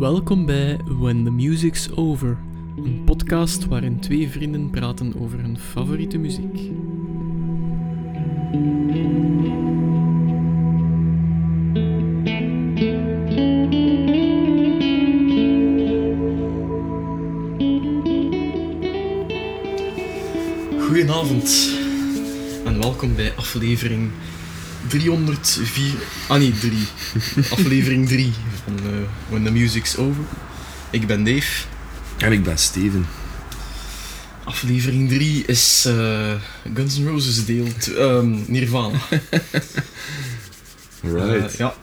Welkom bij When the Music's Over, een podcast waarin twee vrienden praten over hun favoriete muziek. Goedenavond en welkom bij aflevering 304. Ah nee, 3. aflevering 3 van eh, When the Music's Over. Ik ben Dave. En ik ben Steven. Aflevering 3 is eh, Guns N' Roses deel ehm, Nirvana. Right. Eh, ja.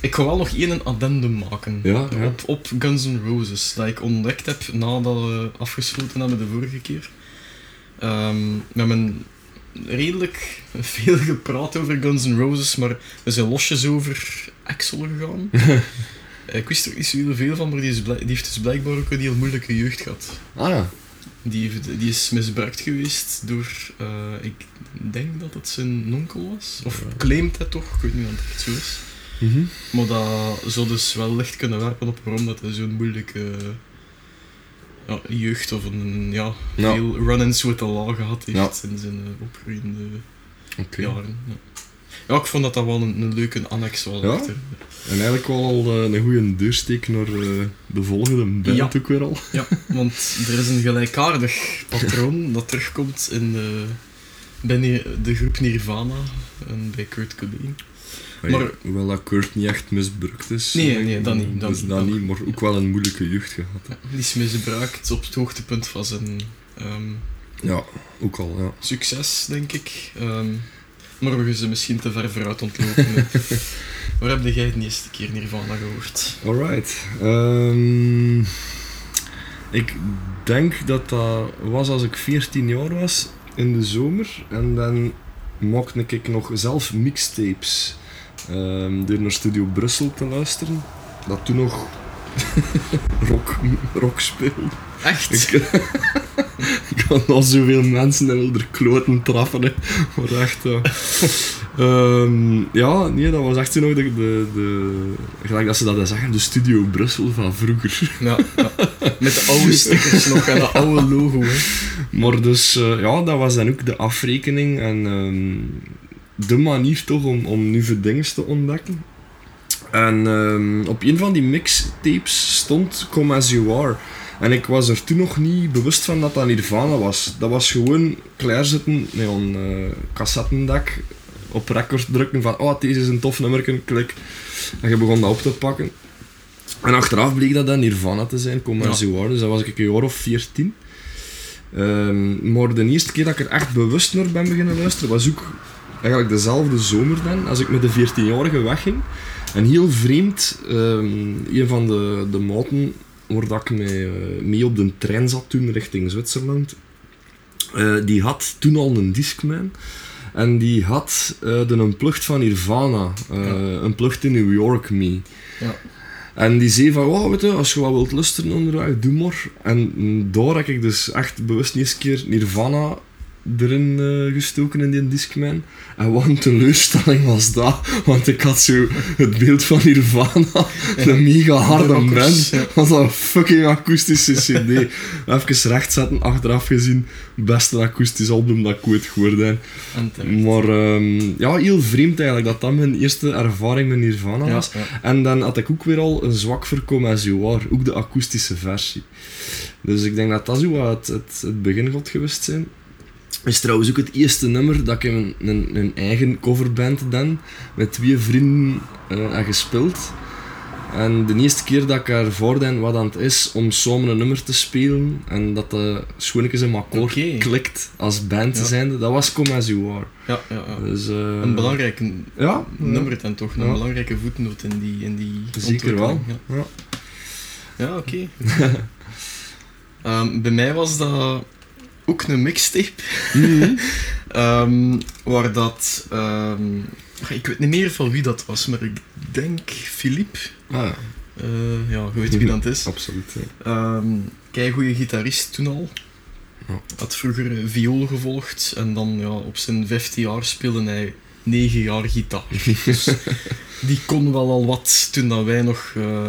Ik ga wel nog één addendum maken Ja, ja. Op, op Guns N' Roses, dat ik ontdekt heb nadat we afgesloten hebben de vorige keer. Ehm, we hebben redelijk veel gepraat over Guns N' Roses, maar we zijn losjes over Axel gegaan. Eh, ik wist er niet zo heel veel van, maar die, is die heeft dus blijkbaar ook een heel moeilijke jeugd gehad. Ah ja. Die, heeft, die is misbruikt geweest door, eh, ik denk dat het zijn onkel was. Of claimt het toch, ik weet niet of het echt zo is. Mhm. Maar dat zou dus wel licht kunnen werpen op waarom dat hij zo'n moeilijke ja, jeugd of een ja, Ja. veel run-ins with the law gehad heeft Ja. in zijn uh, opgroeiende jaren. Ja. Ja, ik vond dat dat wel een, een leuke annex was. Ja? achter. En eigenlijk wel al eh, een goede deursteek naar eh, de volgende band Ja. ook weer al. ja, want er is een gelijkaardig patroon dat terugkomt in de, bij Nir- de groep Nirvana en bij Kurt Cobain. Maar- Maar, hoewel dat Kurt niet echt misbruikt is. Nee, nee, dat niet, dat Dus niet, dat dat niet, maar ook wel een moeilijke jeugd gehad. Ja, die is misbruikt op het hoogtepunt van zijn ehm, Ja, ook al, ja. succes, denk ik. Ehm, gaan ze misschien te ver vooruit ontlopen. Waar heb jij de eerste keer Nirvana gehoord? Alright. Ehm, ik denk dat dat was als ik 14 jaar was, in de zomer. En dan maakte ik nog zelf mixtapes. ehm, door naar Studio Brussel te luisteren. Dat toen nog rock, rock speelde. Echt? Ik, ik had al zoveel mensen en wilde er kloten trappen. Hè. Maar echt, ja. Ehm, ja, nee, dat was echt zo nog de, de, de... Gelijk dat ze dat zeggen, de Studio Brussel van vroeger. Ja, ja. Met de oude stickers nog en dat oude logo. Hè. Maar dus, eh, ja, dat was dan ook de afrekening en ehm, de manier toch om, om nieuwe dingen te ontdekken. En ehm, op een van die mixtapes stond Come As You Are. En ik was er toen nog niet bewust van dat dat Nirvana was. Dat was gewoon klaarzitten met een eh cassettendak op record drukken van oh, deze is een tof nummer, klik. En je begon dat op te pakken. En achteraf bleek dat dan Nirvana te zijn, Come Ja. Dus dat was ik een jaar of 14. Ehm, maar de eerste keer dat ik er echt bewust naar ben beginnen luisteren, was ook eigenlijk dezelfde zomer dan, als ik met de 14-jarige wegging. En heel vreemd, ehm, een van de, de maten waar dat ik mee, eh, mee op de trein zat toen richting Zwitserland, eh, die had toen al een Discman. En die had eh, de unplugged van Nirvana, Ja. Unplugged in New York mee. Ja. En die zei van, wow, weet je, als je wat wilt luisteren onderweg, doe maar. En mm, daar heb ik dus echt bewust niet eens een keer Nirvana erin eh, gestoken in die Discman. En wat een teleurstelling was dat, want ik had zo het beeld van Nirvana, een mega harde De rockers, band, ja. was dat een fucking akoestische cd. Even rechtzetten, achteraf gezien, beste akoestisch album dat ik ooit gehoord heb. Maar ehm, ja, heel vreemd eigenlijk, dat dat mijn eerste ervaring met Nirvana Ja, was. ja. En dan had ik ook weer al een zwak voor Are, ook de akoestische versie. Dus ik denk dat dat zo wat het, het, het begin gaat geweest zijn. Is trouwens ook het eerste nummer dat ik in een, een, eigen coverband dan met twee vrienden eh, heb gespeeld. En de eerste keer dat ik ervoor dan wat aan het is om samen een nummer te spelen en dat de schoonlijkjes in mijn akkoord Oké. klikt als band Ja. zijnde, dat was Come As You Are. Ja, ja, ja. Dus, eh, Een belangrijk Ja, nummer dan toch, een belangrijke voetnoot in die, in die Zeker wel. Ja. ja oké. Ehm, bij mij was dat ook een mixtape. Mhm. Ehm, waar dat... ehm, ik weet niet meer van wie dat was, maar ik denk Philippe. Ah, ja. Eh, ja, je weet wie dat is. absoluut. Ja. Ehm kei goede gitarist toen al. Ja. Had vroeger eh, viool gevolgd en dan ja, op zijn 15 jaar speelde hij 9 jaar gitaar. Dus die kon wel al wat toen dat wij nog eh,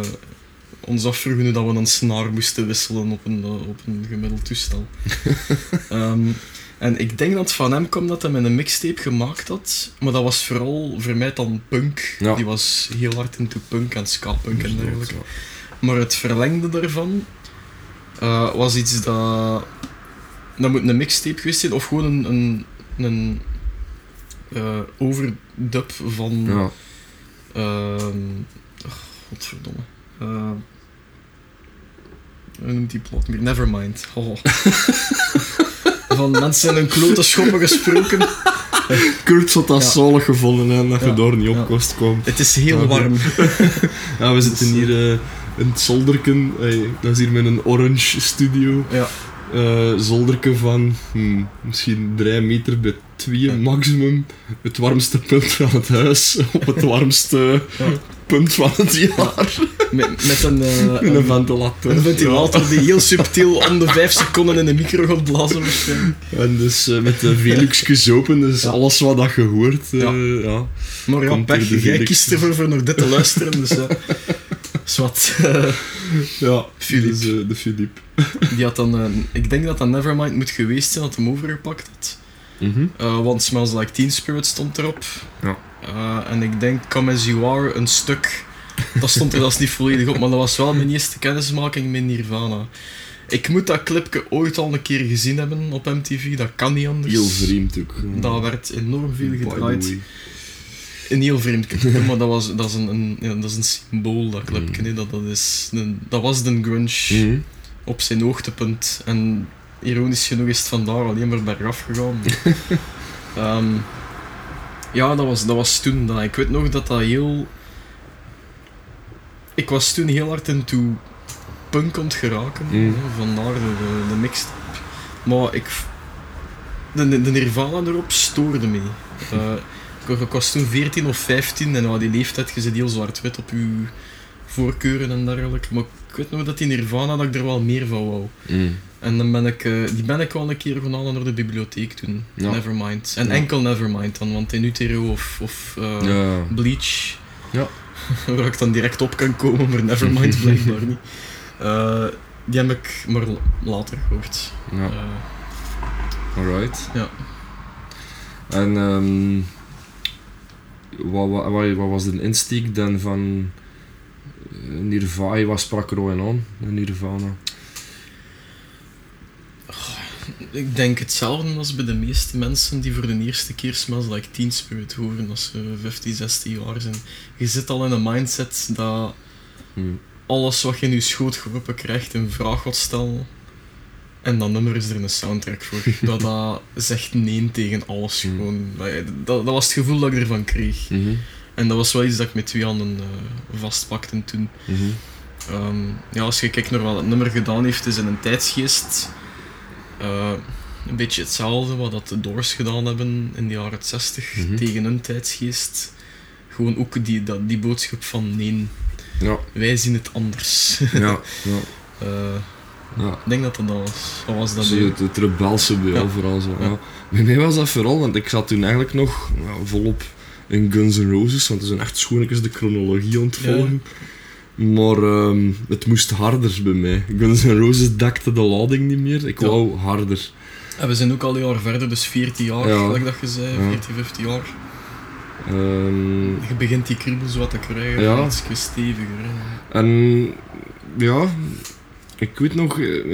ons afvroegen dat we een snaar moesten wisselen op een, eh, op een gemiddeld toestel. Ehm, en ik denk dat het van hem kwam dat hij met een mixtape gemaakt had. Maar dat was vooral voor mij dan punk. Ja. Die was heel hard into punk en ska-punk en dergelijke. Maar het verlengde daarvan eh, was iets dat. Dat moet een mixtape geweest zijn, of gewoon een, een, een eh, overdub van. Ja. ehm ach, godverdomme. Eh, hoe noemt die plot meer? Nevermind. Oh. van mensen in een klote schoppen gesproken. Kurt zou dat Ja. zalig gevonden hebben dat je Ja. daar niet op kost kwam. Het is heel warm. Ja, we zitten hier eh, in het zolderken. Hey, dat is hier met een orange studio. Ja. Eh zolderken van hmm, misschien 3 meter bij 2 Ja. maximum. Het warmste punt van het huis. Op het warmste. Punt van het jaar. Met, met een, Met een een, ventilator. een ventilator die heel subtiel om de 5 seconden in de micro gaat blazen. En dus eh, met de Veluxjes open, dus Ja. alles wat dat je hoort. eh, Ja. ja. Maar ja, pech, jij kiest ervoor voor nog dit te luisteren, dus ja. Zwat. Ja, Philippe. Dus, de Philippe. die had dan, ik denk dat dat Nevermind moet geweest zijn dat hem overgepakt had. Mhm. Eh, want Smells Like Teen Spirit stond erop. Ja. Eh, en ik denk Come As You Are, een stuk. Dat stond er is niet volledig op, maar dat was wel mijn eerste kennismaking met Nirvana. Ik moet dat clipje ooit al een keer gezien hebben op MTV, dat kan niet anders. Heel vreemd ook. Dat werd enorm veel gedraaid. Een heel vreemd clipje, maar dat, was, dat, is een, een, ja, dat is een symbool, dat clipje. Mm. hè. Dat, dat, is een, dat was de grunge Mhm. op zijn hoogtepunt. En ironisch genoeg is het vandaar alleen maar bergaf gegaan. Ehm, ja, dat was, dat was toen. Dat, ik weet nog dat dat heel... Ik was toen heel hard into punk aan het geraken. Mm. Vandaar de, de, mixtape. Maar ik... De, de Nirvana erop stoorde me. Eh, ik, ik was toen 14 of 15 en ja, die leeftijd, je zit heel zwart-wit op je voorkeuren en dergelijke. Maar ik weet nog dat die Nirvana, dat ik er wel meer van wou. Mhm. En dan ben ik, eh, die ben ik wel een keer gaan halen naar de bibliotheek toen. Ja. Nevermind. En Ja. enkel Nevermind dan, want in Utero of, of eh, Ja. Bleach, Ja. waar ik dan direct op kan komen, maar Nevermind blijkbaar niet. Eh, die heb ik maar later gehoord. Ja. Alright. Ja. En ehm wat, wat, wat, wat was de insteek dan van Nirvana? Wat sprak er ooit aan, Nirvana? Ik denk hetzelfde als bij de meeste mensen die voor de eerste keer Smells Like Teen Spirit horen als ze 15, 16 jaar zijn. Je zit al in een mindset dat Hmm. alles wat je in je schoot geroepen krijgt in vraag gaat stellen. En dat nummer is er een soundtrack voor. dat, dat zegt nee tegen alles Hmm. gewoon. Dat, dat, was het gevoel dat ik ervan kreeg. Mhm. En dat was wel iets dat ik met twee handen eh, vastpakte toen. Mhm. Ehm, ja, als je kijkt naar wat het nummer gedaan heeft, is in een tijdsgeest eh, een beetje hetzelfde wat dat de Doors gedaan hebben in de jaren 60 Mhm. tegen hun tijdsgeest. Gewoon ook die, dat, die boodschap van nee, Ja, wij zien het anders. ja, ja. Eh, ja. ik denk dat dat was. Wat was dat? Het, het rebelse bij jou vooral zo. Ja. Bij mij was dat vooral, want ik zat toen eigenlijk nog volop in Guns N' Roses, want het is een echt schoonlijk de chronologie Ja. Maar ehm, het moest harder bij mij. Guns N' Roses dekte de lading niet meer. Ik Ja. wou harder. En we zijn ook al een jaar verder, dus 14 jaar, Ja. gelijk dat je zei, Ja. 14, 15 jaar. Ehm, Je begint die kriebels wat te krijgen, Ja. iets steviger. hè. en ja, ik weet nog, eh,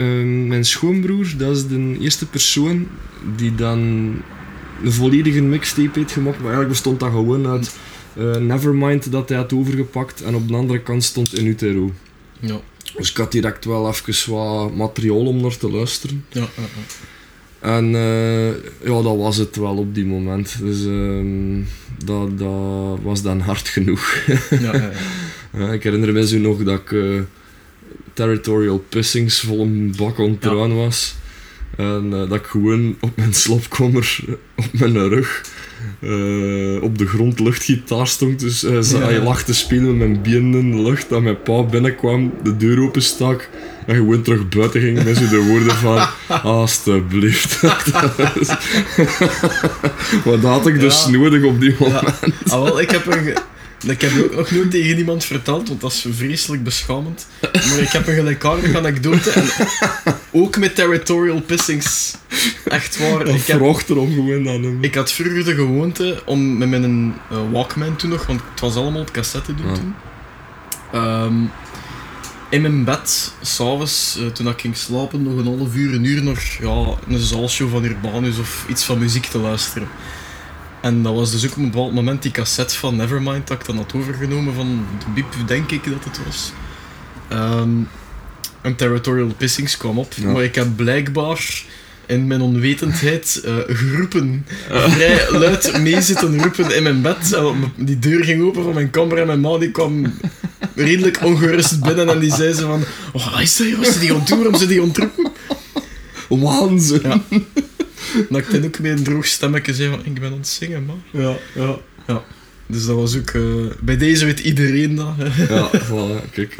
mijn schoonbroer, dat is de eerste persoon die dan een volledige mixtape heeft gemaakt. Maar eigenlijk bestond dat gewoon uit eh, Nevermind dat hij had overgepakt en op de andere kant stond In Utero. Ja, Dus ik had direct wel even wat materiaal om naar te luisteren. ja, ja. ja. En eh, ja, dat was het wel op die moment. Dus ehm, dat, dat was dan hard genoeg. ja, ja, ik herinner me zo nog dat ik eh, territorial pissings vol een bak aan was. En eh, dat ik gewoon op mijn slapkamer, op mijn rug, eh, op de grond luchtgitaar stond. Dus eh Ja. hij lag te spelen met mijn benen in de lucht. Dat mijn pa binnenkwam, de deur openstak en gewoon terug buiten ging met zo de woorden van alstublieft. maar dat had ik dus Ja. nodig op die moment. Ja. Ah, wel, ik heb er... Ik heb ook nog nooit tegen iemand verteld, want dat is vreselijk beschamend. Maar ik heb een gelijkaardige anekdote. En ook met territorial pissings. Echt waar. Dat Ik, heb, erom gewoon aan hem. ik had vroeger de gewoonte om met mijn eh, Walkman toen nog, want het was allemaal op cassette doen Ja. toen. Ehm, in mijn bed, s'avonds, eh toen ik ging slapen, nog een half uur, een uur naar ja, een zaalshow van Urbanus of iets van muziek te luisteren. En dat was dus ook op een bepaald moment die cassette van Nevermind dat ik dan had overgenomen van de Biep, denk ik dat het was. Ehm en Territorial Pissings kwam op, Ja. maar ik heb blijkbaar in mijn onwetendheid eh, geroepen, vrij luid mee zitten roepen in mijn bed. En die deur ging open van mijn kamer en mijn ma die kwam redelijk ongerust binnen en die zei ze van oh, wat is dat is die aan het doen? Waarom ze die aan het roepen? Waanzin. Ja. Dat ik dan ook met een droog stemmetje zei van ik ben aan het zingen, man. ja. ja. Dus dat was ook... eh, bij deze weet iedereen dat. hè. Ja, voilà, kijk.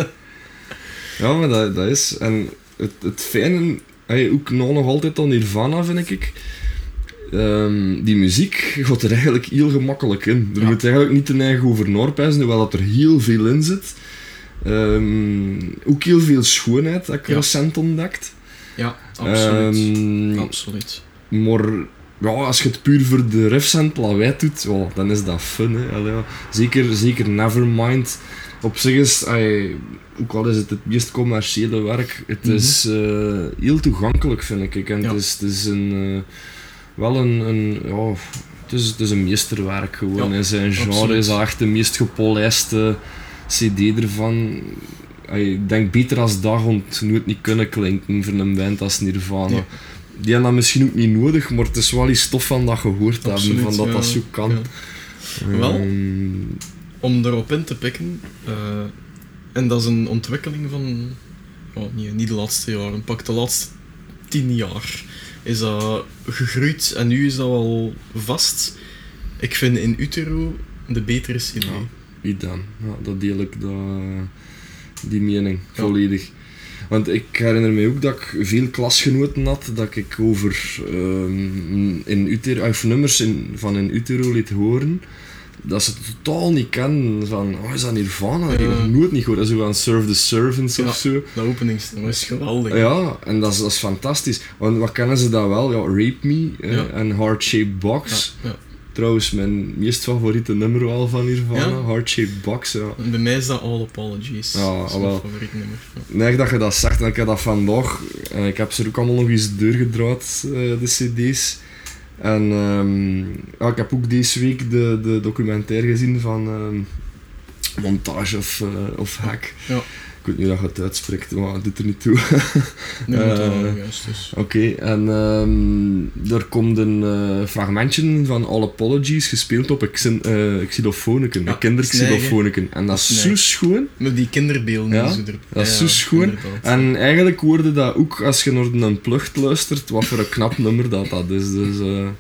Ja, maar dat, dat is... En het, het fijne, hey, ook nou nog altijd aan Nirvana, vind ik... ehm, die muziek gaat er eigenlijk heel gemakkelijk in. Er Ja. moet eigenlijk niet te eigen over naarpijzen, hoewel dat er heel veel in zit. Ehm, ook heel veel schoonheid, dat ik Ja. recent ontdekt. Ja, absoluut. Ehm, absoluut. Maar ja, als je het puur voor de riffs en lawaai doet, ja, dan is dat fun. Hè. Allee, ja. Zeker, zeker Nevermind. Op zich is, ook al is het het meest commerciële werk, het Mhm. is eh, heel toegankelijk, vind ik. En Ja. het is, het is een, eh, wel een, een ja, het is, het is een meesterwerk gewoon. In zijn genre absoluut. is dat echt de meest gepolijste cd ervan. Ik denk beter als dat gaat nooit niet kunnen klinken voor een band als Nirvana. Die hebben dat misschien ook niet nodig, maar het is wel iets tof van dat gehoord hebben, van dat dat zo kan. Wel? Ehm, Om erop in te pikken, eh, en dat is een ontwikkeling van, oh, niet, niet de laatste jaren, pak de laatste tien jaar, is dat gegroeid en nu is dat wel vast. Ik vind in Utero de betere CD. Ja. wie dan? Ja, dat deel ik, dat, die mening, Ja. volledig. Want ik herinner me ook dat ik veel klasgenoten had, dat ik over ehm, in Utero, of nummers in, van in Utero liet horen, dat ze het totaal niet kennen. Van, oh, is dat Nirvana? Dat heb ik nog nooit niet gehoord. Dat is van Serve the Servants Ja. of zo. Dat openingsnummer is geweldig. Ja, en dat is, dat is fantastisch. Want wat kennen ze dat wel? Ja, Rape Me Ja. en Heart Shaped Box. Ja, ja. Trouwens, mijn meest favoriete nummer wel van Nirvana, Ja? Box. Ja. En bij mij is dat All Apologies. Ja, dat is mijn wel. favoriet nummer. Ja. Nee, dat je dat zegt, en ik heb dat vandaag, en ik heb ze ook allemaal nog eens doorgedraaid, eh, de cd's. En ehm, ja, ik heb ook deze week de, de documentaire gezien van ehm, Montage of, eh, of Hack. Ja. Ik weet niet hoe je het uitspreekt, maar het doet er niet toe. Wel juist dus. Oké, en ehm, er komt een eh, fragmentje van All Apologies gespeeld op een xin- eh, Ja. En dat is zo schoon. Met die kinderbeelden Ja, er... dat is zo schoon. En eigenlijk hoorde dat ook als je naar een plucht luistert, wat voor een knap nummer dat dat is. Dus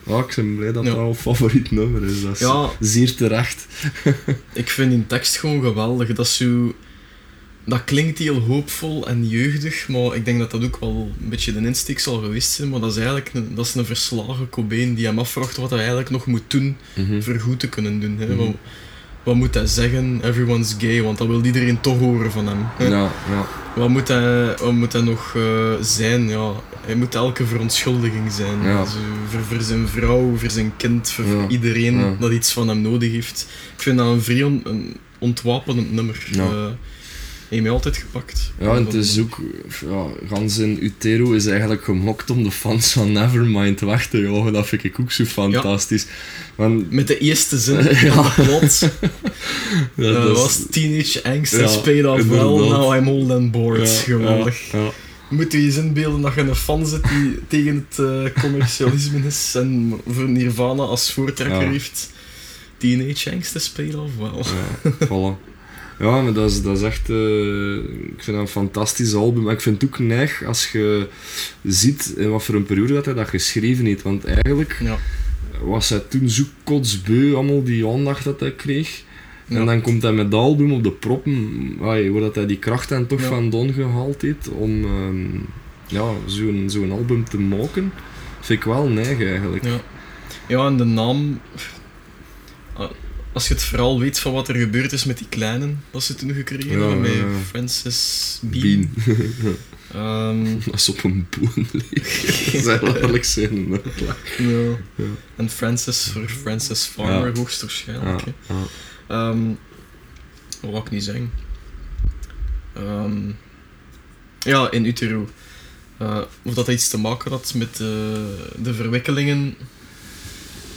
ja, ik ben blij dat dat een favoriet nummer is. Dat is Ja. zeer terecht. Ik vind die tekst gewoon geweldig. Dat is zo... Dat klinkt heel hoopvol en jeugdig, maar ik denk dat dat ook wel een beetje de insteek zal geweest zijn. Maar dat is eigenlijk een, dat is een verslagen Cobain die hem afvraagt wat hij eigenlijk nog moet doen voor goed te kunnen doen. Hè. Mhm. Wat, wat moet hij zeggen? Everyone's gay, want dat wil iedereen toch horen van hem. hè. Ja, ja. Wat, moet hij, wat moet hij nog eh, zijn? Ja, hij moet elke verontschuldiging zijn. Ja. Zo, voor, voor zijn vrouw, voor zijn kind, voor Ja. iedereen dat iets van hem nodig heeft. Ik vind dat een vrij on- een ontwapenend nummer. Ja. Heeft mij altijd gepakt. Ja, en het is ook, ja, gans in Utero is eigenlijk gemokt om de fans van Nevermind weg te jagen. Dat vind ik ook zo fantastisch. Want Met de eerste zin Ja. van het plot. dat eh, is- was teenage angst Ja, has paid off well, now I'm old and bored. ja, Geweldig. Ja. Moet je je eens inbeelden dat je een fan zit die tegen het eh, commercialisme is en voor Nirvana als voortrekker heeft. Teenage Angst is paid off well. Voilà. Ja, maar dat is, dat is echt... eh, ik vind dat een fantastisch album. Maar ik vind het ook neig als je ziet in wat voor een periode dat hij dat geschreven heeft. Want eigenlijk Ja. was hij toen zo kotsbeu, allemaal die aandacht dat hij kreeg. Ja. En dan komt hij met dat album op de proppen, ai, waar dat hij die kracht en toch Ja. van Don gehaald heeft om ehm, ja, zo'n zo'n album te maken. Vind ik wel neig eigenlijk. Ja. ja, en de naam... als je het verhaal weet van wat er gebeurd is met die kleinen, dat ze toen gekregen Ja, hebben, met ja. Francis Bean. Bean. Ehm, Als op een boon. Dat zou letterlijk zijn. ja. Ja. En Francis voor Francis Farmer, hoogstwaarschijnlijk. Ehm, wat wou ik niet zeggen? Ehm, ja, in utero. Eh, of dat iets te maken had met de, de verwikkelingen.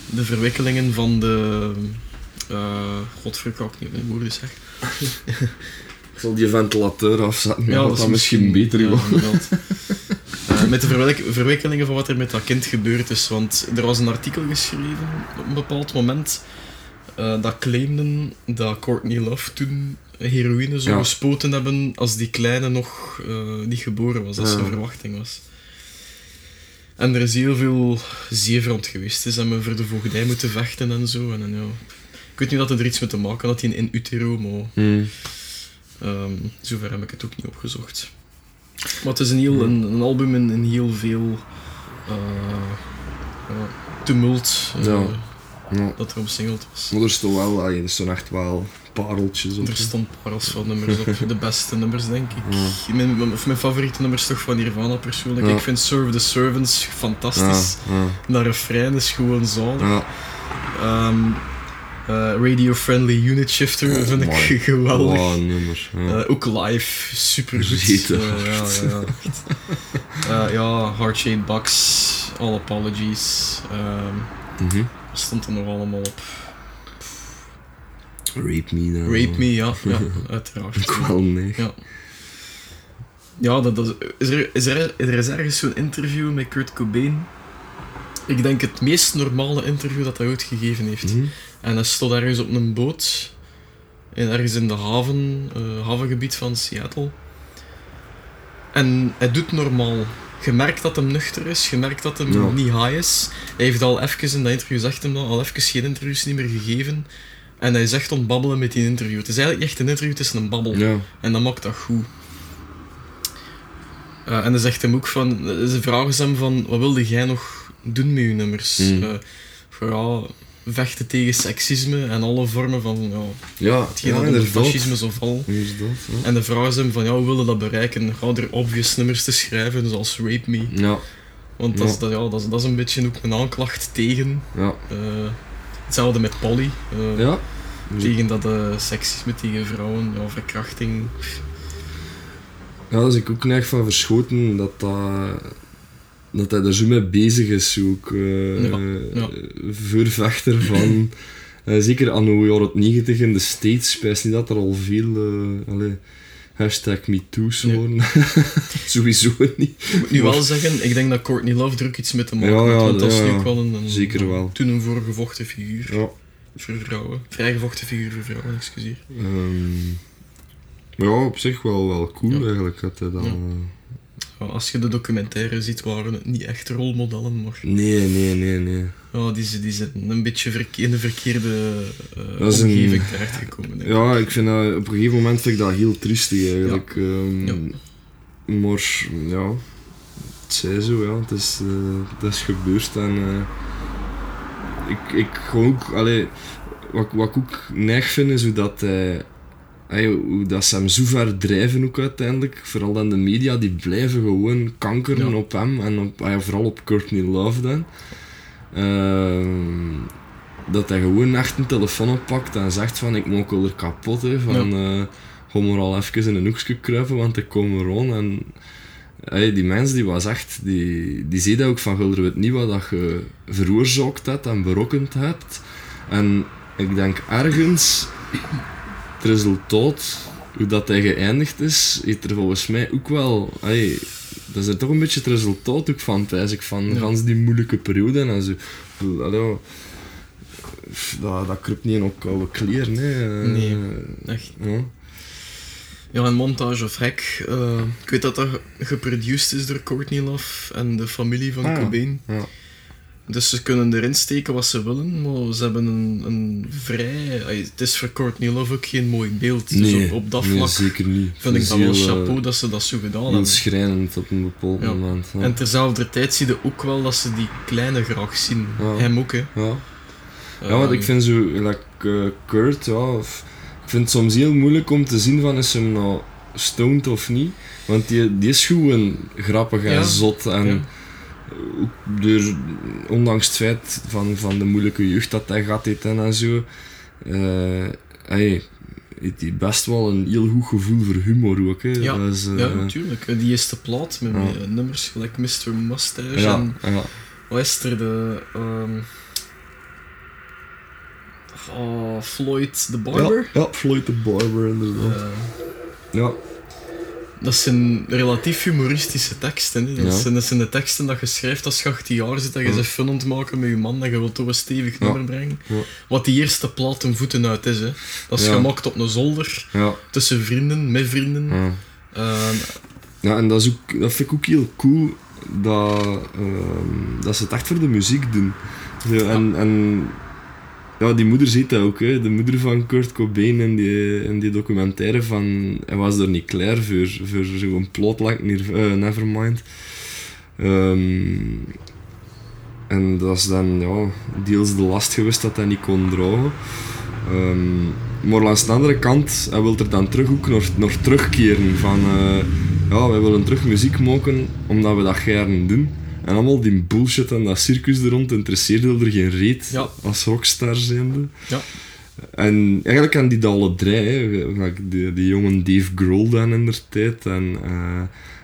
De verwikkelingen van de. Eh godverdomme, ik niet mijn woorden zeg. Ik zal die ventilateur afzetten, ja, dat dat is misschien beter ja. Eh, met de verwik- verwikkelingen van wat er met dat kind gebeurd is. Want er was een artikel geschreven op een bepaald moment eh, dat claimden dat Courtney Love toen heroïne zou Ja. gespoten hebben als die kleine nog eh, niet geboren was, als zijn verwachting was. En er is heel veel zeer rond geweest. Ze hebben voor de voogdij moeten vechten en zo. En, en ja. Ik weet niet dat het er iets mee te maken had in, in utero, maar Hmm. Ehm, zover heb ik het ook niet opgezocht. Maar het is een, heel, een, een album in, in heel veel eh, tumult eh, Ja. Ja. dat er omsingeld was. Maar er stond wel, er stonden echt wel pareltjes op. Er stond parels van nummers op, de beste nummers denk ik. Ja. Mijn, mijn- of mijn favoriete nummers toch van Nirvana persoonlijk. Ik vind Serve the Servants fantastisch. Ja, Dat refrein is gewoon zalig. ja. Eh, Radio-friendly unit shifter vind ik geweldig. Wow, nummer. Ja. Eh, ook live, super goed. Rete ja, ja. Eh, Heart Shaped Box, All Apologies. ehm Mhm. stond er nog allemaal op? Rape Me dan. Rape Me, ja, ja uiteraard. Wel nee. Ja. Ja, dat, dat, is, er, is, er, er is ergens zo'n interview met Kurt Cobain. Ik denk het meest normale interview dat hij ooit gegeven heeft. Mhm. En hij stond ergens op een boot, in, ergens in de haven, eh, havengebied van Seattle. En hij doet normaal. Je merkt dat hem nuchter is, je merkt dat hem Ja. niet high is. Hij heeft al even, in dat interview zegt hem al even geen interviews niet meer gegeven. En hij zegt ontbabbelen met die interview. Het is eigenlijk echt een interview, het is een babbel. Ja. En dat maakt dat goed. Eh, en dan zegt hem ook van, ze vragen ze hem van, wat wilde jij nog doen met je nummers? Mm. Voor ja, vechten tegen seksisme en alle vormen van, ja, Ja, hetgeen ja dat fascisme zo val. Ja. En dan vragen ze hem van, ja, hoe wil je dat bereiken? Ga er obvious nummers te schrijven, zoals Rape Me. Ja, Want dat, is, dat, ja, dat, is, dat is een beetje ook een aanklacht tegen. ja. eh, hetzelfde met Polly. eh, Ja. Tegen dat eh, seksisme tegen vrouwen, ja, verkrachting. Ja, daar is ik ook neig van verschoten dat, dat, dat hij er zo mee bezig is. Ook, Ja, ja. Voorvechter van. eh, zeker anno jaren 90 in de States, spijs niet dat er al veel. allee, hashtag MeToo's Nee. worden. Sowieso niet. Ik moet nu wel zeggen, ik denk dat Courtney Love ook iets mee te maken Ja, want dat is nu ook wel een, een Zeker wel. toen een voorgevochten figuur Ja. voor vrouwen. Vrijgevochten figuur voor vrouwen, excuseer. ehm, maar ja, op zich wel, wel cool eigenlijk. Dat hij dan, als je de documentaire ziet, waren het niet echt rolmodellen, maar nee, nee, nee, nee. ja, die, zijn- die zijn een beetje in de verkeerde eh, Dat is een- omgeving terechtgekomen. denk ik. Ja, ik vind dat, op een gegeven moment vind ik dat heel triestig eigenlijk. Ehm, Ja. Maar ja, het zij zo, ja. Het is, eh, het is gebeurd en eh, ik, ik gewoon ook, allee, wat, wat ik ook neig vind is hoe dat hij, ey, hoe dat ze hem zo ver drijven ook uiteindelijk. Vooral dan de media, die blijven gewoon kankeren Ja. op hem en op, ey, vooral op Courtney Love dan. Ehm, dat hij gewoon echt een telefoon oppakt en zegt van ik maak er kapot hè, van eh ga maar al even in een hoekje kruipen want ik kom er aan en die mens die was echt die, die zei dat ook van Gulder weet niet wat dat je veroorzaakt hebt en berokkend hebt en ik denk ergens het resultaat hoe dat hij geëindigd is heeft er volgens mij ook wel ey, dat is er toch een beetje het resultaat ook van, ik, van Ja. gans die moeilijke periode en zo. Allee, ja, dat, dat kruipt niet in ook oude kleren, hè. Eh, Nee. Echt. Ja. Ja, en Montage of Hack. eh, ik weet dat dat ge- geproduced is door Courtney Love en de familie van Ah. Cobain. Ja. Dus ze kunnen erin steken wat ze willen, maar ze hebben een, een vrij... Het is voor Courtney Love ook geen mooi beeld. dus op, op dat nee, vlak zeker niet. vind ik dat wel eh, chapeau dat ze dat zo gedaan Heel hebben. schrijnend op een bepaald Ja. moment. Ja. En terzelfde tijd zie je ook wel dat ze die kleine graag zien. Ja. Hem ook, hè. ja. Ja, want ik Ehm, vind zo, like, eh, Kurt, ja, of- ik vind het soms heel moeilijk om te zien van is hem nou stoned of niet. Want die, die is gewoon grappig en zot. En door, ondanks het feit van, van de moeilijke jeugd dat hij gehad heeft en, en zo, eh, hij heeft hij best wel een heel goed gevoel voor humor ook. Hè. Ja, Dat is, eh, Ja, natuurlijk. Die eerste plaat met, Ja. nummers gelijk Mr. Mustache ja, en ja. wat is er de... ehm, oh, Floyd the Barber? Ja, ja, Floyd the Barber inderdaad. Eh, ja, dat zijn relatief humoristische teksten. Hè. Dat, Ja. zijn, dat zijn de teksten dat je schrijft als je 18 jaar zit, dat je Ja. ze fun maken met je man en je wilt toch een stevig Ja. nummer brengen. Wat die eerste plaat een voeten uit is. Hè. Dat is gemaakt op een zolder, tussen vrienden, met vrienden. ja. Eh, Ja, en dat, is ook, dat vind ik ook heel cool dat, ehm, dat ze het echt voor de muziek doen. En, en ja, die moeder ziet dat ook, hè. de moeder van Kurt Cobain in die, in die documentaire van hij was er niet klaar voor, voor zo'n plot like eh, Nevermind. Ehm, en dat is dan ja, deels de last geweest dat hij niet kon dragen. Ehm, maar langs de andere kant, hij wil er dan terug ook nog, nog terugkeren van eh, ja, wij willen terug muziek maken omdat we dat graag doen. En allemaal die bullshit en dat circus er rond interesseerde er geen reet Ja. als rockstar zijnde. Ja. En eigenlijk aan die dat alle drie, hè, die, die jongen Dave Grohl dan in der tijd en eh,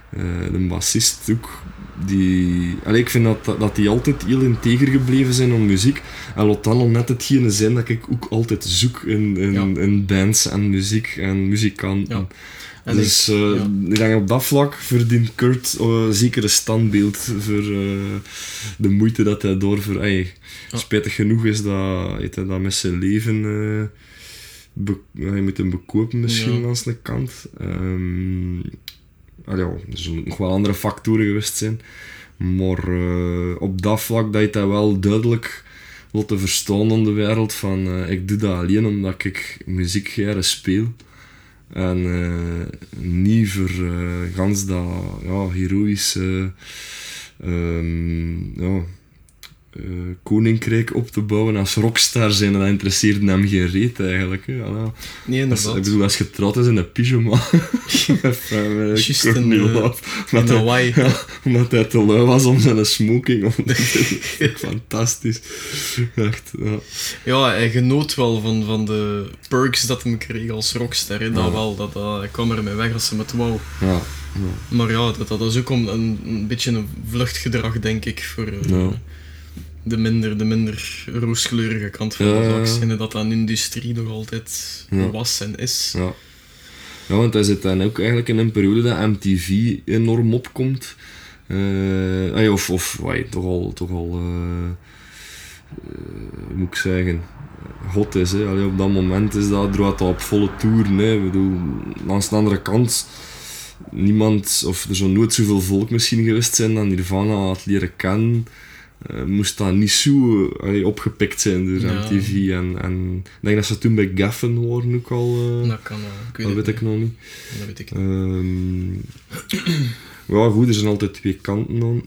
eh, de bassist ook. Die, allee, ik vind dat, dat die altijd heel integer gebleven zijn om muziek. En laat dan al net hetgene zijn dat ik ook altijd zoek in, in, Ja. in bands en muziek en muzikanten. Ja. En dus ik- eh, ja. ik denk op dat vlak verdient Kurt eh, zeker een standbeeld voor eh, de moeite dat hij door voor... ey, Ja. Spijtig genoeg is dat, hij dat met zijn leven... be- je moet hem bekopen misschien Ja. aan de kant. Ja, er zullen nog wel andere factoren geweest zijn. Maar op dat vlak dat je dat wel duidelijk laten verstaan aan de wereld van ik doe dat alleen omdat ik muziek speel. En eh, niet voor eh, gans dat ja, heroïsche ehm, ja, eh, koninkrijk op te bouwen als rockstar zijn. En dat interesseerde hem geen reet eigenlijk. Hè. Nee, als, ik inderdaad. bedoel, als je trouwt is in een pyjama. Juist in. In Omdat hij- Hawaii. ja, omdat hij te lui was om zijn smoking. Fantastisch. Echt, ja. Ja, hij genoot wel van, van de perks dat hem kreeg als rockster. hè. Dat Ja. wel, dat, dat, hij kwam er mee weg als hij het wou. Ja. Maar ja, dat, dat is ook om een, een beetje een vluchtgedrag, denk ik, voor Ja. De, minder, de minder rooskleurige kant van de. En dat dat een industrie nog altijd was en is. Ja. ja, want hij zit dan ook eigenlijk in een periode dat MTV enorm opkomt. Ja, of, of wai, toch al, toch al eh, eh, moet ik zeggen, hot is. Hè. Allee, op dat moment is dat, draait dat op volle toeren. Hè. Ik bedoel, langs de andere kant, niemand, of er zou nooit zoveel volk misschien geweest zijn dan Nirvana had leren kennen. Eh, moest dat niet zo allee, opgepikt zijn door Ja. MTV. En, en ik denk dat ze toen bij Gaffen waren ook al. eh, Dat kan, eh, ik weet dat ik nog niet. Dat weet ik niet. Ehm, ja, goed, er zijn altijd twee kanten aan.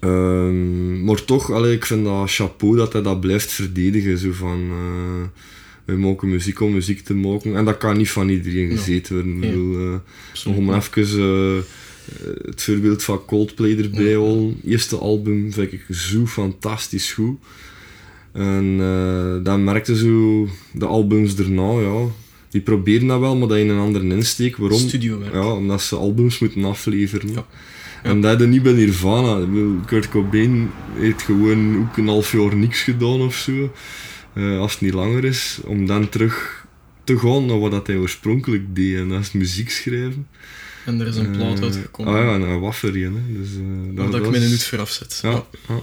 Ehm, maar toch, allee, ik vind dat chapeau dat hij dat blijft verdedigen. Zo van, eh wij maken muziek om muziek te maken. En dat kan niet van iedereen gezeten worden. Ik bedoel, nog om even het voorbeeld van Coldplay erbij halen. eerste album vind ik zo fantastisch goed. En eh, dan merkte zo de albums daarna, ja, die proberen dat wel, maar dat in een andere insteek. Waarom? Studiowerk. Ja, omdat ze albums moeten afleveren. Ja. En dat is niet bij Nirvana. Kurt Cobain heeft gewoon ook een half jaar niks gedaan of zo. Eh, als het niet langer is, om dan terug te gaan naar wat dat hij oorspronkelijk deed. En dat is muziek schrijven. En er is een plaat Eh, uitgekomen. Ah ja, en een waffer in, hè. Dus, waar dat ik is- me vooraf zet. Ja, ja.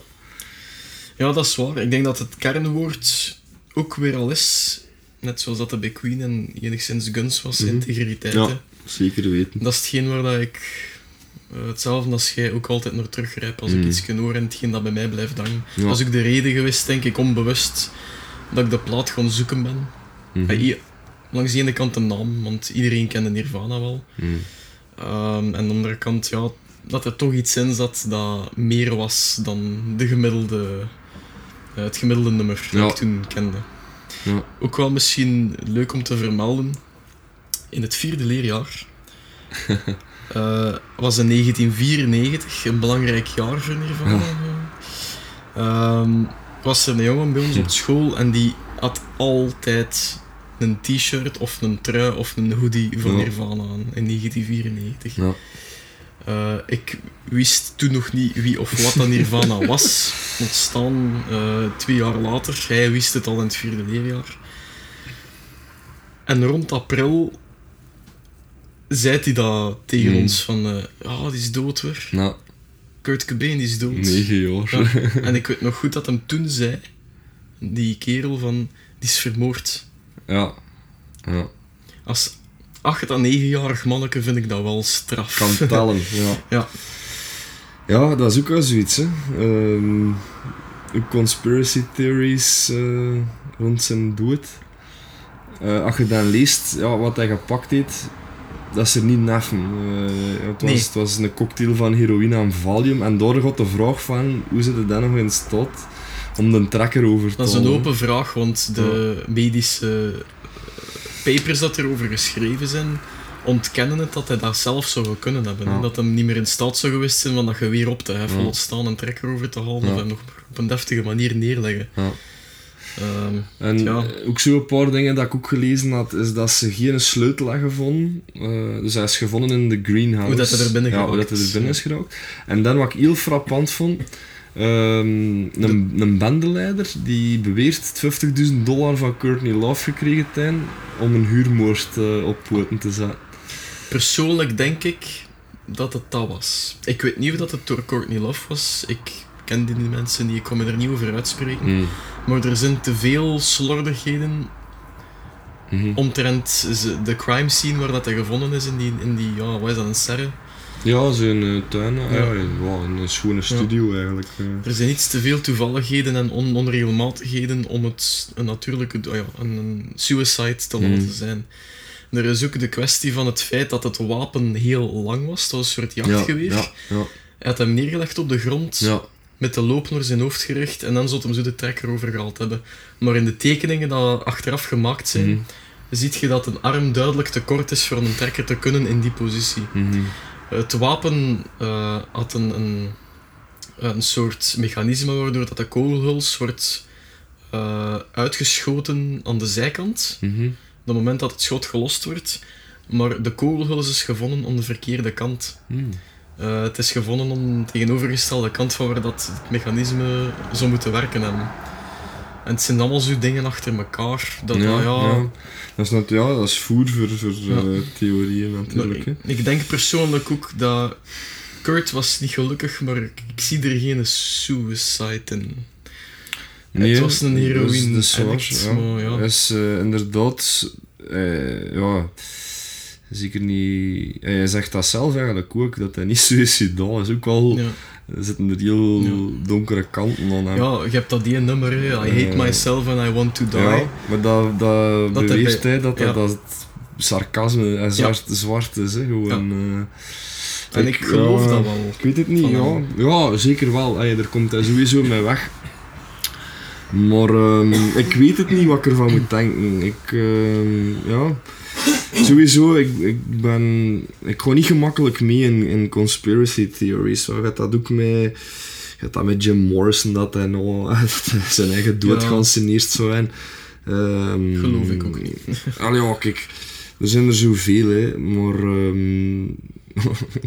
Ja, dat is waar. Ik denk dat het kernwoord ook weer al is, net zoals dat er bij Queen en enigszins Guns was, Mhm. integriteit. Ja. hè. zeker weten. Dat is hetgeen waar dat ik, eh, hetzelfde als jij, ook altijd naar teruggrijp als ik Mhm. iets hoor en hetgeen dat bij mij blijft hangen. Ja. Dat is ook de reden geweest, denk ik, onbewust, dat ik de plaat gaan zoeken ben. I- langs de ene kant de naam, want iedereen kende Nirvana wel. Mhm. Ehm, en aan de andere kant, ja, dat er toch iets in zat dat meer was dan de gemiddelde Eh, het gemiddelde nummer dat Ja. ik toen kende. Ja. Ook wel misschien leuk om te vermelden. In het vierde leerjaar eh, was in 1994 een belangrijk jaar voor Nirvana. Ehm, was er een jongen bij ons op school en die had altijd een t-shirt of een trui of een hoodie van Ja. Nirvana aan in 1994. Ja. Eh, ik wist toen nog niet wie of wat dat Nirvana was. Ontstaan eh, twee jaar later. Hij wist het al in het vierde leerjaar. En rond april zei hij dat tegen Hmm. ons van... Ja, die is dood weer. Nou, Kurt Cobain is dood. negen jaar. Ja. En ik weet nog goed dat hem toen zei, die kerel van, die is vermoord. Ja. Ja. Als 8 à 9-jarig manneke vind ik dat wel straf. Kan tellen, ja. Ja. Ja, dat is ook wel zoiets, hè. Ook conspiracy theories eh, rond zijn dood. Eh, als je dan leest ja, wat hij gepakt heeft, dat is er niet neffen. Ja, het, was, Nee. het was een cocktail van heroïne en valium. En daar gaat de vraag van, hoe zit het dan nog in staat om de trekker over te Dat is een open vraag, want de medische eh, papers dat erover geschreven zijn, ontkennen het dat hij dat zelf zou kunnen hebben. Ja. Dat hij niet meer in staat zou geweest zijn van dat geweer op te heffen, Ja. staan een trekker over te halen Ja. of hem nog op een deftige manier neerleggen. Ja. Ehm, En Ja. ook zo een paar dingen dat ik ook gelezen had, is dat ze geen sleutel hebben gevonden. Eh, dus hij is gevonden in de greenhouse. Hoe dat hij er binnen Ja, hoe dat hij er is, binnen ja. is geraakt. En dan wat ik heel frappant vond, ehm, een, een bendeleider die beweert 50.000 dollar van Courtney Love gekregen te hebben om een huurmoord eh, op poten te zetten. Persoonlijk denk ik dat het dat was. Ik weet niet of dat het door Courtney Love was. Ik ken die mensen niet, ik kon me er niet over uitspreken. Mm. Maar er zijn te veel slordigheden Mhm. omtrent ze- de crime scene waar dat hij gevonden is in die, in die ja, wat is dat, een serre? Ja, zijn eh, tuin, ja. Ja. ja, een schone studio eigenlijk. eh. Er zijn iets te veel toevalligheden en on onregelmatigheden om het een natuurlijke, oh ja, een, een suicide te laten Mm. zijn. Er is ook de kwestie van het feit dat het wapen heel lang was. Dat was een soort jachtgeweer. Ja, ja, Hij had hem neergelegd op de grond, met de loop naar zijn hoofd gericht en dan zou hem zo de trekker overgehaald hebben. Maar in de tekeningen die achteraf gemaakt zijn, Mhm. ziet je dat een arm duidelijk te kort is voor een trekker te kunnen in die positie. Mhm. Het wapen eh, had een, een, een soort mechanisme waardoor dat de kogelhuls wordt eh, uitgeschoten aan de zijkant, Mhm. op het moment dat het schot gelost wordt. Maar de kogelhuls is gevonden aan de verkeerde kant. Mhm. Eh, het is gevonden aan de tegenovergestelde kant van waar dat het mechanisme zou moeten werken hebben. En het zijn allemaal zo dingen achter elkaar. Dat, ja, ja, Dat, is net, ja, dat is voer voor, voor Ja. eh, theorieën natuurlijk. ik, ik denk persoonlijk ook dat Kurt was niet gelukkig, maar ik, ik zie er geen suicide in. het was een heroïne dat is waar, addict, ja. maar ja. Is eh, inderdaad, eh, ja, zeker niet. Hij zegt dat zelf eigenlijk ook, dat hij niet suicidaal is. Ook wel, Ja. Er zitten er heel donkere kanten aan hem. ja, je hebt dat die nummer. I hate Eh, myself and I want to die. Ja, maar dat, dat, beweert hij dat, dat, sarcasme en zwart, zwart is. Hè, gewoon, eh. En ik geloof dat wel. Ik weet het niet, ja. Ja, zeker wel. Allee, daar komt hij sowieso mee weg. Maar ehm, ik weet het niet wat ik ervan moet denken. Ik, ehm, ja... Sowieso, ik, ik ben... Ik ga niet gemakkelijk mee in, in conspiracy theories. Zo gaat dat ook met... Gaat dat met Jim Morrison, dat hij nou zijn eigen dood Ja. geanceneerd zou zijn. Ehm, Geloof ik ook niet. Allee, ja, kijk. Er zijn er zoveel, hè. Maar... ehm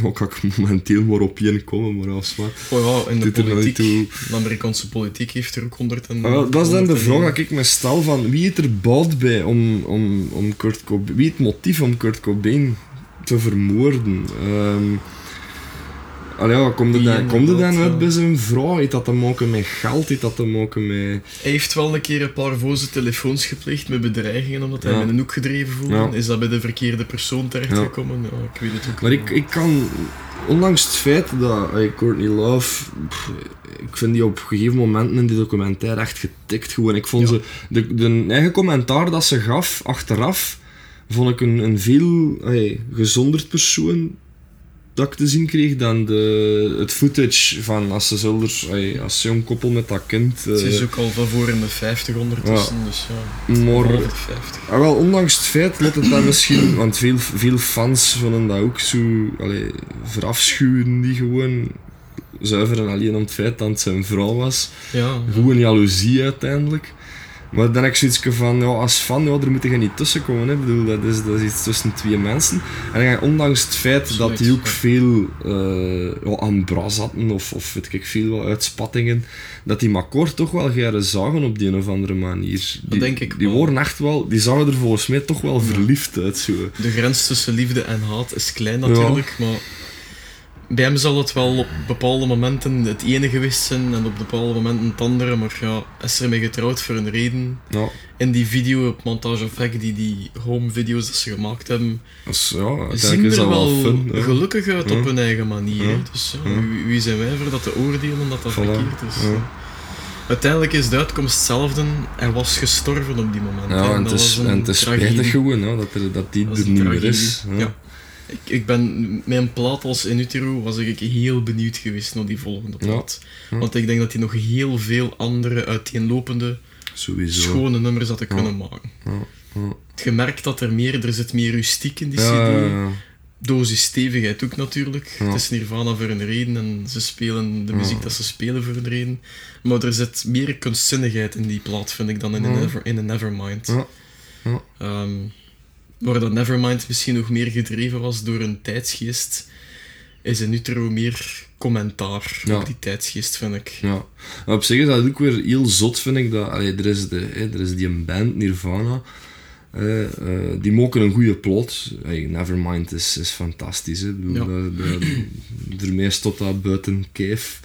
wat kan ik momenteel maar op één komen, maar als wat. Oh ja, in de politiek, de Amerikaanse politiek heeft er ook honderd en... Ah, dat is dan de 101. vraag dat ik me stel van wie het er baat bij om, om, om Kurt Cobain, wie het motief om Kurt Cobain te vermoorden. Ehm allee, ja, komt het dan, komt het dan uit ja. bij zijn vrouw? Heeft dat te maken met geld? Heeft dat te maken met... Hij heeft wel een keer een paar voze telefoons gepleegd met bedreigingen, omdat hij Ja. in een hoek gedreven voelde. Is dat bij de verkeerde persoon terechtgekomen? Ja. ik weet het ook Maar niet. ik, ik kan, ondanks het feit dat allee, Courtney Love, pff, ik vind die op gegeven momenten in die documentaire echt getikt gewoon. Ik vond ze, de, de eigen commentaar dat ze gaf achteraf, vond ik een, een veel gezonderd persoon dat ik te zien kreeg dan de, het footage van als ze als jong koppel met dat kind. Ze is eh, ook al van voor in de 50 ondertussen, dus ja. maar, Boven de 50. ah, wel, ondanks het feit dat het dan misschien, want veel, veel fans vonden dat ook zo, allee, verafschuwen die gewoon zuiver en alleen om het feit dat het zijn vrouw was. Ja, Gewoon jaloezie uiteindelijk. Maar dan heb ik zoiets van, ja, als fan, ja, er moet je niet tussenkomen. Hè. Ik bedoel, dat is, dat is iets tussen twee mensen. En dan ondanks het feit dat die ook veel ja, aan bras hadden, of, of weet ik veel, wat uitspattingen, dat die Macor toch wel geren zagen op die een of andere manier. Die, denk ik Die worden echt wel, die zagen er volgens mij toch wel verliefd uit. Zo. de grens tussen liefde en haat is klein natuurlijk, maar bij hem zal het wel op bepaalde momenten het ene geweest zijn en op bepaalde momenten het andere, maar ja, is ermee getrouwd voor een reden. Ja, In die video op Montage of Fact, die, die home video's dat ze gemaakt hebben, is, ja zien is er wel fun. gelukkig uit op hun eigen manier. Ja. Dus wie, wie zijn wij voor dat te oordelen dat dat Voilà. verkeerd is? Uiteindelijk is de uitkomst hetzelfde. Hij was gestorven op die moment. Ja, en dat het is, was een en het is spijtig gewoon dat, er, dat die er niet meer is. Ja. Ik, ik ben, mijn plaat als In Utero was ik heel benieuwd geweest naar die volgende plaat. Ja. Want ik denk dat hij nog heel veel andere uiteenlopende, Sowieso. schone nummers had kunnen maken. Je merkt dat er meer, er zit meer rustiek in die CD. Dosis stevigheid ook natuurlijk. Het is Nirvana voor een reden en ze spelen de muziek dat ze spelen voor een reden. Maar er zit meer kunstzinnigheid in die plaat, vind ik, dan in, een, Never, in een Nevermind. Ja. Ehm, waar dat Nevermind misschien nog meer gedreven was door een tijdsgeest, is in Utero meer commentaar Ja. op die tijdsgeest, vind ik. Ja. Maar op zich is dat ook weer heel zot, vind ik. Dat, allee, er, is de, hè, er is die een band, Nirvana. eh, eh, die maken een goede plot. Hey, Nevermind is, is fantastisch. Hè. Bedoel, Ja. dat- dat- ermee tot dat buiten kijf.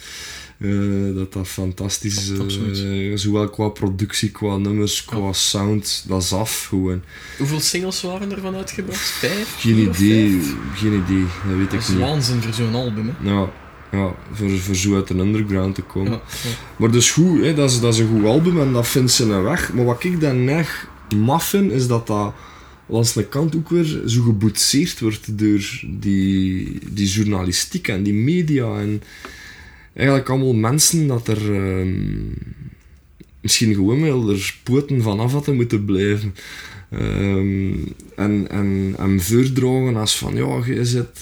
Eh, dat dat fantastisch is. Absoluut. zowel qua productie, qua nummers, qua sound. Dat is af gewoon. Hoeveel singles waren er van uitgebracht? Vijf? Geen idee. vijf? Geen idee. Dat weet Dat ik is niet. waanzin voor zo'n album, hè. Ja, ja voor, voor zo uit een underground te komen. Ja, ja. Maar dus goed, hè, dat, is, dat is een goed album en dat vindt ze een weg. Maar wat ik dan echt maf vind, is dat dat langs de kant ook weer zo geboetseerd wordt door die, die journalistiek en die media. En eigenlijk allemaal mensen dat er ehm, misschien gewoon wel er poten vanaf hadden moeten blijven. Ehm, en, en hem voordragen als van ja, jij zit eh,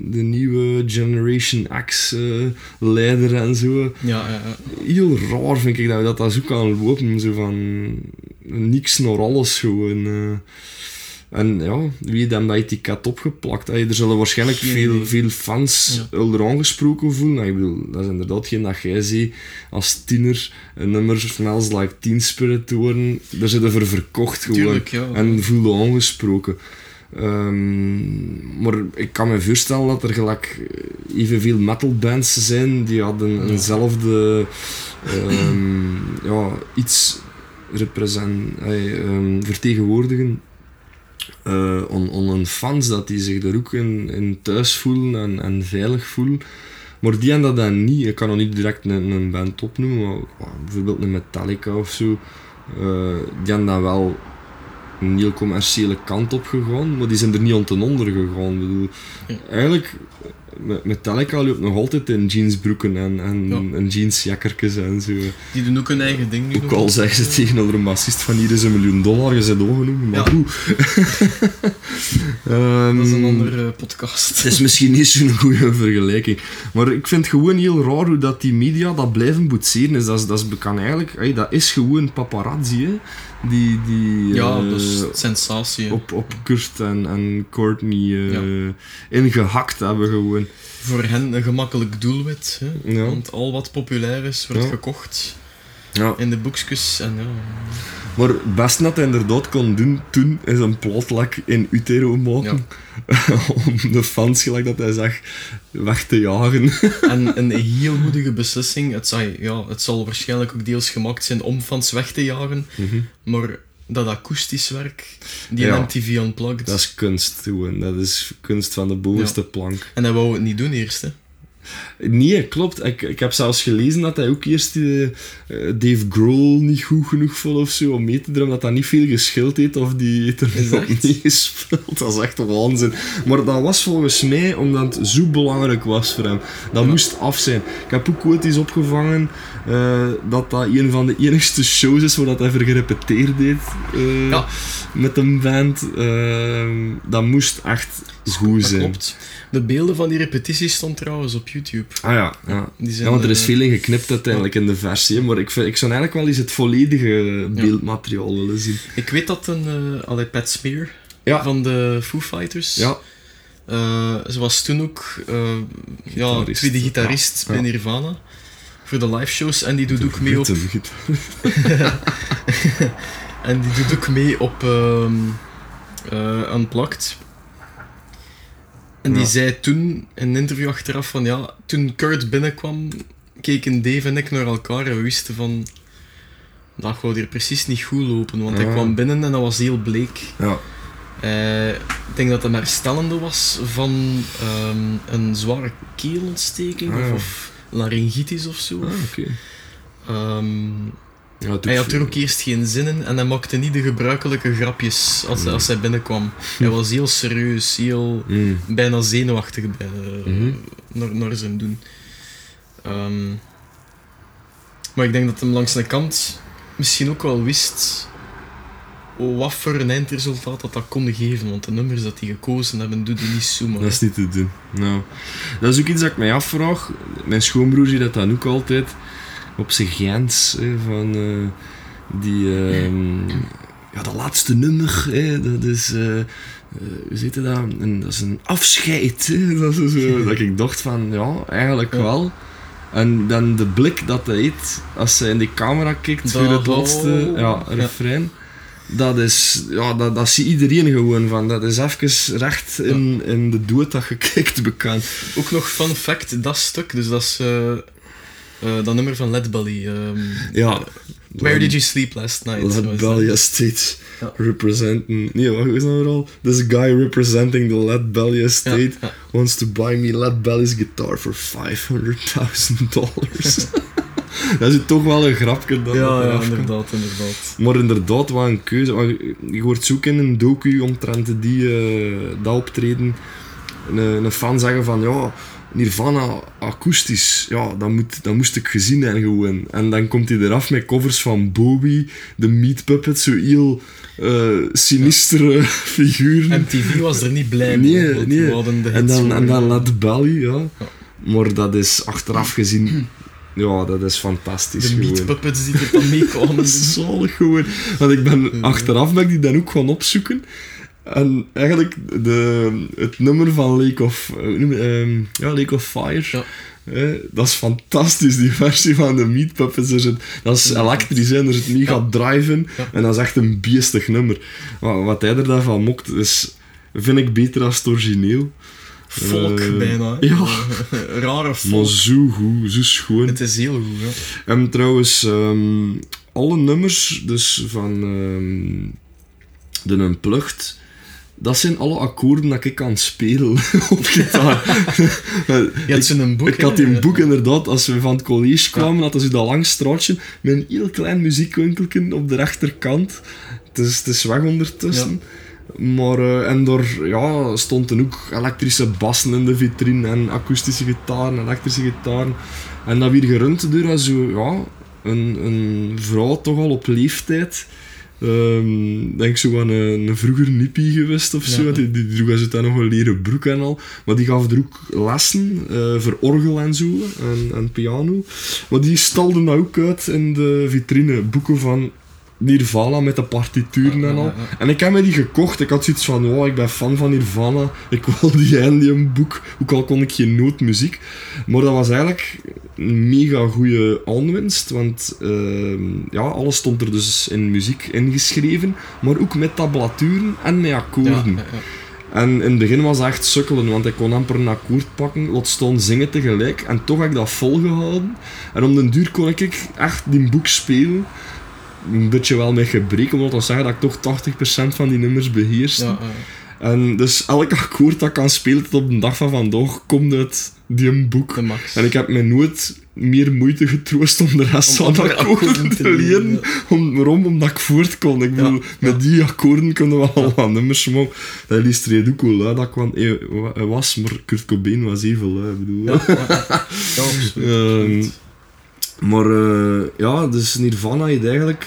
de nieuwe Generation X eh, leider en zo Ja, ja, ja. heel raar vind ik dat dat, dat zo kan lopen. Zo van niks naar alles gewoon. eh. En ja, wie hem dat etiket opgeplakt? Er zullen waarschijnlijk Geen veel, idee. veel fans Ja. er aangesproken voelen. Nou, ik bedoel, dat is inderdaad geen dat jij ziet als tiener een nummer Smells Like Teen Spirit te horen. Daar zitten voor verkocht gewoon. Tuurlijk, ja. En voelen aangesproken. Ehm, maar ik kan me voorstellen dat er gelijk evenveel metalbands zijn die hadden Ja. eenzelfde ehm, ja, iets represent, ehm, vertegenwoordigen eh on, on hun fans, dat die zich er ook in, in thuis voelen en, en veilig voelen. Maar die hebben dat dan niet. Ik kan nog niet direct een, een band opnoemen, maar bijvoorbeeld een Metallica of zo. eh, die hebben dan wel een heel commerciële kant op gegaan, maar die zijn er niet aan ten onder gegaan. Ik bedoel. Eigenlijk, Metallica loopt nog altijd in jeansbroeken en, en, Ja. en zo. Die doen ook hun eigen ding nu. Ook al zeggen ze tegen een bassist van hier is een miljoen dollar, je zit maar Ja. Ehm, Dat is een andere podcast. het is misschien niet zo'n goede vergelijking. Maar ik vind het gewoon heel raar hoe dat die media dat blijven boetseren. Is, dat, is, dat is kan eigenlijk, dat is gewoon paparazzi, hè. Die, die Ja, dat is sensatie. hè. op, op Kurt en, en Courtney Ja. ingehakt hebben gewoon. Voor hen een gemakkelijk doelwit. Hè? Ja. Want al wat populair is, wordt gekocht Ja. in de boekjes. En ja, Maar het beste dat hij inderdaad kon doen toen, is een plotlek in Utero maken. Om de fans, gelijk dat hij zag, weg te jagen. En een heel moedige beslissing. Het, zal, ja, het zal waarschijnlijk ook deels gemaakt zijn om fans weg te jagen. Maar dat akoestisch werk, die Ja. MTV Unplugged. Dat is kunst gewoon. Dat is kunst van de bovenste plank. En hij wou het niet doen eerst. Hè. Nee, klopt. Ik, ik heb zelfs gelezen dat hij ook eerst eh, eh, Dave Grohl niet goed genoeg vond of zo om mee te drummen. Dat dat niet veel geschild heeft of die heeft er niet gespeeld. Dat is echt waanzin. Maar dat was volgens mij omdat het zo belangrijk was voor hem. Dat Ja. moest af zijn. Ik heb ook ooit eens opgevangen eh, dat dat een van de enigste shows is waar dat hij voor gerepeteerd heeft Ja. met een band. Dat moest echt goed Dat zijn. klopt. De beelden van die repetities stond trouwens op YouTube. Ah ja, ja. Ja, want er is eh, veel in geknipt uiteindelijk in de versie. Maar ik, vind, ik zou eigenlijk wel eens het volledige beeldmateriaal willen zien. Ik weet dat een... eh allee, Pat Smear van de Foo Fighters... Ja, Eh, ze was toen ook uh, ja, tweede gitarist bij Nirvana. Voor de live shows. En die doet ook mee op... En die doet ook mee op ehm eh, Unplugged. En die Ja. zei toen in een interview achteraf van ja, toen Kurt binnenkwam, keken Dave en ik naar elkaar en we wisten van dat gaat hier precies niet goed lopen. Want hij Ja. kwam binnen en dat was heel bleek. Ja. Eh, ik denk dat het een herstellende was van ehm, een zware keelontsteking Ah, of, of laryngitis of zo. Ah. Ehm, Ja, hij had er ook eerst geen zin in en hij maakte niet de gebruikelijke grapjes als, Nee. als hij binnenkwam. Hij was heel serieus, heel Mm. bijna zenuwachtig bij, eh, Mhm. naar, naar zijn doen. Ehm, maar ik denk dat hem langs de kant misschien ook wel wist wat voor een eindresultaat dat dat kon geven. Want de nummers dat die gekozen hebben, doet hij niet zomaar. Dat is niet te doen. Nou, dat is ook iets dat ik mij afvraag. Mijn schoonbroer ziet dat dan ook altijd op zijn grens. Hè, van eh, die. ehm, ja, dat laatste nummer. Hè, dat is. eh, hoe zit het dat? Een, dat is een afscheid. Hè, dat, is zo, dat ik dacht van ja, eigenlijk Ja. wel. En dan de blik dat hij heeft als hij in die camera kijkt voor het laatste ja, refrein. Dat is, ja, dat, dat ziet iedereen gewoon van. Dat is even recht in, in de dood dat je kijkt bekend. Ook nog fun fact, dat stuk, dus dat is eh, dat nummer van Led Belly. ehm, Ja. eh, Where did you sleep last night? Was Belly. Estate Ja. representing. Nee, wat is dat al? This guy representing the Let Belly Estate ja. wants to buy me Let Belly's guitar for 500.000 dollars. dat is toch wel een grapje dat Ja, inderdaad, inderdaad. Maar inderdaad, wat een keuze. Want Je hoort zoeken in een docu omtrent die, eh, dat optreden. Een, een fan zeggen van ja, Nirvana akoestisch. Ja, dat, moet, dat moest ik gezien hebben gewoon. En dan komt hij eraf met covers van Bowie, de Meat Puppet, zo heel eh sinistere figuren. MTV was er niet blij mee. Nee, nee. En dan, en dan Let Belly, ja. Ja. Maar dat is achteraf gezien, ja, dat is fantastisch de meat puppets die er dan meekwamen. Dat is zalig gewoon. Want ik ben, achteraf ben ik die dan ook gaan opzoeken. En eigenlijk de, het nummer van Lake of, eh, ehm, ja, Lake of Fire. Ja. eh, dat is fantastisch, die versie van de Meat Puppets. Er zit, dat is elektrisch, hè, er zit mega Ja. drive in. Ja. En dat is echt een beestig nummer. Wat, wat hij er daarvan mokt, is, vind ik beter als het origineel. Volk Eh, bijna. hè. ja. Rare Maar volk. zo goed, zo schoon. Het is heel goed, ja. En trouwens, ehm, alle nummers dus van ehm, de Unplugged, dat zijn alle akkoorden dat ik kan spelen op gitaar. Je had zo'n boek. ik had die boek inderdaad, als we van het college kwamen, hadden ze dat lang straatje met een heel klein muziekwinkeltje op de rechterkant. Het is, het is weg ondertussen. Maar, eh, en daar ja, stonden ook elektrische bassen in de vitrine en akoestische gitaren, elektrische gitaren. En dat weer gerund door zo, ja, een, een vrouw toch al op leeftijd. Ehm denk zo aan een, een vroeger nippie geweest of zo. Ja. Die, die droeg ze dan nog een leren broek en al. Maar die gaf er ook lessen eh, voor orgel en zo en, en piano. Maar die stalde ook uit in de vitrine. Boeken van Nirvana met de partituren en al. En ik heb me die gekocht. Ik had zoiets van, oh, ik ben fan van Nirvana. Ik wil die Indian boek. Ook al kon ik geen noot muziek. Maar dat was eigenlijk een mega goede aanwinst. Want ehm, ja, alles stond er dus in muziek ingeschreven. Maar ook met tablaturen en met akkoorden. ja, ja. En in het begin was het echt sukkelen, want ik kon amper een akkoord pakken, laat staan zingen tegelijk. En toch heb ik dat volgehouden. En om den duur kon ik echt die boek spelen. Een beetje wel met gebrek, omdat dat zeggen dat ik toch 80% van die nummers beheerste. En dus elk akkoord dat ik kan spelen tot op de dag van vandaag komt uit die een boek. En ik heb me nooit meer moeite getroost om de rest Om van de akkoorden te te leren, leren. Om, waarom? Omdat ik voort kon. Ik Ja, bedoel, met die akkoorden kunnen we al wat nummers maken. Dat illustreert ook hoe lui dat ik wa- eh, wa- was, maar Kurt Cobain was even. Ik bedoel. Ja, absoluut. Maar eh, ja, dus Nirvana heeft eigenlijk,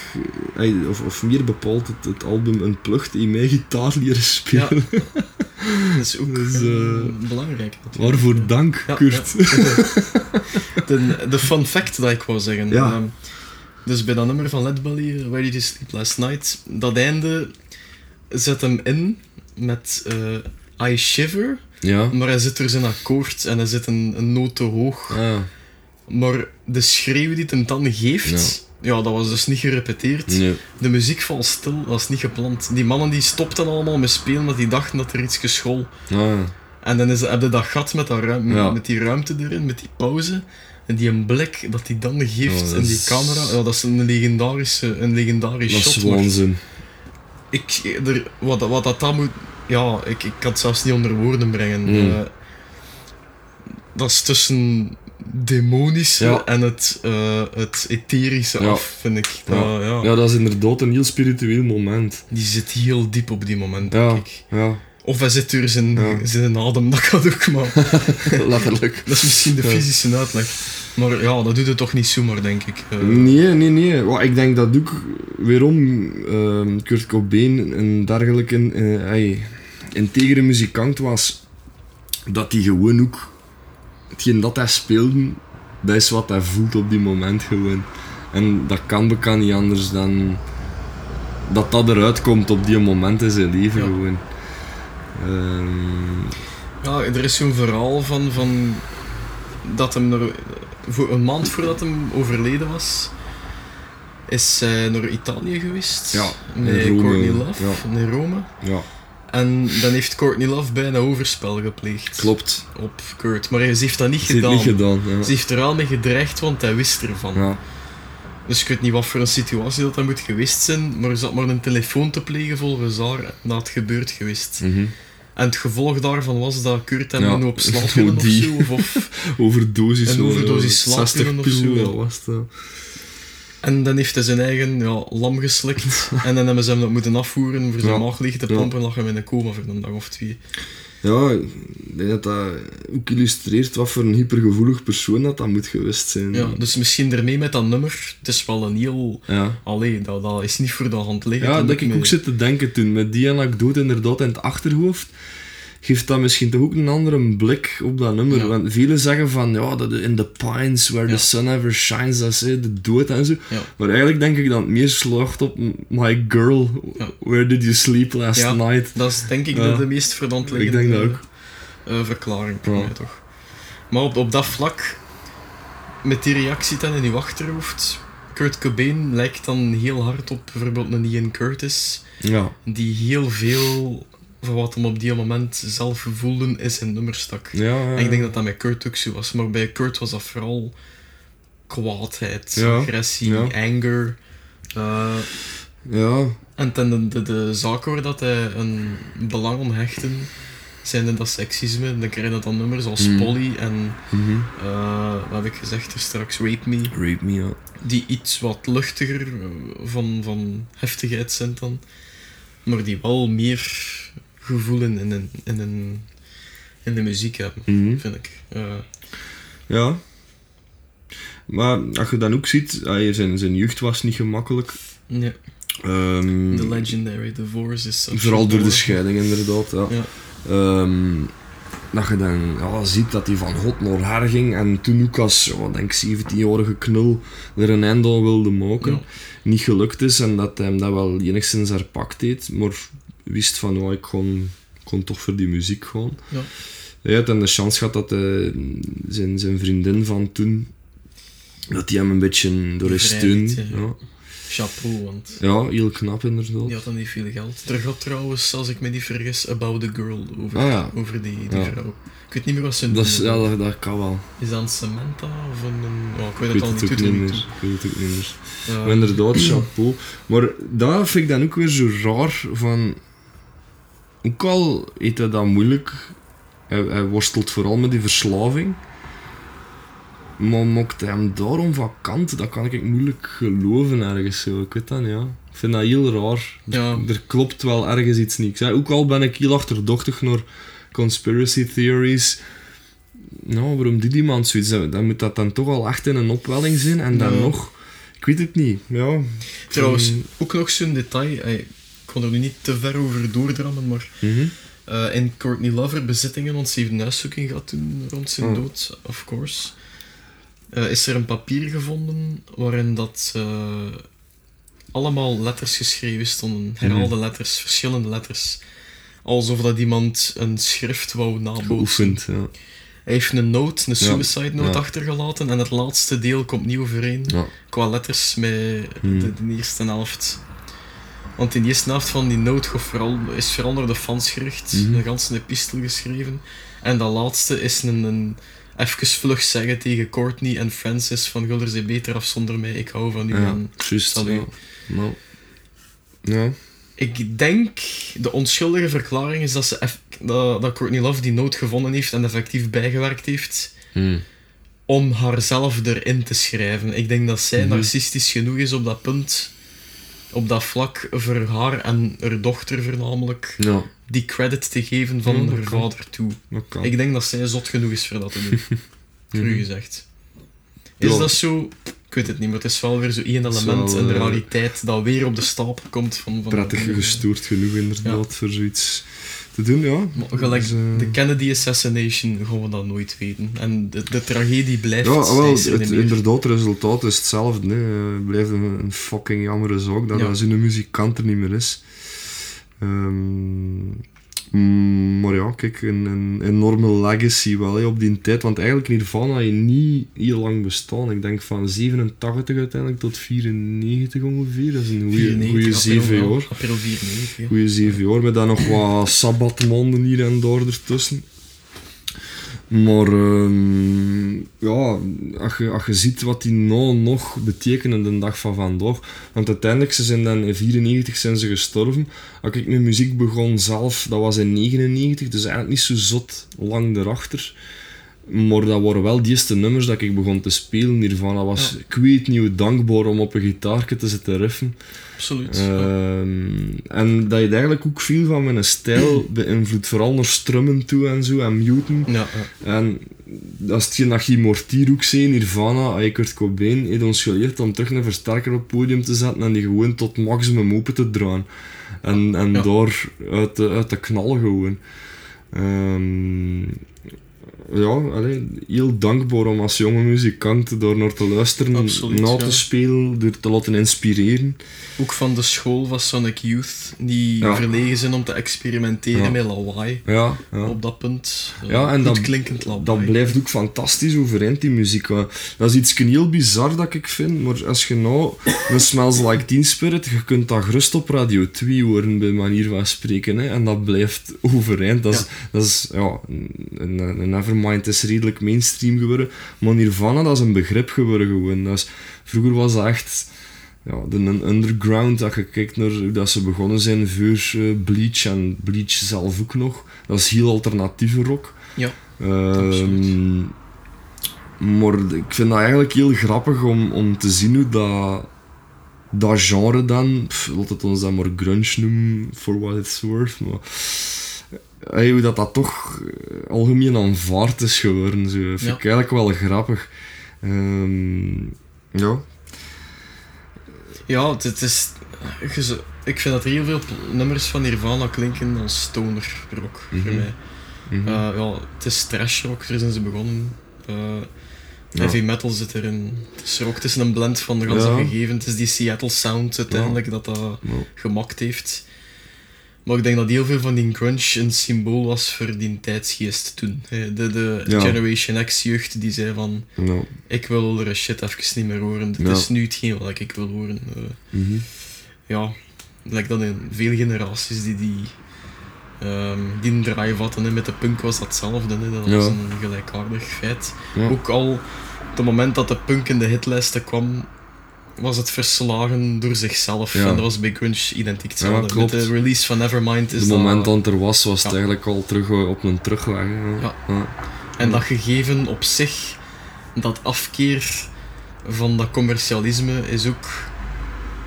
eh, of, of meer bepaald het, het album Unplugged, in mij gitaar leren spelen. Dat is ook dus, eh, belangrijk. natuurlijk. Waarvoor dank, Ja, Kurt. ja. de, de fun fact dat ik wou zeggen. Ja. Ehm, dus bij dat nummer van Led Belly, Where Did You Sleep Last Night, dat einde zet hem in met I Shiver, Ja. maar hij zit er zijn akkoord en hij zit een, een noot te hoog. Maar de schreeuw die het dan geeft, ja. dat was dus niet gerepeteerd. nee. De muziek valt stil, dat is niet gepland. Die mannen die stopten allemaal met spelen, omdat die dachten dat er iets geschol. Ah, En dan is, heb je dat gat met, dat ruim, Ja. met die ruimte erin, met die pauze. En die een blik dat hij dan geeft Oh, dat in die is- camera, ja, dat is een legendarische, een legendarisch dat is shot. maar waanzin. ik, er, wat, wat dat dan moet... Ja, ik, ik kan het zelfs niet onder woorden brengen. Mm. Eh, dat is tussen demonische Ja. en het, eh, het etherische Ja. af, vind ik. Dat, Ja. ja. Ja, dat is inderdaad een heel spiritueel moment. Die zit heel diep op die moment, Ja, denk ik. ja, Of hij zit door zijn, zijn adem, dat kan ook, maar... letterlijk. Dat is misschien de fysische uitleg. Maar ja, dat doet het toch niet zomaar, denk ik. Eh, Nee, nee, nee. Ik denk dat ook weerom ehm, Kurt Cobain een dergelijke eh, hey, integere muzikant was, dat hij gewoon ook hetgeen dat hij speelde, dat is wat hij voelt op die moment gewoon. En dat kan bekend niet anders dan dat dat eruit komt op die moment in zijn leven Ja. gewoon. Ehm, Ja, er is zo'n verhaal van, van dat hem er, voor een maand voordat hem overleden was, is hij naar Italië geweest. Ja, in met Rome, Love ja. in Rome. ja, En dan heeft Courtney Love bijna overspel gepleegd klopt. op Kurt. Maar ze heeft dat niet Ze gedaan. niet gedaan. Ja. Ze heeft er wel mee gedreigd, want hij wist ervan. Ja. Dus ik weet niet wat voor een situatie dat, dat moet geweest zijn, maar er zat maar een telefoon te plegen volgens haar na het gebeurd geweest. Mhm. En het gevolg daarvan was dat Kurt hem Ja, nu op slaapwillen of zo, of, of Overdosis. Een overdosis 60 of zo. was het. En dan heeft hij zijn eigen ja, lam geslikt. en dan hebben ze hem dat moeten afvoeren voor zijn Ja. maag leeg te pompen en lag hem in een coma voor een dag of twee. Ja, ik denk dat dat ook illustreert wat voor een hypergevoelig persoon dat dat moet geweest zijn. Ja, dus misschien ermee met dat nummer. Het is wel een heel... ja. Allee, dat, dat is niet voor de hand liggen. Ja, Dat dat ik mee- ook zit te denken toen. Met die anekdote inderdaad in het achterhoofd, geeft dat misschien toch ook een andere blik op dat nummer. Ja. Want velen zeggen van, ja, dat in the pines where Ja. the sun ever shines, dat is de dood en zo. Ja. Maar eigenlijk denk ik dat het meer slaagt op My girl, where did you sleep last Ja. night? Dat is denk ik de, de meest liggende dat ook. eh, verklaring voor Ja. mij toch. Maar op, op dat vlak, met die reactie dan in uw achterhoofd, Kurt Cobain lijkt dan heel hard op bijvoorbeeld een Ian Curtis, Ja. die heel veel van wat hem op die moment zelf voelde in zijn nummer stak. Ja, ja, En ik denk dat dat met Kurt ook zo was, maar bij Kurt was dat vooral kwaadheid, agressie, anger. eh, ja. en ten de, de, de zaken waar dat hij een belang om hechten, zijn dat seksisme. Dan krijg je dan nummers als Mm. Polly en, Mhm. eh, wat heb ik gezegd er straks, Rape Me. Rape me, ja. Die iets wat luchtiger van, van heftigheid zijn dan. Maar die wel meer gevoel in, in, in, in, de muziek hebben, Mhm. vind ik. Ja. Maar als je dan ook ziet, ah, zijn, zijn jeugd was niet gemakkelijk. ja, Ehm, The Legendary Divorce is... vooral door de scheiding, inderdaad. Ja. Ja. Ehm, dat je dan ja, ziet dat hij van God naar haar ging en toen ook als denk 17-jarige knul er een einde aan wilde maken. Ja. Niet gelukt is en dat hij hem dat wel enigszins herpakt heeft, maar wist van ja, ik kon, kon toch voor die muziek gaan. Ja. Hij had dan de chance gehad dat hij, zijn, zijn vriendin van toen, dat hij hem een beetje door steun. Ja. Chapeau, want... ja, heel knap inderdaad. Die had dan niet veel geld. Er gaat trouwens, als ik me niet vergis, About the Girl over, Ah, ja. over die, die Ja. vrouw. Ik weet niet meer wat ze Dat, is, noemen. ja, dat, dat kan wel. Is dat een Samantha of een... Oh, ik weet Ik het al weet niet, het doet ook er niet niet meer. Ik weet het ook niet meer. Ja. Maar inderdaad, chapeau. Maar dat vind ik dan ook weer zo raar van... Ook al heeft hij dat moeilijk, hij, hij worstelt vooral met die verslaving. Maar mocht hij hem daarom vakant, dat kan ik moeilijk geloven ergens zo. Ik weet dat niet, ja. Ik vind dat heel raar. Ja. Er klopt wel ergens iets zeg, ook al ben ik heel achterdochtig naar conspiracy theories. Nou, waarom doet iemand zoiets? Dan moet dat dan toch al echt in een opwelling zijn. En dan Ja. nog... Ik weet het niet. Ja. Trouwens, ook nog zo'n detail. Ik kon er nu niet te ver over doordrammen, maar Mhm. eh, in Courtney Lover bezittingen, want ze heeft een huiszoeking gehad toen rond zijn Oh. dood, of course. eh, is er een papier gevonden waarin dat eh, allemaal letters geschreven stonden. Herhaalde Mhm. letters, verschillende letters. Alsof dat iemand een schrift wou nabootsen. Geoefend, ja. Hij heeft een note, een Ja. suicide note Ja. achtergelaten en het laatste deel komt niet overeen qua letters met de, de eerste helft. Want in de eerste helft van die vooral, is vooral naar de fans gericht, Mhm. een ganse epistel geschreven. En dat laatste is een, een even vlug zeggen tegen Courtney en Francis van Gulder ze beter af zonder mij, ik hou van u. Ja, juist. Ja. Nou. Ja. ik denk, de onschuldige verklaring is dat, ze dat, dat Courtney Love die note gevonden heeft en effectief bijgewerkt heeft Hm. om haarzelf erin te schrijven. Ik denk dat zij Mhm. narcistisch genoeg is op dat punt, op dat vlak, voor haar en haar dochter voornamelijk, Ja, die credit te geven van Ja, haar kan. vader toe. Ik denk dat zij zot genoeg is voor dat te doen. Cru gezegd. Is Ja. dat zo? Ik weet het niet, maar het is wel weer zo één element in de eh, realiteit dat weer op de stapel komt van... van Prettig gestoord genoeg inderdaad voor zoiets te doen, ja. Maar gelijk Dus, eh, de Kennedy assassination gaan we dat nooit weten. En de, de tragedie blijft Ja, wel, steeds het, meer. inderdaad, het resultaat is hetzelfde. hè. Het blijft een, een fucking jammere zaak dat Ja. zo'n muzikant er niet meer is. Ehm, maar ja, kijk, een, een enorme legacy wel hè, op die tijd. Want eigenlijk Nirvana heeft niet heel lang bestaan. Ik denk van 87 uiteindelijk tot 94 ongeveer. Dat is een goede 94, goede april, 7 ja. jaar. April 94. ja. Goeie zeven jaar, met dan nog wat sabbatmonden hier en daar ertussen. Maar ehm, ja, als je, als je ziet wat die nou nog betekenen de dag van vandaag. Want uiteindelijk, ze zijn dan in 94 zijn ze gestorven. Als ik met muziek begon zelf, dat was in 99, dus eigenlijk niet zo zot lang erachter. Maar dat waren wel die eerste nummers dat ik begon te spelen hiervan. Dat was, Ja. ik weet niet hoe dankbaar om op een gitaartje te zitten riffen. Absoluut. ja. Ehm, en dat je eigenlijk ook veel van mijn stijl beïnvloedt, vooral naar strummen toe en zo, en muten. Ja. En hetgeen dat Guy Mortier ook zei, Nirvana, en Kurt Cobain, heeft ons geleerd om terug een versterker op het podium te zetten en die gewoon tot maximum open te draaien. En, en daar uit de, uit de knal gewoon. Ehm, ja, allee, heel dankbaar om als jonge muzikant daar naar te luisteren, Absoluut, na ja. te spelen, er te laten inspireren. Ook van de school van Sonic Youth, die Ja. verlegen zijn om te experimenteren Ja. met lawaai. Ja, ja. Op dat punt. Eh, Ja, en dat- klinkend lawaai. Dat blijft ook fantastisch overeind, die muziek. hè. Dat is iets heel bizar dat ik vind, maar als je nou een Smells Like Teen Spirit, je kunt dat gerust op Radio 2 horen, bij manier van spreken, hè, en dat blijft overeind. Dat is, dat is ja, een, een Nevermind is redelijk mainstream geworden, maar Nirvana, dat is een begrip geworden gewoon. Dat vroeger was dat echt... Ja, de een underground, als je kijkt naar hoe dat ze begonnen zijn voor eh, Bleach en Bleach zelf ook nog. Dat is heel alternatieve rock. Ja, absoluut. maar ik vind dat eigenlijk heel grappig om, om te zien hoe dat, dat genre dan, pff, laat het ons dan maar grunge noemen, for what it's worth, maar hey, hoe dat, dat toch eh, algemeen aanvaard is geworden. Zo. Vind Ja. ik eigenlijk wel grappig. Ehm, ja. ja het, is... zo- Ik vind dat er heel veel nummers van Nirvana klinken als stoner rock, voor Mhm. mij. Mhm. Eh, ja, het is trash rock, daar zijn ze begonnen. Eh, Ja. Heavy metal zit erin. Het is ook het is een blend van de ganse Ja. gegeven. Het is die Seattle sound uiteindelijk dat dat gemaakt heeft. Maar ik denk dat heel veel van die grunge een symbool was voor die tijdsgeest toen. hè. De, de Ja. Generation X jeugd die zei van Ja. ik wil er shit even niet meer horen. Dit is nu hetgeen wat ik wil horen. Eh, Mhm. ja, lijkt dat in veel generaties die die, ehm die een drive hadden. hè. Met de punk was dat hetzelfde. Hè. Dat was een gelijkaardig feit. Ja. Ook al op het moment dat de punk in de hitlijsten kwam, was het verslagen door zichzelf. Ja. En dat was bij grunge identiek hetzelfde. Met klopt. de release van Nevermind is Het dat... moment dat het er was, was het Ja. eigenlijk al terug eh, op een terugweg. Ja. Ja. En dat gegeven op zich dat afkeer van dat commercialisme is ook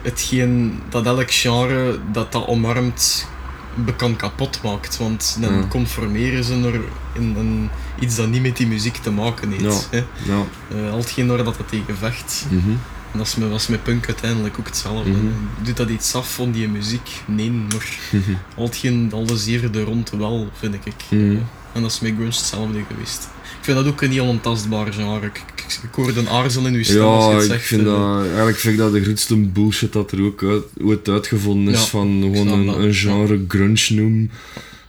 hetgeen dat elk genre dat dat omarmt bekend kapot maakt. Want dan Ja. conformeren ze er in een, iets dat niet met die muziek te maken heeft. hè. Ja. Eh, al hetgeen waar dat, dat tegen vecht. Mhm. En dat is met, was met punk uiteindelijk ook hetzelfde. Mhm. Doet dat iets af van die muziek? Nee, maar al hetgeen, alles hier er rond wel, vind ik. Mhm. En dat is met grunge hetzelfde geweest. Ik vind dat ook een heel ontastbaar genre. Ik, ik, ik hoorde een aarzel in uw stem als je Ja, het ik zegt. vind eh. dat, eigenlijk vind ik dat de grootste bullshit dat er ook uit, ooit uitgevonden is Ja, van gewoon een, een genre grunge noemen.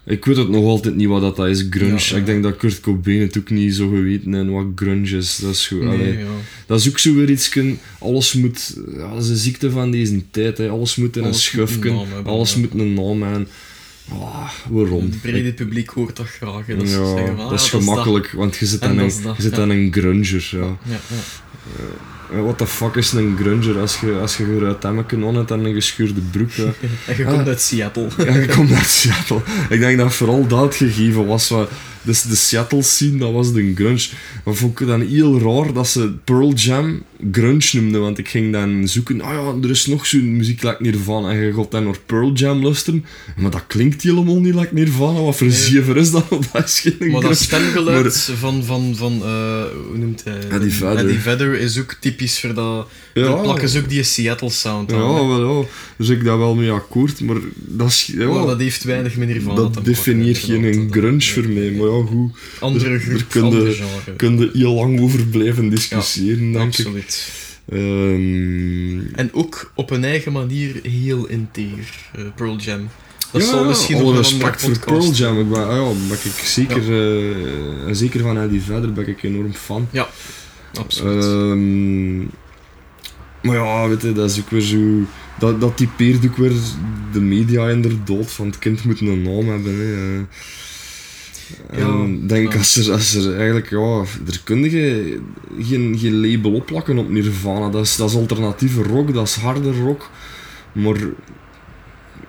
Ik weet het nog altijd niet wat dat is, grunge. Ja. Ik denk dat Kurt Cobain het ook niet zo geweten en wat grunge is. Dat is Nee, ja. Dat is ook zo weer iets, alles moet, ja, dat is een ziekte van deze tijd, hè. alles moet in een Alles moet een schufken, alles moet een naam hebben. Ah, waarom? Het brede publiek hoort dat graag. hè. Dat is, ja, zeggen dat is ah, gemakkelijk, want je zit aan een, je zit aan een grunger. Ja. Ja, ja. Eh, What the fuck is een grunger als je, als je eruit hemmen on hebt en een geschuurde broek? hè? En je Ah. komt uit Seattle. Ja, je komt uit Seattle. Ik denk dat vooral dat gegeven was. Wat, dus de Seattle scene, dat was de grunge. Maar vond ik dan heel raar dat ze Pearl Jam grunge noemden. Want ik ging dan zoeken, ah ja, er is nog zo'n muziek like Nirvana. En je gaat dan naar Pearl Jam luisteren. Maar dat klinkt helemaal niet like Nirvana. Wat voor Nee. zever is dat? Dat is geen Maar grunge. dat stemgeluid Maar- van, van, van eh, hoe noemt hij? Eddie Vedder. Eddie Vedder is ook typisch voor dat. Ja. Plakken ze ook die Seattle sound Ja, aan. wel ja. Dus ik daar wel mee akkoord. Maar dat is... Ja, Maar dat heeft weinig met Nirvana te dat definieert geen grunge voor mij. Maar ja, goed. Andere Er- er groep, kun je- andere genre. Kun je heel lang over blijven discussiëren, denk ik. Absoluut. Ehm, En ook op een eigen manier heel integer, eh, Pearl Jam. Dat ja, zal misschien nog respect voor Pearl Jam. Ik ben, ah ja, ben ik zeker, en zeker van Eddie Vedder ben ik enorm fan. Absoluut. Ehm, maar ja, weet je, dat is ook weer zo... Dat, dat typeert ook weer de media inderdaad, van het kind moet een naam hebben. Hè. Ja, en ik denk als er, als er eigenlijk, ja, er kun je geen, geen label opplakken op Nirvana. Dat is, dat is alternatieve rock, dat is harde rock. Maar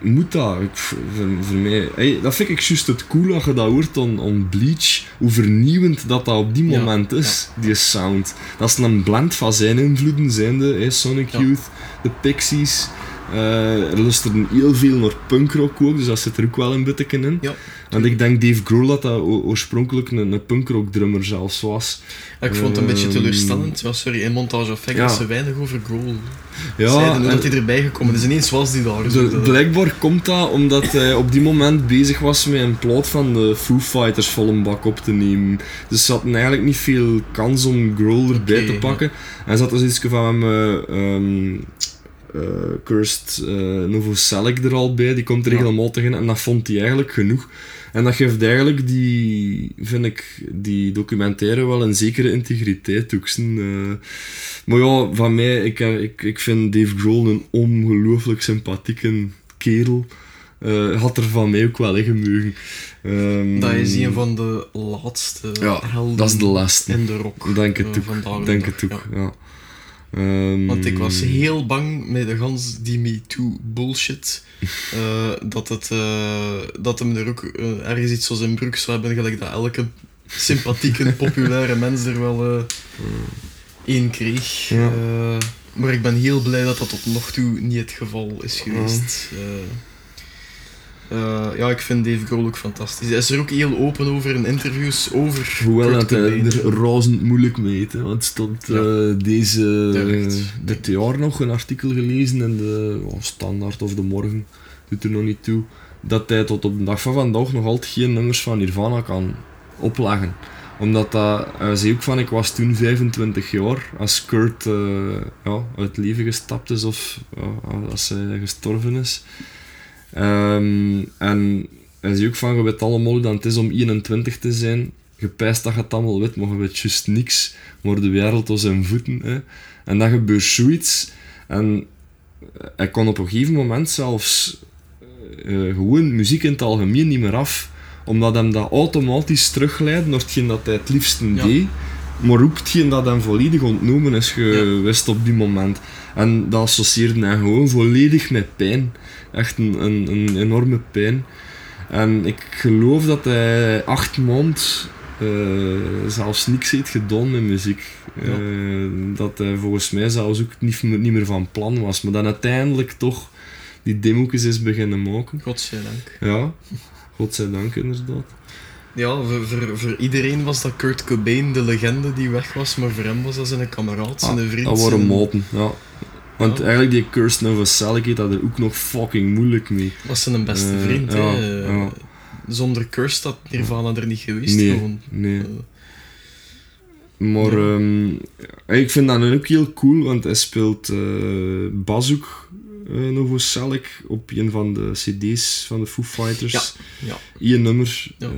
moet dat? Ik, voor, voor mij, hey, dat vind ik juist het cool als je dat hoort on, on Bleach. Hoe vernieuwend dat dat op die Ja, moment is, die sound. Dat is een blend van zijn invloeden, zijnde hey, Sonic Ja. Youth, de Pixies. Eh, er luisterde heel veel naar punkrock ook, dus dat zit er ook wel een beetje in. Ja, Want ik denk Dave Grohl dat dat oorspronkelijk een, een punkrock drummer zelfs was. Ja, ik vond het een beetje ehm, teleurstellend. Ja, sorry, in Montage of Fact ja. ze weinig over Grohl Ja, zeiden. en- dat hij erbij gekomen is. Ineens was die daar. De, dat- blijkbaar komt dat omdat hij op die moment bezig was met een plot van de Foo Fighters vol een bak op te nemen. Dus ze hadden eigenlijk niet veel kans om Grohl erbij te pakken. En ze had dus iets van hem, eh, eh, Cursed Novoselic er al bij, die komt er Ja. helemaal tegen en dat vond hij eigenlijk genoeg. En dat geeft eigenlijk die, vind ik, die documentaire wel een zekere integriteit ook. eh. maar ja, van mij, ik, ik, ik vind Dave Grohl een ongelooflijk sympathieke kerel. Had er van mij ook wel in gemogen. Ehm, Dat is een van de laatste Ja, helden dat is de laatste. in de rock. Denk het ook. Denk dag, het ook, ja. ja. Ehm, Want ik was heel bang met de gans die MeToo bullshit. eh, dat, het, eh, dat hem er ook eh, ergens iets zoals in broek zou hebben, gelijk dat elke sympathieke, populaire mens er wel één kreeg. Ja. Maar ik ben heel blij dat dat tot nog toe niet het geval is geweest. Eh, ja, ik vind Dave Grohl ook fantastisch. Hij is er ook heel open over in interviews over Hoewel Kurt dat hij er razend moeilijk mee heeft. Want het stond Ja. eh, deze, Terecht. eh, dit jaar nog een artikel gelezen in de oh, Standaard of de Morgen, doet er nog niet toe, dat hij tot op de dag van vandaag nog altijd geen nummers van Nirvana kan opleggen. Omdat dat, hij zei ook van, ik was toen 25 jaar, als Kurt eh, ja, uit het leven gestapt is of als hij gestorven is. Ehm, en hij zei ook van, je weet allemaal hoe dat het is om 21 te zijn. Je pijst dat je het allemaal weet, maar je weet juist niks. Maar de wereld tot zijn voeten. Hè. En dan gebeurt zoiets. En hij kon op een gegeven moment zelfs eh, gewoon muziek in het algemeen niet meer af. Omdat hem dat automatisch terugleidde naar hetgeen dat hij het liefste Ja. deed. Maar ook hetgeen dat hem volledig ontnomen is geweest op die moment. En dat associeerde hij gewoon volledig met pijn. Echt een, een, een enorme pijn. En ik geloof dat hij acht maanden eh, zelfs niks heeft gedaan met muziek. Ja. Eh, dat hij volgens mij zelfs ook niet, niet meer van plan was. Maar dan uiteindelijk toch die demo's is beginnen maken. Godzijdank. Ja, godzijdank inderdaad. Ja, voor, voor, voor iedereen was dat Kurt Cobain de legende die weg was, maar voor hem was dat zijn kameraad, zijn Ah, vriend. dat waren moten, ja. Want Ja. eigenlijk die Kirsten Novoselic heeft dat er ook nog fucking moeilijk mee. was zijn beste Eh, vriend. ja, hè. ja. Zonder Kirst had Nirvana er niet geweest. Nee, Gewoon. nee. Eh, Maar Ja. ehm, ja, ik vind dat ook heel cool, want hij speelt eh Bazoek uh, Novoselic op een van de cd's van de Foo Fighters. Ja, ja. Eén nummer Ja.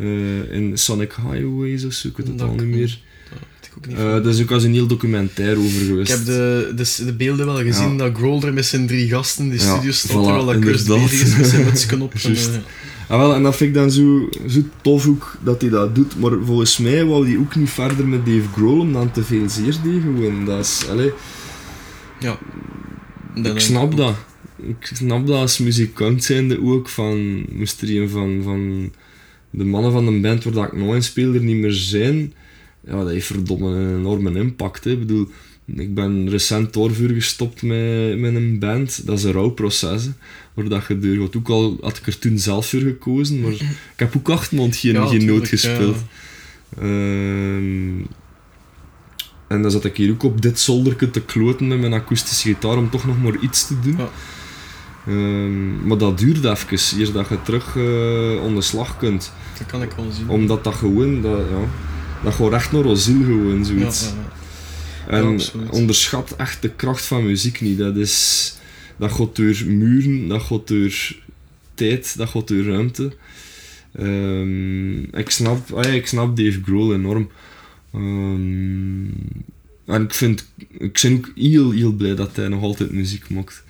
in Sonic Highways of zo, ik weet het al niet meer. Ook niet. Van. daar is ook als een heel documentaire over geweest. ik heb de, de, de beelden wel gezien Ja. dat Grohl er met zijn drie gasten in de studio stond, voilà, terwijl dat inderdaad. bezig is met zijn mutsken op. en, eh, Ah, wel, en dat vind ik dan zo, zo tof ook dat hij dat doet. Maar volgens mij wou hij ook niet verder met Dave Grohl, omdat hij te veel zeer deed gewoon. Dat is, allee, ja. ik snap dat. Ik snap dat als muzikant zijnde ook van... Moest er een van, van de mannen van de band waar dat ik nog in speel er niet meer zijn... Ja, dat heeft verdomme een enorme impact. Hè. Ik bedoel, ik ben recent doorvuur gestopt met, met een band. Dat is een rouwproces. hè, Waar dat gaat. Ook al had ik er toen zelf voor gekozen, maar ik heb ook acht maanden geen, Ja, geen noot ja. gespeeld. Ehm, en dan zat ik hier ook op dit zolderke te kloten met mijn akoestische gitaar om toch nog maar iets te doen. Ja. Ehm, maar dat duurde even, eer dat je terug eh onder de slag kunt. Dat kan ik wel zien. Omdat dat gewoon, dat, ja, dat gaat echt naar ziel gewoon, zoiets. ja, ja. En onderschat echt de kracht van muziek niet. Dat, is, dat gaat door muren, dat gaat door tijd, dat gaat door ruimte. Ehm, ik, snap, ah ja, ik snap Dave Grohl enorm. Ehm, en ik, vind, ik ben ook heel, heel blij dat hij nog altijd muziek maakt.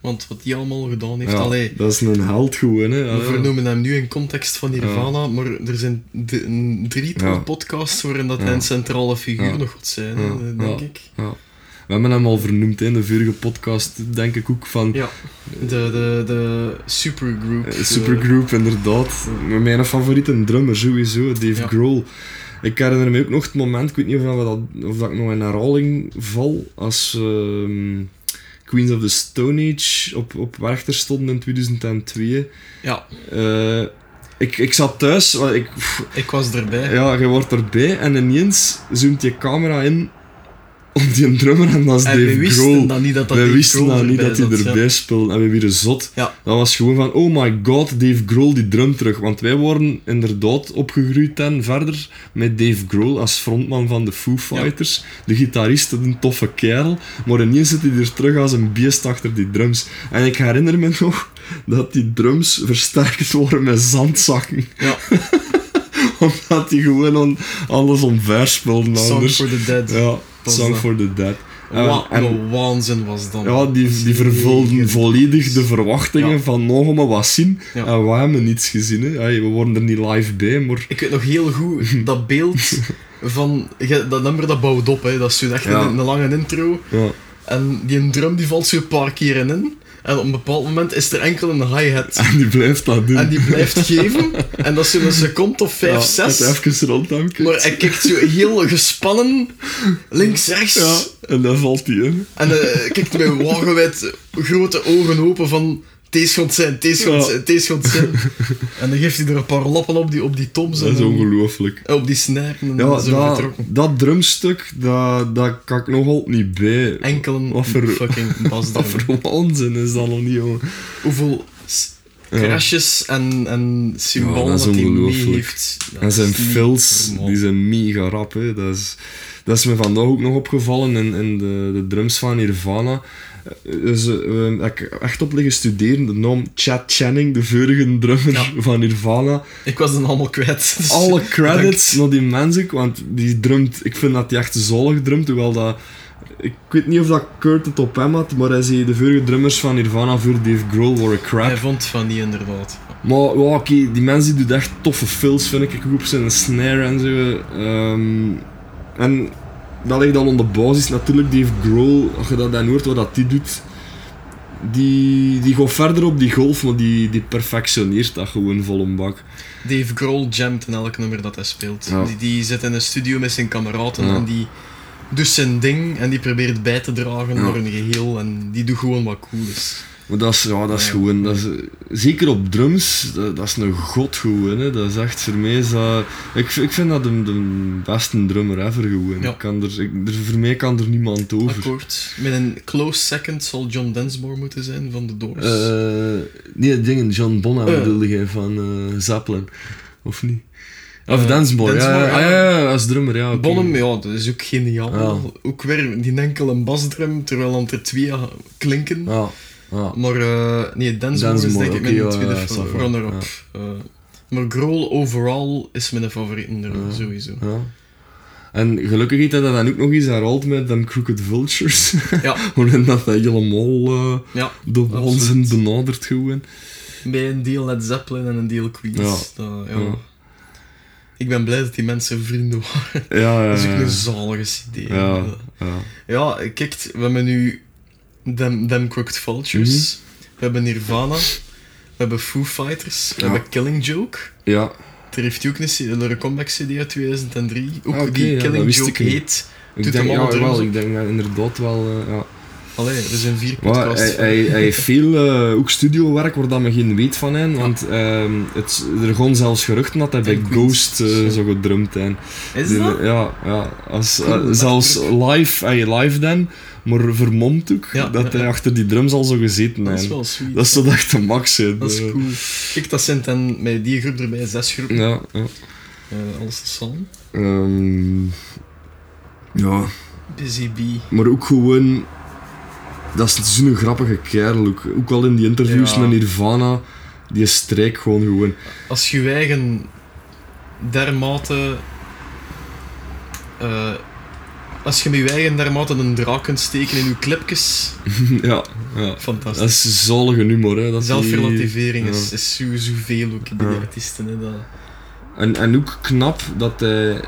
Want wat hij allemaal gedaan heeft, Ja, allee, dat is een held gewoon. Hè. we vernoemen hem nu in context van Nirvana, maar er zijn de, een drietal Ja. podcasts waarin dat hij een centrale figuur nog gaat zijn, hè, denk ik. Ja. We hebben hem al vernoemd in de vorige podcast, denk ik ook van Ja, de, de, de supergroup. Eh, eh, Supergroup, inderdaad. Mijn favoriete drummer sowieso, Dave. Grohl. Ik herinner me ook nog het moment, ik weet niet of, dat, of dat ik nog in herhaling val, als ehm, Queens of the Stone Age op, op Werchter stonden in 2002. Ja, Eh, ik, ik zat thuis, want ik, pff, ik was erbij. ja, je wordt erbij en ineens zoomt je camera in op die drummer en dat is en we Dave wisten Grohl. dan niet dat dat Dave wisten dan niet dat hij erbij speelde en we werden zot. Ja. Dat was gewoon van, oh my god, Dave Grohl die drum terug. Want wij worden inderdaad opgegroeid en verder met Dave Grohl als frontman van de Foo Fighters. De gitarist, een toffe kerel. Maar ineens zit hij er terug als een beest achter die drums. En ik herinner me nog dat die drums versterkt worden met zandzakken. Ja, Omdat hij gewoon on- alles omver speelde Song for the Dead. Ja, Song dat. for the Dead. En- Wat en- een waanzin was dan. ja, die, die vervulden volledig de verwachtingen Ja. van nog maar wat zien. Ja. En we hebben niets gezien. Hè. We worden er niet live bij, maar... Ik weet nog heel goed dat beeld van... Dat nummer dat bouwt op, hè. dat is zo echt Ja. een, een lange intro. Ja, En die drum die valt zo een paar keren in. En op een bepaald moment is er enkel een hi-hat. en die blijft dat doen. En die blijft geven. En dat is zo'n seconde of vijf, ja, zes. het Even rondom Maar hij kijkt zo heel gespannen. Links, rechts. Ja, en dan valt hij in. En hij kijkt met wagenwijd grote ogen open van... Deze gaat zijn, deze gaat Ja. zijn, zijn. En dan geeft hij er een paar lappen op die, op die toms. Dat en is ongelooflijk. Op die snaren en Ja, is dat, vertrokken. dat drumstuk, dat, dat kan ik nog altijd niet bij. Enkelen Wat voor- fucking Wat basdrum. voor waanzin is dat nog niet, jongen. Hoeveel Ja. crashes en, en symbolen Ja, dat is dat hij mee heeft. Dat En zijn is fills, die zijn mega rap. Hè. Dat, is, dat is me vandaag ook nog opgevallen in, in de, de drums van Nirvana. Eh, Dus, eh, heb ik echt op liggen studeren. De naam Chad Channing, de vorige drummer Ja. van Nirvana. Ik was dan allemaal kwijt. dus Alle credits naar die mens ook, want die drumt, ik vind dat hij echt zalig drumt, hoewel dat... Ik weet niet of dat Kurt het op hem had, maar hij zei de vorige drummers van Nirvana voor Dave Grohl waren crap. Hij vond van niet, inderdaad. Maar ja, oké, die mensen die doet echt toffe fills, vind ik. Ik roep zijn snare en zo. Ehm, en dat ligt dan onder basis. Natuurlijk, Dave Grohl, als je dat dan hoort wat dat die doet, die, die gaat verder op die golf, maar die, die perfectioneert dat gewoon vol een bak. Dave Grohl jamt in elk nummer dat hij speelt. Ja. Die, die zit in een studio met zijn kameraden Ja. en die doet zijn ding en die probeert bij te dragen Ja. naar een geheel en die doet gewoon wat cool is. Maar dat is, ja, dat is gewoon, dat is, zeker op drums, dat, dat is een god gewoon. Hè. Dat is echt voor mij, is dat, ik, ik vind dat de, de beste drummer ever gewoon. Ja. Ik kan er, ik, er, voor mij kan er niemand over. Akkoord. Met een close second zal John Densmore moeten zijn van de Doors. Eh, nee, dingen, John Bonham Eh. bedoelde jij van eh Zeppelin, of niet? Of Eh, Densmore, ja, ja, ja. als drummer, ja. Bonham, ja, dat is ook geniaal. Ja. Ook weer die enkele basdrum, terwijl er twee klinken. Ja, ja. Maar eh, nee, Densmore, is denk ik oké, mijn ja, tweede ja, runner-up. Eh, maar Grohl overall is mijn favoriete Ja. sowieso. ja. En gelukkig heeft hij dat dan ook nog eens herhaald met dan Crooked Vultures. Ja, Waarin dat hij helemaal eh, ja. de waanzin benadert gewoon. Bij een deel Led Zeppelin en een deel Queens. Ja. Dat, ja. Ja. Ik ben blij dat die mensen vrienden waren. Ja, ja, Dat is ook ja. een zalige CD. Ja, ja. Ja, kijk, we hebben nu Them, Them Crooked Vultures. Mhm. We hebben Nirvana. We hebben Foo Fighters. We Ja. hebben Killing Joke. Ja, Er heeft ook een, een comeback CD uit 2003. Ook Ah, die ja, dat Killing wist Joke heet. ik Doet denk, ja, wel, ik denk dat inderdaad wel, eh, ja. Allee, er zijn vier Maar podcasts. hij, hij, hij heeft veel uh, ook studiowerk waar dat men geen weet van heeft, want ehm, het, er gaan zelfs geruchten dat hij bij Queens. Ghost eh, zo gedrumd heeft. Is dat? Ja, ja als, Cool, zelfs live, hij live dan, maar vermomd ook, Ja, dat hij achter die drums al zo gezeten Dat is heeft. wel sweet. Dat is toch echt de max, hè. Dat is Eh, cool. Kijk, dat zijn dan met die groep erbij zes groepen. Ja, ja. Eh, alles samen. Ehm, ja, Busy Bee. maar ook gewoon... Dat is zo'n grappige kerel ook. Ook al in die interviews met Nirvana, die strijk gewoon gewoon. Als je eigen dermate... eh, als je met je eigen dermate een draak kunt steken in je clipjes, ja, ja. fantastisch. Dat is zalige humor, hè. Dat Zelfrelativering is, is zo, zoveel ook bij Ja. artiesten. Hè, dat... En, en ook knap dat hij,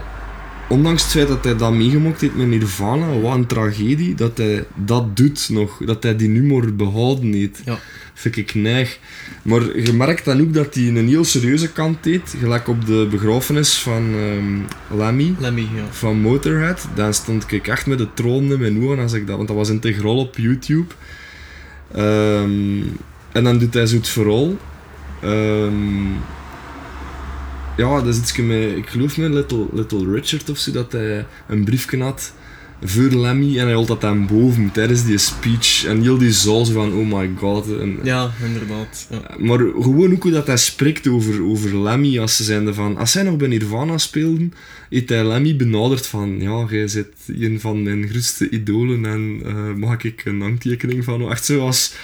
ondanks het feit dat hij dat meegemaakt heeft met Nirvana, wat een tragedie, dat hij dat doet nog. Dat hij die humor behouden heeft. Ja. Vind ik neig. Maar je merkt dan ook dat hij een heel serieuze kant deed. Gelijk op de begrafenis van ehm, Lemmy. Lemmy, ja. van Motorhead. Dan stond ik echt met de troon in mijn ogen als ik dat, want dat was integraal op YouTube. Ehm, en dan doet hij zo het verhaal. Ehm, ja, dat is iets met, ik geloof met Little, Little Richard of zo, dat hij een briefje had voor Lemmy en hij hield dat aan boven tijdens die speech. En heel die zaal van, oh my god. En, Ja, inderdaad. Ja. maar gewoon ook hoe dat hij spreekt over, over Lemmy, als ze zijnde van... Als zij nog bij Nirvana speelden, heeft hij Lemmy benaderd van... Ja, jij bent een van mijn grootste idolen en eh, mag ik een handtekening van... Echt zo als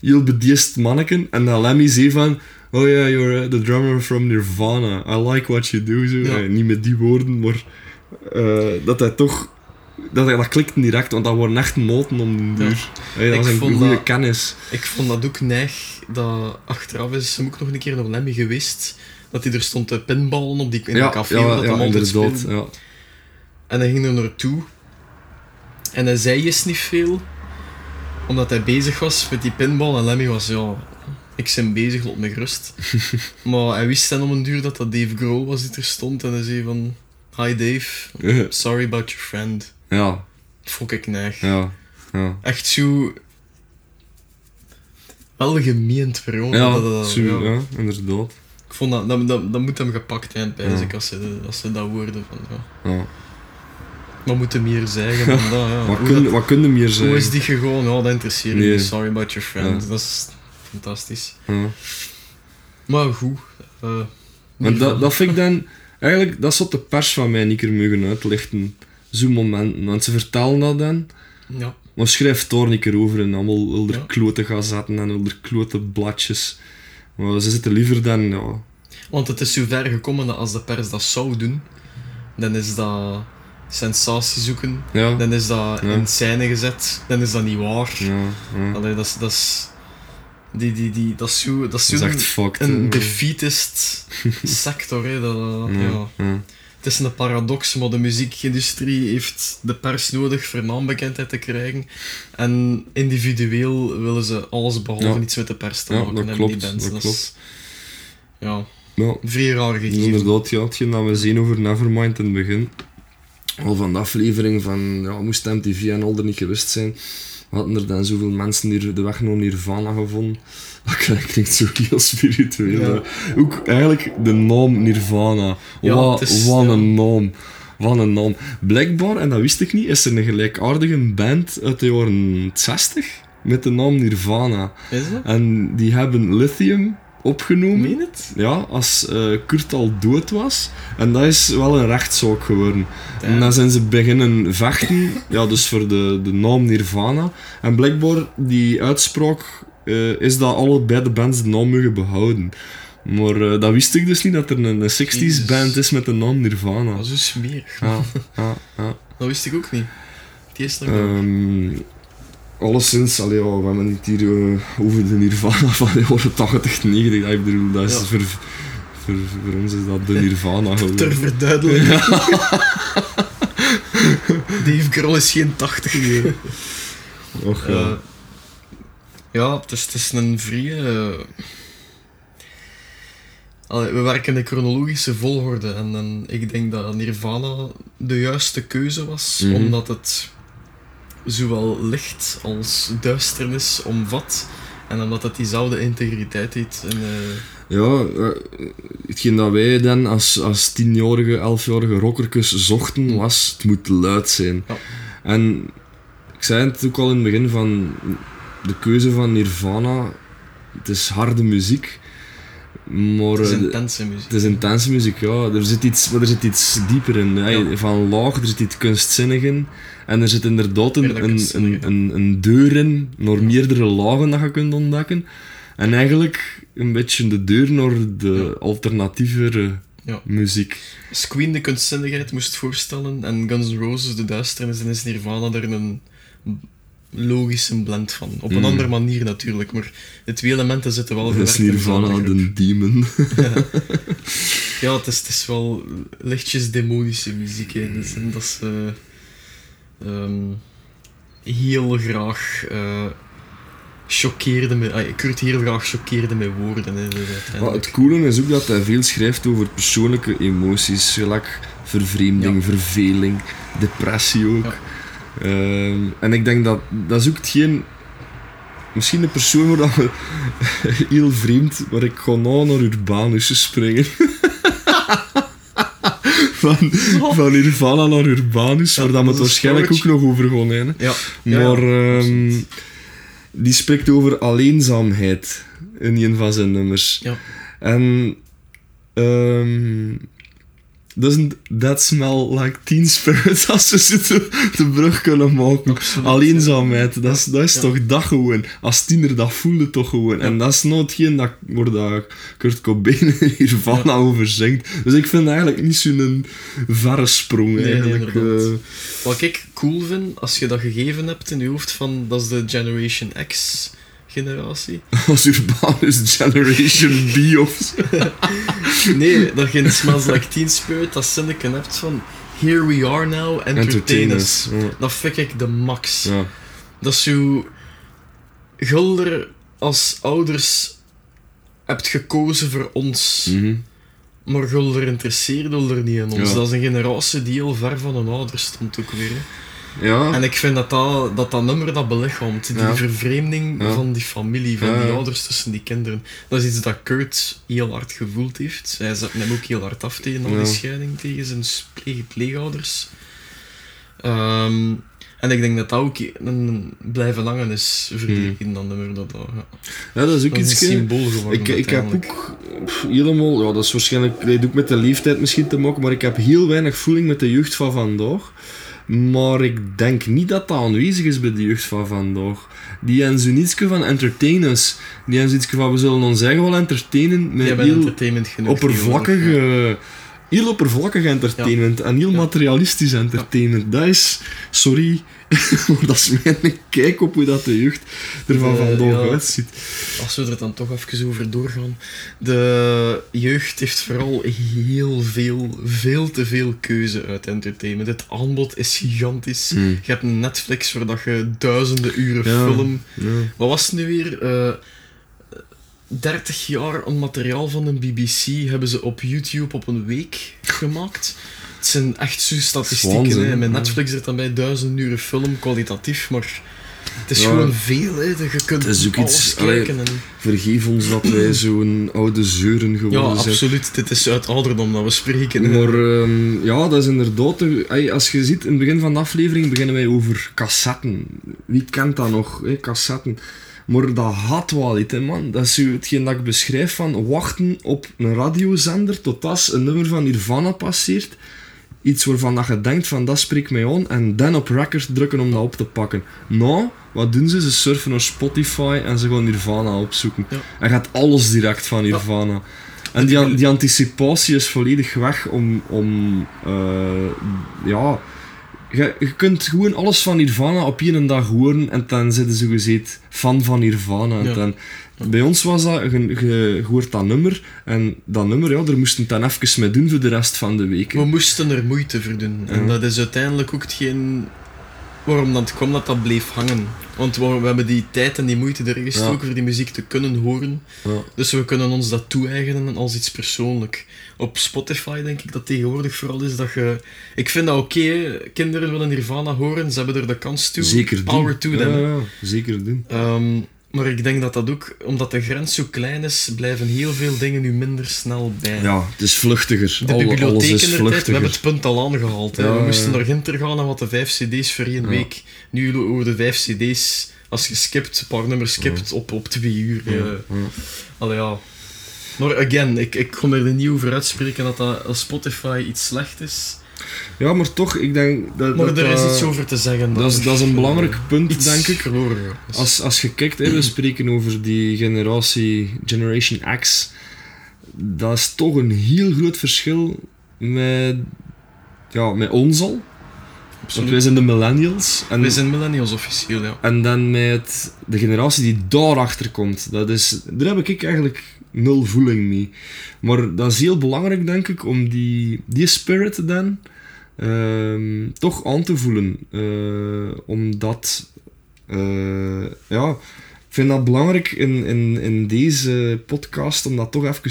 heel bedeesd manneken. En dat Lemmy zei van... Oh ja, you're uh, the drummer from Nirvana. I like what you do. Zo. Ja. Eh, niet met die woorden, maar... eh, dat hij toch... Dat, dat klikte direct, want dat waren echt noten om de Ja. duur. Hey, dat was een goede kennis. Ik vond dat ook neig dat achteraf is hem ook nog een keer naar Lemmy geweest. Dat hij er stond te pinballen op die, in een café. ja, dat ja, altijd inderdaad. Ja. En hij ging er naartoe. En hij zei eens niet veel. Omdat hij bezig was met die pinbal. En Lemmy was, ja... Ik ben bezig, laat me gerust. maar hij wist dan om een duur dat dat Dave Grohl was die er stond. En hij zei van... Hi Dave, sorry about your friend. Ja, vond ik neig. ja, ja. Echt zo... Wel gemeend jou. Ja, dat, dat- zo, ja. ja, inderdaad. Ik vond dat, dat, dat, dat moet hem gepakt zijn, pijs ik, als ze, als ze dat woorden van... Ja. Ja. Wat moet hem hier zeggen dan dat, ja. Wat, Hoe kun, dat- wat kun je meer zeggen? Hoe is die gegaan? Ja, dat interesseert Nee. Sorry about your friend. Dat is fantastisch. Ja. Maar goed. Maar niet dat, dat vind ik dan... Eigenlijk, dat zou de pers van mij niet keer mogen uitlichten. Zo'n momenten. Want ze vertellen dat dan. Ja. Maar schrijf daar niet keer over en allemaal Ja. klote gazetten en wilde klote bladjes. Maar ze zitten liever dan... Ja, Want het is zo ver gekomen dat als de pers dat zou doen, dan is dat sensatie zoeken. ja, Dan is dat in scène gezet. Dan is dat niet waar. Allee, dat is... Dat is die, die, die, dat is zo... Dat is, zo Dat is een- fucked. een defeatist sector, hè. Dat, ja. Het is een paradox, maar de muziekindustrie heeft de pers nodig voor naambekendheid te krijgen. En individueel willen ze alles behalve Ja. iets met de pers te Ja, maken dat klopt, die bands. dat Dat klopt. is ja, Ja, vrij raar gegeven. inderdaad, ja, hetgeen dat we zien over Nevermind in het begin. Al van de aflevering van, ja, moest MTV en al er niet geweest zijn, hadden er dan zoveel mensen hier de weg naar Nirvana gevonden. Dat klinkt, zo heel spiritueel. Ja. Ook eigenlijk de naam Nirvana. Ja, wat is- wat ja. een naam. Wat een naam. Blijkbaar, en dat wist ik niet, is er een gelijkaardige band uit de jaren 60 met de naam Nirvana. Is dat? En die hebben Lithium opgenomen. Meen het? Ja, als eh, Kurt al dood was. En dat is wel een rechtszaak geworden. En dan zijn ze beginnen vechten, ja, dus voor de, de naam Nirvana. En blijkbaar, die uitspraak, eh, is dat allebei de bands de naam mogen behouden. Maar eh, dat wist ik dus niet, dat er een, een 60s Jezus. band is met de naam Nirvana. Dat is dus. Ja, ja, ja. Dat wist ik ook niet. Die is Ehm alleszins, allee, ja, we hebben het hier eh, over de Nirvana van de jaren 80, 90. Ik bedoel, dat is Ja. voor, voor, voor ons is dat de Nirvana ter geworden. verduidelijking. Dave Grohl is geen 80. Och, ja. Ja, het is, het is een vrije. eh, allee, we werken in chronologische volgorde en, en ik denk dat Nirvana de juiste keuze was, Mhm. omdat het zowel licht als duisternis omvat en omdat het diezelfde integriteit heeft. Eh, Ja, eh, hetgeen dat wij dan als, als tienjarige, elfjarige rockertjes zochten was, het moet luid zijn. Ja. En ik zei het ook al in het begin van de keuze van Nirvana, het is harde muziek, maar het is intense muziek. het is intense muziek, ja. Er zit iets, maar er zit iets dieper in. hè. Ja. Van laag, er zit iets kunstzinnig in. En er zit inderdaad een, een, een, een, deur in, naar meerdere lagen dat je kunt ontdekken. En eigenlijk een beetje de deur naar de Ja. alternatievere Ja. muziek. Queen de kunstzinnigheid moest voorstellen en Guns N' Roses de duisternis, dan is Nirvana er een logische blend van. Op een Mm. andere manier natuurlijk, maar de twee elementen zitten wel Dat is verwerkt in Nirvana, dezelfde groep. de demon. Ja, het is, het is wel lichtjes demonische muziek. Hè. Dus, en dat is eh, ehm, heel graag eh choqueerde me. Kurt heel graag choqueerde met woorden. Hè, dus het coole is ook dat hij veel schrijft over persoonlijke emoties, gelijk vervreemding, Ja. verveling, depressie ook. Ja. Ehm, en ik denk dat dat is ook hetgeen. Misschien een persoon waar dat we heel vreemd, maar ik nou naar Urbanus springen. van, van Nirvana naar Urbanus, Ja, waar dat we het waarschijnlijk ook nog over gaan hebben. Ja, Maar ja, ehm, die spreekt over alleenzaamheid in een van zijn nummers. Ja. En ehm doesn't that smell like teen spirit als ze zitten de brug kunnen maken? Absoluut, Alleenzaamheid, dat is, dat is Ja. toch dat gewoon. Als tiener, dat voelde toch gewoon. En dat is nou hetgeen dat, waar dat Kurt Cobain hiervan Ja. over zingt. Dus ik vind eigenlijk niet zo'n verre sprong Nee, eigenlijk. eh. Wat ik cool vind, als je dat gegeven hebt in je hoofd van dat is de Generation X generatie. als Urbanus Generation B of zo. Nee, dat je in Smells Like Teen Spirit dat zinnetje hebt van Here we are now. Entertainers. Ja. Dat vind ik de max. Ja. Dat is zo... Gulder als ouders hebt gekozen voor ons, Mhm. maar Gulder interesseerde er niet in ons. Ja. Dat is een generatie die heel ver van hun ouders stond ook weer. hè. Ja. En ik vind dat dat, dat, dat nummer dat belichaamt. Die Ja. vervreemding Ja. van die familie, van die ouders tussen die kinderen. Dat is iets dat Kurt heel hard gevoeld heeft. Hij zet hem ook heel hard af tegen al die scheiding, tegen zijn pleeg pleegouders. Ehm, en ik denk dat dat ook een blijven hangen is, vergeleken in dat nummer. Dat, dat, ja. ja, dat is ook dat iets. een symbool geworden. Ik, ik heb ook pff, helemaal, ja, dat is waarschijnlijk dat heeft ook met de leeftijd misschien te maken, maar ik heb heel weinig voeling met de jeugd van vandaag. Maar ik denk niet dat dat aanwezig is bij de jeugd van vandaag. Die hebben zo'n ietsje van entertainers. Die hebben zoiets van, we zullen ons eigen wel entertainen met heel entertainment genoeg. oppervlakkige heel oppervlakkig entertainment en heel materialistisch entertainment. Dat is, sorry, maar dat is mijn kijk op hoe dat de jeugd er van vandaag ja. uitziet. Als we er dan toch even over doorgaan. De jeugd heeft vooral heel veel, veel te veel keuze uit entertainment. Het aanbod is gigantisch. Hmm. Je hebt Netflix waar dat je duizenden uren Ja. film... Ja. Wat was het nu weer? Eh 30 jaar aan materiaal van de BBC hebben ze op YouTube op een week gemaakt. Het zijn echt zo statistieken. Hè. Met ja. Netflix zit dan bij duizenden uren film, kwalitatief, maar het is Ja. gewoon veel. Hè. Je kunt Het is ook alles iets- kijken. En... Vergeef ons dat wij zo'n oude zeuren Ja, geworden zijn. absoluut. Dit is uit ouderdom dat we spreken. hè. Maar ehm, ja, dat is inderdaad... een- Als je ziet, in het begin van de aflevering beginnen wij over cassetten. Wie kent dat nog, hè, cassetten? Maar dat had wel iets, hè, man. Dat is hetgeen dat ik beschrijf van wachten op een radiozender tot als een nummer van Nirvana passeert. Iets waarvan dat je denkt van dat spreekt mij aan en dan op record drukken om dat op te pakken. Nou, wat doen ze? Ze surfen naar Spotify en ze gaan Nirvana opzoeken. Ja. En gaat alles direct van Nirvana. En die, die anticipatie is volledig weg om... om eh, ja... Je, je kunt gewoon alles van Nirvana op één dag horen en dan zitten ze gezegd fan van Nirvana. En Ja. dan, bij ons was dat, je, hoort dat nummer en dat nummer, ja, daar moesten dan even mee doen voor de rest van de week. hè. We moesten er moeite voor doen. En dat is uiteindelijk ook hetgeen waarom dat kwam dat dat bleef hangen. Want we, we hebben die tijd en die moeite erin gestoken Ja. voor die muziek te kunnen horen. Ja. Dus we kunnen ons dat toe-eigenen als iets persoonlijk. Op Spotify denk ik dat tegenwoordig vooral is dat je... Ik vind dat oké, kinderen willen Nirvana horen, ze hebben er de kans toe. Zeker doen. Power to ja, them. zeker doen. Ehm, maar ik denk dat dat ook, omdat de grens zo klein is, blijven heel veel dingen nu minder snel bij. Ja, het is vluchtiger. De bibliotheek is tijd, we vluchtiger. hebben het punt al aangehaald. Ja, we moesten naar Ginter gaan en wat de vijf cd's voor één Ja. week. Nu over de vijf cd's, als je skipt, een paar nummers skipt, op, op twee uur. Ja, eh. ja. Allee, ja. Maar again, ik, ik kon er niet over uitspreken dat, dat Spotify iets slecht is. Ja, maar toch, ik denk dat... Maar dat, er is iets over te zeggen. Dat is, dat is een eh, belangrijk punt, iets denk ik. verloren. Als, als je kijkt, hè, we spreken over die generatie Generation X. Dat is toch een heel groot verschil met, ja, met ons al. Want Absoluut. wij zijn de millennials. En, We zijn millennials officieel, ja. en dan met de generatie die daarachter komt. Dat is, daar heb ik eigenlijk nul voeling mee. Maar dat is heel belangrijk, denk ik, om die, die spirit dan ehm, toch aan te voelen. Eh, omdat, eh, ja, ik vind dat belangrijk in, in, in deze podcast om dat toch even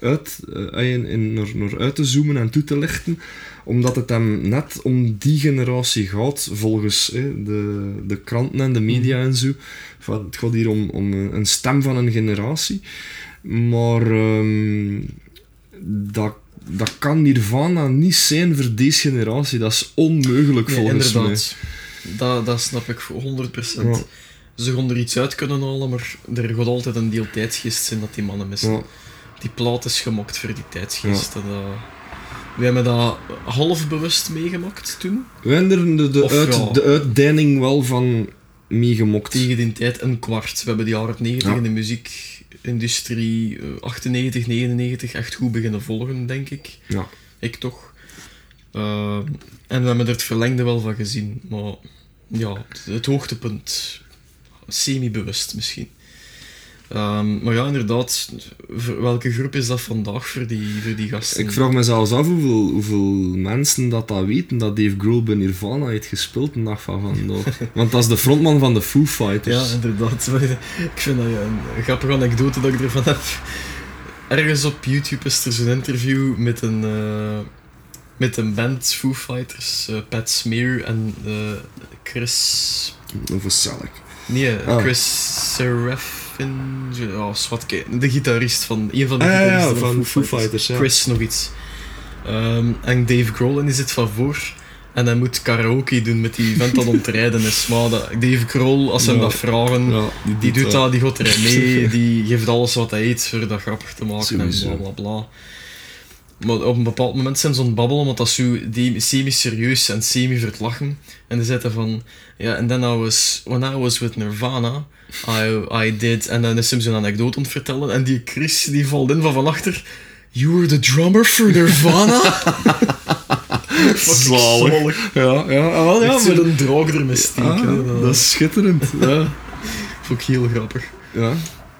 uit, eh, in, in, naar, naar uit te zoomen en toe te lichten omdat het hem net om die generatie gaat, volgens hè, de, de kranten en de media en zo. Van, het gaat hier om, om een stem van een generatie. Maar ehm, dat, dat kan Nirvana niet zijn voor deze generatie. Dat is onmogelijk Nee, volgens inderdaad. Dat, dat snap ik voor 100%. Ja. Ze gaan er iets uit kunnen halen, maar er gaat altijd een deel tijdsgeest zijn dat die mannen missen. mij. Ja, Die plaat is gemokt voor die tijdsgeest. En, eh, we hebben dat half bewust meegemaakt toen. we hebben er de, de, uit, ja. de uitdeining wel van meegemokt. Tegen die tijd een kwart. We hebben de jaren 90 Ja. in de muziekindustrie, eh, 98, 99, echt goed beginnen volgen, denk ik. Ja. Ik toch. Eh, en we hebben er het verlengde wel van gezien. Maar ja, het, het hoogtepunt. Semi-bewust misschien. Ehm, maar ja, inderdaad. welke groep is dat vandaag voor die, voor die gasten? Ik vraag me zelfs af hoeveel, hoeveel mensen dat, dat weten dat Dave Grohl bij Nirvana heeft gespeeld een dag van vandaag. Want dat is de frontman van de Foo Fighters. Ja, inderdaad. Ik vind dat een grappige anekdote dat ik ervan heb. Ergens op YouTube is er zo'n interview met een, eh, met een band, Foo Fighters, eh, Pat Smear en eh, Chris... Selleck. Nee, Ah. Chris Kijk, de gitarist van... Een van de Ah, ja, gitaristen van Foo Fighters, ja. Chris nog iets. Ehm, en Dave Grohl en die zit van voor. En hij moet karaoke doen met die vent dat ontrijden is. Maar dat, Dave Grohl, als ze hem Ja. dat vragen... Ja, Die doet dat, die gaat erin mee, die geeft alles wat hij eet voor dat grappig te maken Sowieso. en bla bla bla. Maar op een bepaald moment zijn ze aan het babbelen, want dat is zo die- semi-serieus en semi-vertlachen. En dan zitten van, ja, en then I was, when I was with Nirvana, I, I did, en dan is hem zo'n anekdote aan het vertellen, en die Chris, die valt in van van achter, You were the drummer for Nirvana? Zalig. Ja, ja, ah, wel, ja, Ja, maar... een droog steken. Ah, dat is schitterend. Ja. vond ik heel grappig. ja,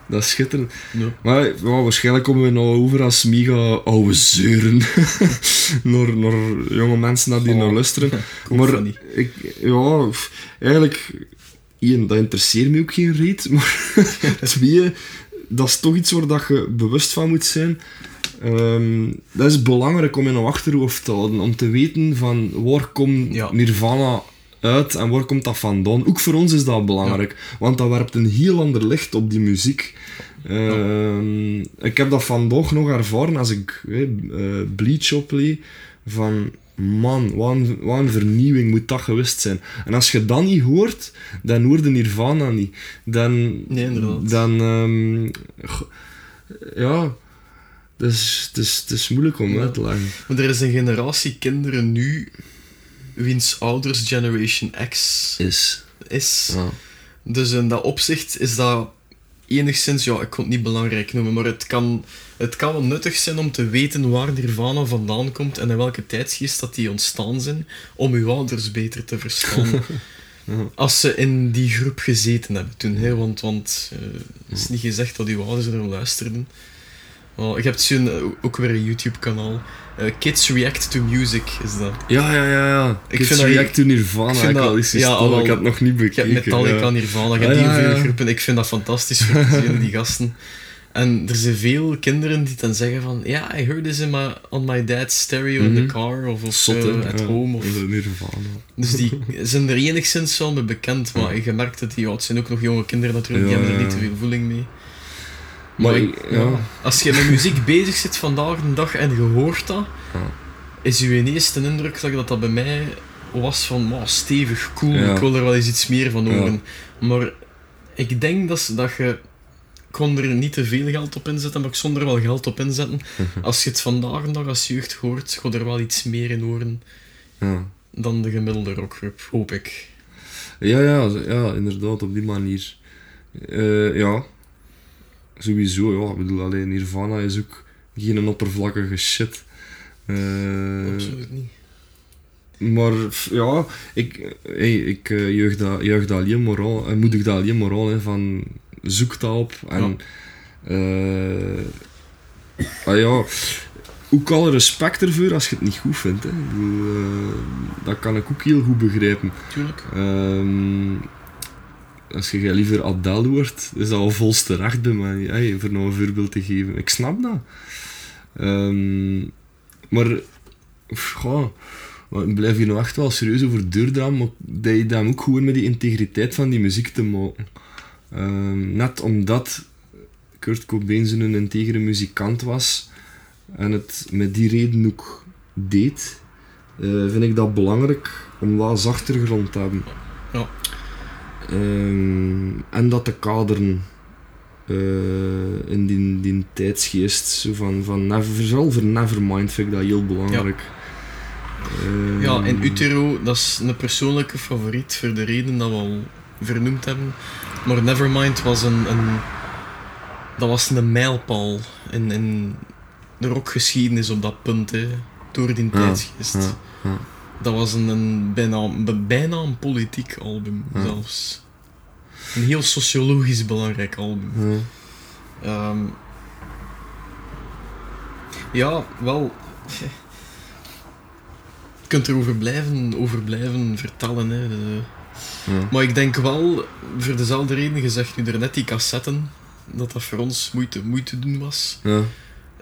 dat is schitterend. Ja. Maar ja, waarschijnlijk komen we nou over als mega oude zeuren. naar, naar jonge mensen naar die Oh. naar luisteren. Maar ik, ja, eigenlijk, één, dat interesseert me ook geen reet. Maar twee, dat is toch iets waar dat je bewust van moet zijn. Ehm, dat is belangrijk om in je achterhoofd te houden. Om te weten van waar komt Ja. Nirvana uit en waar komt dat vandaan. Ook voor ons is dat belangrijk. Want dat werpt een heel ander licht op die muziek. Ehm, Ik heb dat vandaag nog ervaren als ik eh, eh, Bleach. Van man, wat een, wat een vernieuwing moet dat geweest zijn. En als je dat niet hoort, dan hoor je Nirvana niet. Dan, Nee, inderdaad. dan ehm, ja, het is, het, is, het is moeilijk om Ja. uit te leggen. Maar er is een generatie kinderen nu, wiens ouders Generation X Is. is. Ja. Dus in dat opzicht is dat enigszins, ja, ik kon het niet belangrijk noemen, maar het kan, het kan wel nuttig zijn om te weten waar Nirvana vandaan komt en in welke tijdsgeest dat die ontstaan zijn, om uw ouders beter te verstaan. Als ze in die groep gezeten hebben toen, hè, want, want eh, het is niet gezegd dat uw ouders er luisterden. Oh, ik heb zo'n, eh, ook weer een YouTube-kanaal. Eh, Kids React to Music is dat. Ja, ja, ja, ja. Ik Kids vind dat- React to Nirvana. ik Ik, vind dat- al ja, al ik heb het nog niet Ik bekeken. heb Metallica, ja. Nirvana, ik heb Ah, heel ja, groepen. Ik vind dat fantastisch voor te zien, die gasten. En er zijn veel kinderen die dan zeggen van ja, I heard this in my, on my dad's stereo in the Mhm. car of, of Zot, eh, at home. Of, dat is Nirvana. dus die zijn er enigszins wel mee bekend, maar je merkt dat die, het zijn ook nog jonge kinderen natuurlijk, die hebben er niet te veel voeling mee. Maar Maar ik- ik- ja. als je met muziek bezig zit vandaag de dag en je hoort dat, is je eerste indruk dat dat, bij mij was van wow, stevig, cool, ik wil er wel eens iets meer van horen. Maar ik denk dat, dat je... Kon er niet te veel geld op inzetten, maar ik kon er wel geld op inzetten. Als je het vandaag de dag als jeugd hoort, ga je er wel iets meer in horen Ja. dan de gemiddelde rockgroep, hoop ik. Ja, ja, ja, inderdaad, op die manier. Eh, ja, sowieso, ja. Ik bedoel, alleen Nirvana is ook geen oppervlakkige shit. Eh, Absoluut niet. maar ja, ik, hey, ik eh, juich, dat, juich dat alleen maar aan, en moedig dat alleen maar aan, hè, van zoek dat op. En, eh, ah ja, ook alle respect ervoor als je het niet goed vindt. Hè. Bedoel, eh, dat kan ik ook heel goed begrijpen. Tuurlijk. Ehm, als je liever Adele wordt, is dat al volste recht bij mij. Hey, voor een voorbeeld te geven. Ik snap dat. Ehm, maar, maar ik blijf hier nog echt wel serieus over doordrammen, maar dat je dan ook gewoon met die integriteit van die muziek te maken. Ehm, net omdat Kurt Cobain zo'n integere muzikant was en het met die reden ook deed, eh, vind ik dat belangrijk om dat als achtergrond te hebben. Ja. Ehm, en dat te kaderen eh, in die, die tijdsgeest. Zo van, van never, vooral voor Nevermind vind ik dat heel belangrijk. Ehm, Ja, en Utero, dat is een persoonlijke favoriet voor de reden dat we al vernoemd hebben. Maar Nevermind was een, een, dat was een mijlpaal in, in de rockgeschiedenis op dat punt, hè, door die Ja, tijdsgeest. ja, ja. Dat was een, een bijna, bijna een politiek album, Ja. zelfs. Een heel sociologisch belangrijk album. Ja. Ehm, ja, wel. Je kunt erover blijven, over blijven vertellen. Hè. De- Ja. Maar ik denk wel, voor dezelfde reden, je zegt nu daarnet die cassetten, dat dat voor ons moeite, moeite doen was. Ja.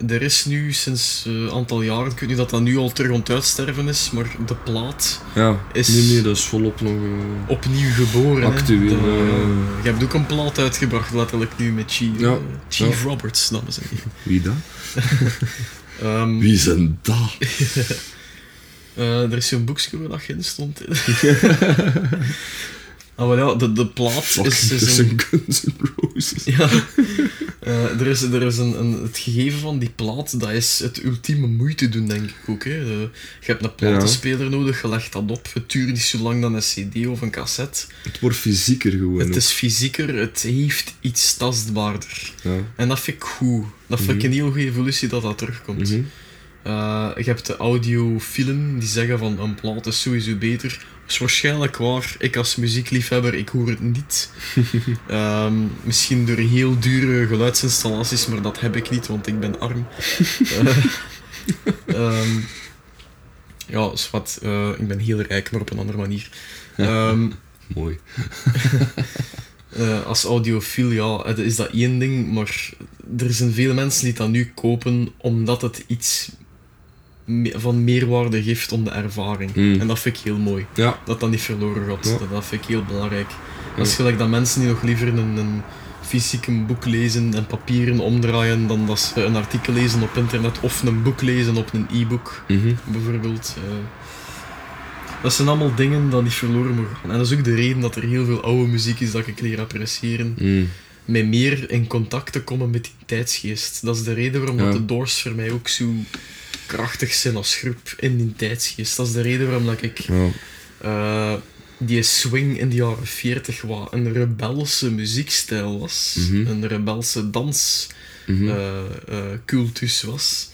Er is nu sinds een aantal jaren, ik weet niet dat dat nu al terug aan het uitsterven is, maar de plaat Ja, Is- nee, nee, dat is volop nog... eh, opnieuw geboren. Actueel, De- je hebt ook een plaat uitgebracht, letterlijk nu met Chief, Ja, eh, Chief ja. Roberts, dames en heren. Wie dat? Ehm, Wie zijn dat? Eh, er is zo'n boekje waar dat in stond. Ah, wel ja, de, de plaat is, is een... Guns N' Roses. Ja, Eh, er is, er is een, een, het gegeven van die plaat, dat is het ultieme moeite doen, denk ik ook. Hè. Eh, je hebt een platenspeler nodig, je legt dat op. Het duurt niet zo lang dan een cd of een cassette. Het wordt fysieker gewoon. Het ook. is fysieker, het heeft iets tastbaarder. Ja. En dat vind ik goed. Dat vind ik Mhm. een heel goede evolutie dat dat terugkomt. Mhm. Eh, je hebt de audiofielen die zeggen van een plaat is sowieso beter. Is waarschijnlijk waar. Ik als muziekliefhebber, ik hoor het niet. Ehm, misschien door heel dure geluidsinstallaties, maar dat heb ik niet, want ik ben arm. Eh, ehm, ja, wat, eh, ik ben heel rijk, maar op een andere manier. Ehm, Mooi. eh, als audiofiel, ja, is dat één ding, maar er zijn veel mensen die dat nu kopen omdat het iets me- van meerwaarde geeft om de ervaring. Mm. En dat vind ik heel mooi. Ja. Dat dat niet verloren gaat. Ja. Dat, dat vind ik heel belangrijk. Ja. Dat is gelijk dat mensen die nog liever een, een fysiek een boek lezen en papieren omdraaien dan dat ze een artikel lezen op internet of een boek lezen op een e-book Mhm. bijvoorbeeld. eh. dat zijn allemaal dingen die niet verloren mogen gaan. En dat is ook de reden dat er heel veel oude muziek is dat ik leer appreciëren. Mm. Met meer in contact te komen met die tijdsgeest. Dat is de reden waarom Ja. dat de Doors voor mij ook zo krachtig zijn als groep in die tijdsgeest. Dat is de reden waarom dat ik Ja. eh, die swing in de jaren 40 wat een rebelse muziekstijl was. Mhm. Een rebelse dans Mhm. eh, eh, cultus was,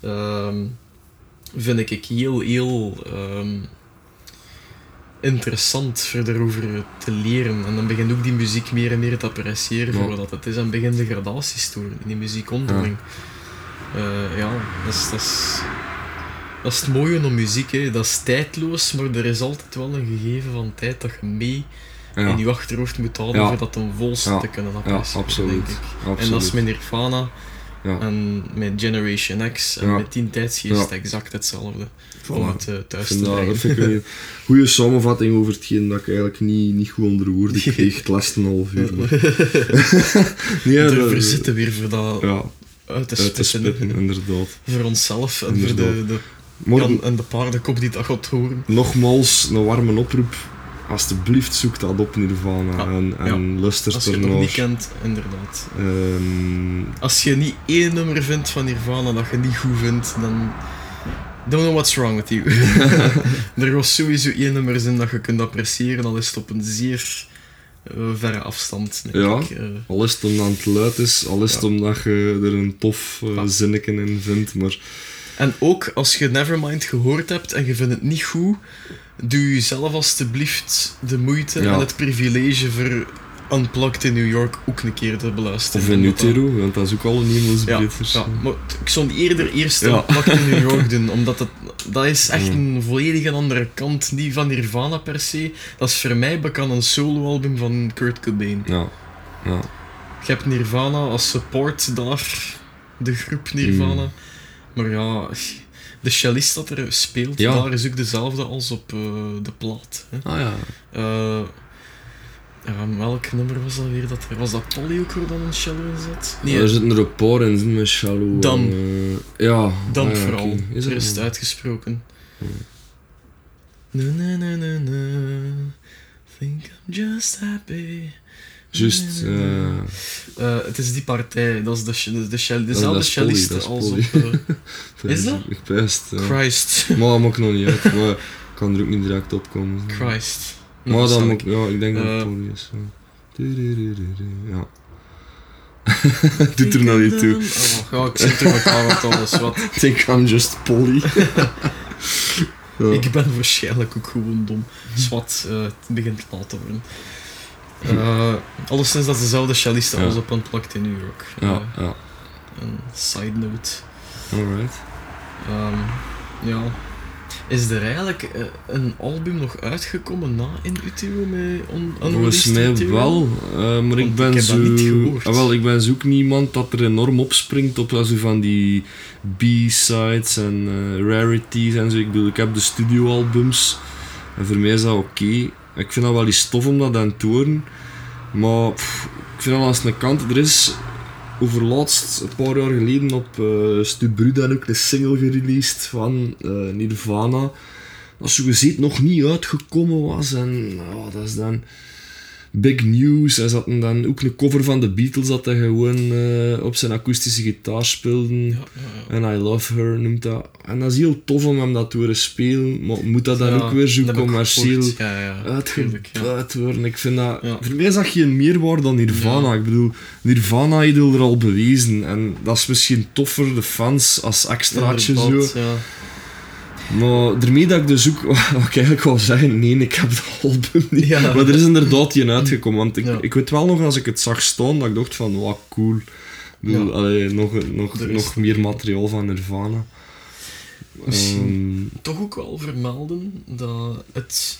ehm, vind ik ik heel, heel ehm, interessant voor daarover te leren. En dan begin ook die muziek meer en meer te appreciëren voor wat het is en begin de gradaties te in die muziek onderling. Ja, ja dat, is, dat, is, dat is het mooie aan muziek. Hè. Dat is tijdloos, maar er is altijd wel een gegeven van tijd dat je mee ja. in je achterhoofd moet houden Ja. voor dat ten volste Ja. te kunnen ja, appreciëren, absoluut. absoluut. En dat is met Nirvana Ja. en met Generation X en Ja. met Tien Tijdsgeest Ja. exact hetzelfde. Voilà. Om het eh, thuis te vind dat, brengen. dat vind ik een goede samenvatting over hetgeen dat ik eigenlijk niet, niet goed onder woorden kreeg. Het laatste half uur. nee, ja, dat- verzitten weer voor dat Ja, uit te uit te spitten. spitten, inderdaad. Voor onszelf en voor de, de Jan en de paardenkop die dat gaat horen. nogmaals, een warme oproep. Alsjeblieft, zoek dat op Nirvana Ja, en, en luister Als je het nog niet kent, inderdaad. Ehm, Als je niet één nummer vindt van Nirvana dat je niet goed vindt, dan... Don't know what's wrong with you. er was sowieso één nummer in dat je kunt appreciëren, al is het op een zeer eh, verre afstand. denk Ja. ik. Eh, al is het omdat het luid is, al is het Ja. omdat je er een tof uh, Ja. zinnetje in vindt, maar En ook als je Nevermind gehoord hebt en je vindt het niet goed, doe jezelf alstublieft de moeite Ja. en het privilege voor Unplugged in New York ook een keer te beluisteren. of in dat- Utero, want dat is ook al een hemelsbreed Ja, ja, maar ik zou eerder eerst Ja. Unplugged in New York doen, omdat het, dat is echt een volledig een andere kant, niet van Nirvana per se. Dat is voor mij bekend een soloalbum van Kurt Cobain. Ja, ja. Je hebt Nirvana als support daar, de groep Nirvana. Mm. Maar ja, de cellist dat er speelt, Ja. daar is ook dezelfde als op eh, de plaat. Hè. Ah ja. Eh, ja, welk nummer was dat weer? Dat, was dat Polly ook waar dan een cello in zat? Nee, er zitten er een in, met Shallow. Dan. eh, ja. dan ah ja, vooral. oké. Is er is uitgesproken. Na, na, na, na, na. Think I'm just happy. Juist, na. eh, Eh, het is die partij, dat is de, de, de, dat dezelfde is Polly, cellist dat is als op eh, Is dat? Ik best, ja. Christ. Maar dat maakt nog niet uit, maar ik kan er ook niet direct op komen. Christ. Maar Nou, dan moet ik- ja, ik denk dat het is. Ja. Doet er nou niet toe. Oh, ik zit door elkaar met alles. Wat. I think I'm just Polly. ja. Ik ben waarschijnlijk ook gewoon dom. Zwat, het begint laat te worden. Uh, alleszins dat is dezelfde cellist Ja. als op Unplugged in New York. ja, Eh, ja. een side note. Alright. Ehm, ja. Is er eigenlijk eh, een album nog uitgekomen na In Utero met on Volgens mij wel, eh, maar ik ben ik heb zo... dat niet gehoord. Ah, wel, ik ben zo ook niemand dat er enorm opspringt op zo van die B-sides en eh, rarities en zo. Ik bedoel, ik heb de studioalbums en voor mij is dat oké. Ik vind dat wel iets tof om dat aan te horen, maar pff, ik vind dat aan de kant. Er is overlaatst, een paar jaar geleden, op eh Stu ook een single gereleased van eh, Nirvana. dat zo gezegd nog niet uitgekomen was. En oh, dat is dan big news. Hij zat dan ook een cover van de Beatles dat hij gewoon eh, op zijn akoestische gitaar speelde. Ja. En I Love Her noemt dat. En dat is heel tof om hem dat te horen spelen. Maar moet dat dan ook weer zo commercieel uitgebuit worden? Ik vind dat... Voor mij dat geen meerwaarde dan Nirvana. Ik bedoel, Nirvana heeft er al bewezen. En dat is misschien tof voor de fans als extraatje zo. Maar daarmee dat ik dus ook, wat ik eigenlijk wou zeggen, nee, ik heb het album niet. Ja. Maar er is inderdaad die uitgekomen. Want ik, Ja. ik weet wel nog, als ik het zag staan, dat ik dacht van, wat cool. Ik bedoel, Ja. allee, nog, nog, is- nog meer materiaal van Nirvana. Misschien Ehm, toch ook wel vermelden dat het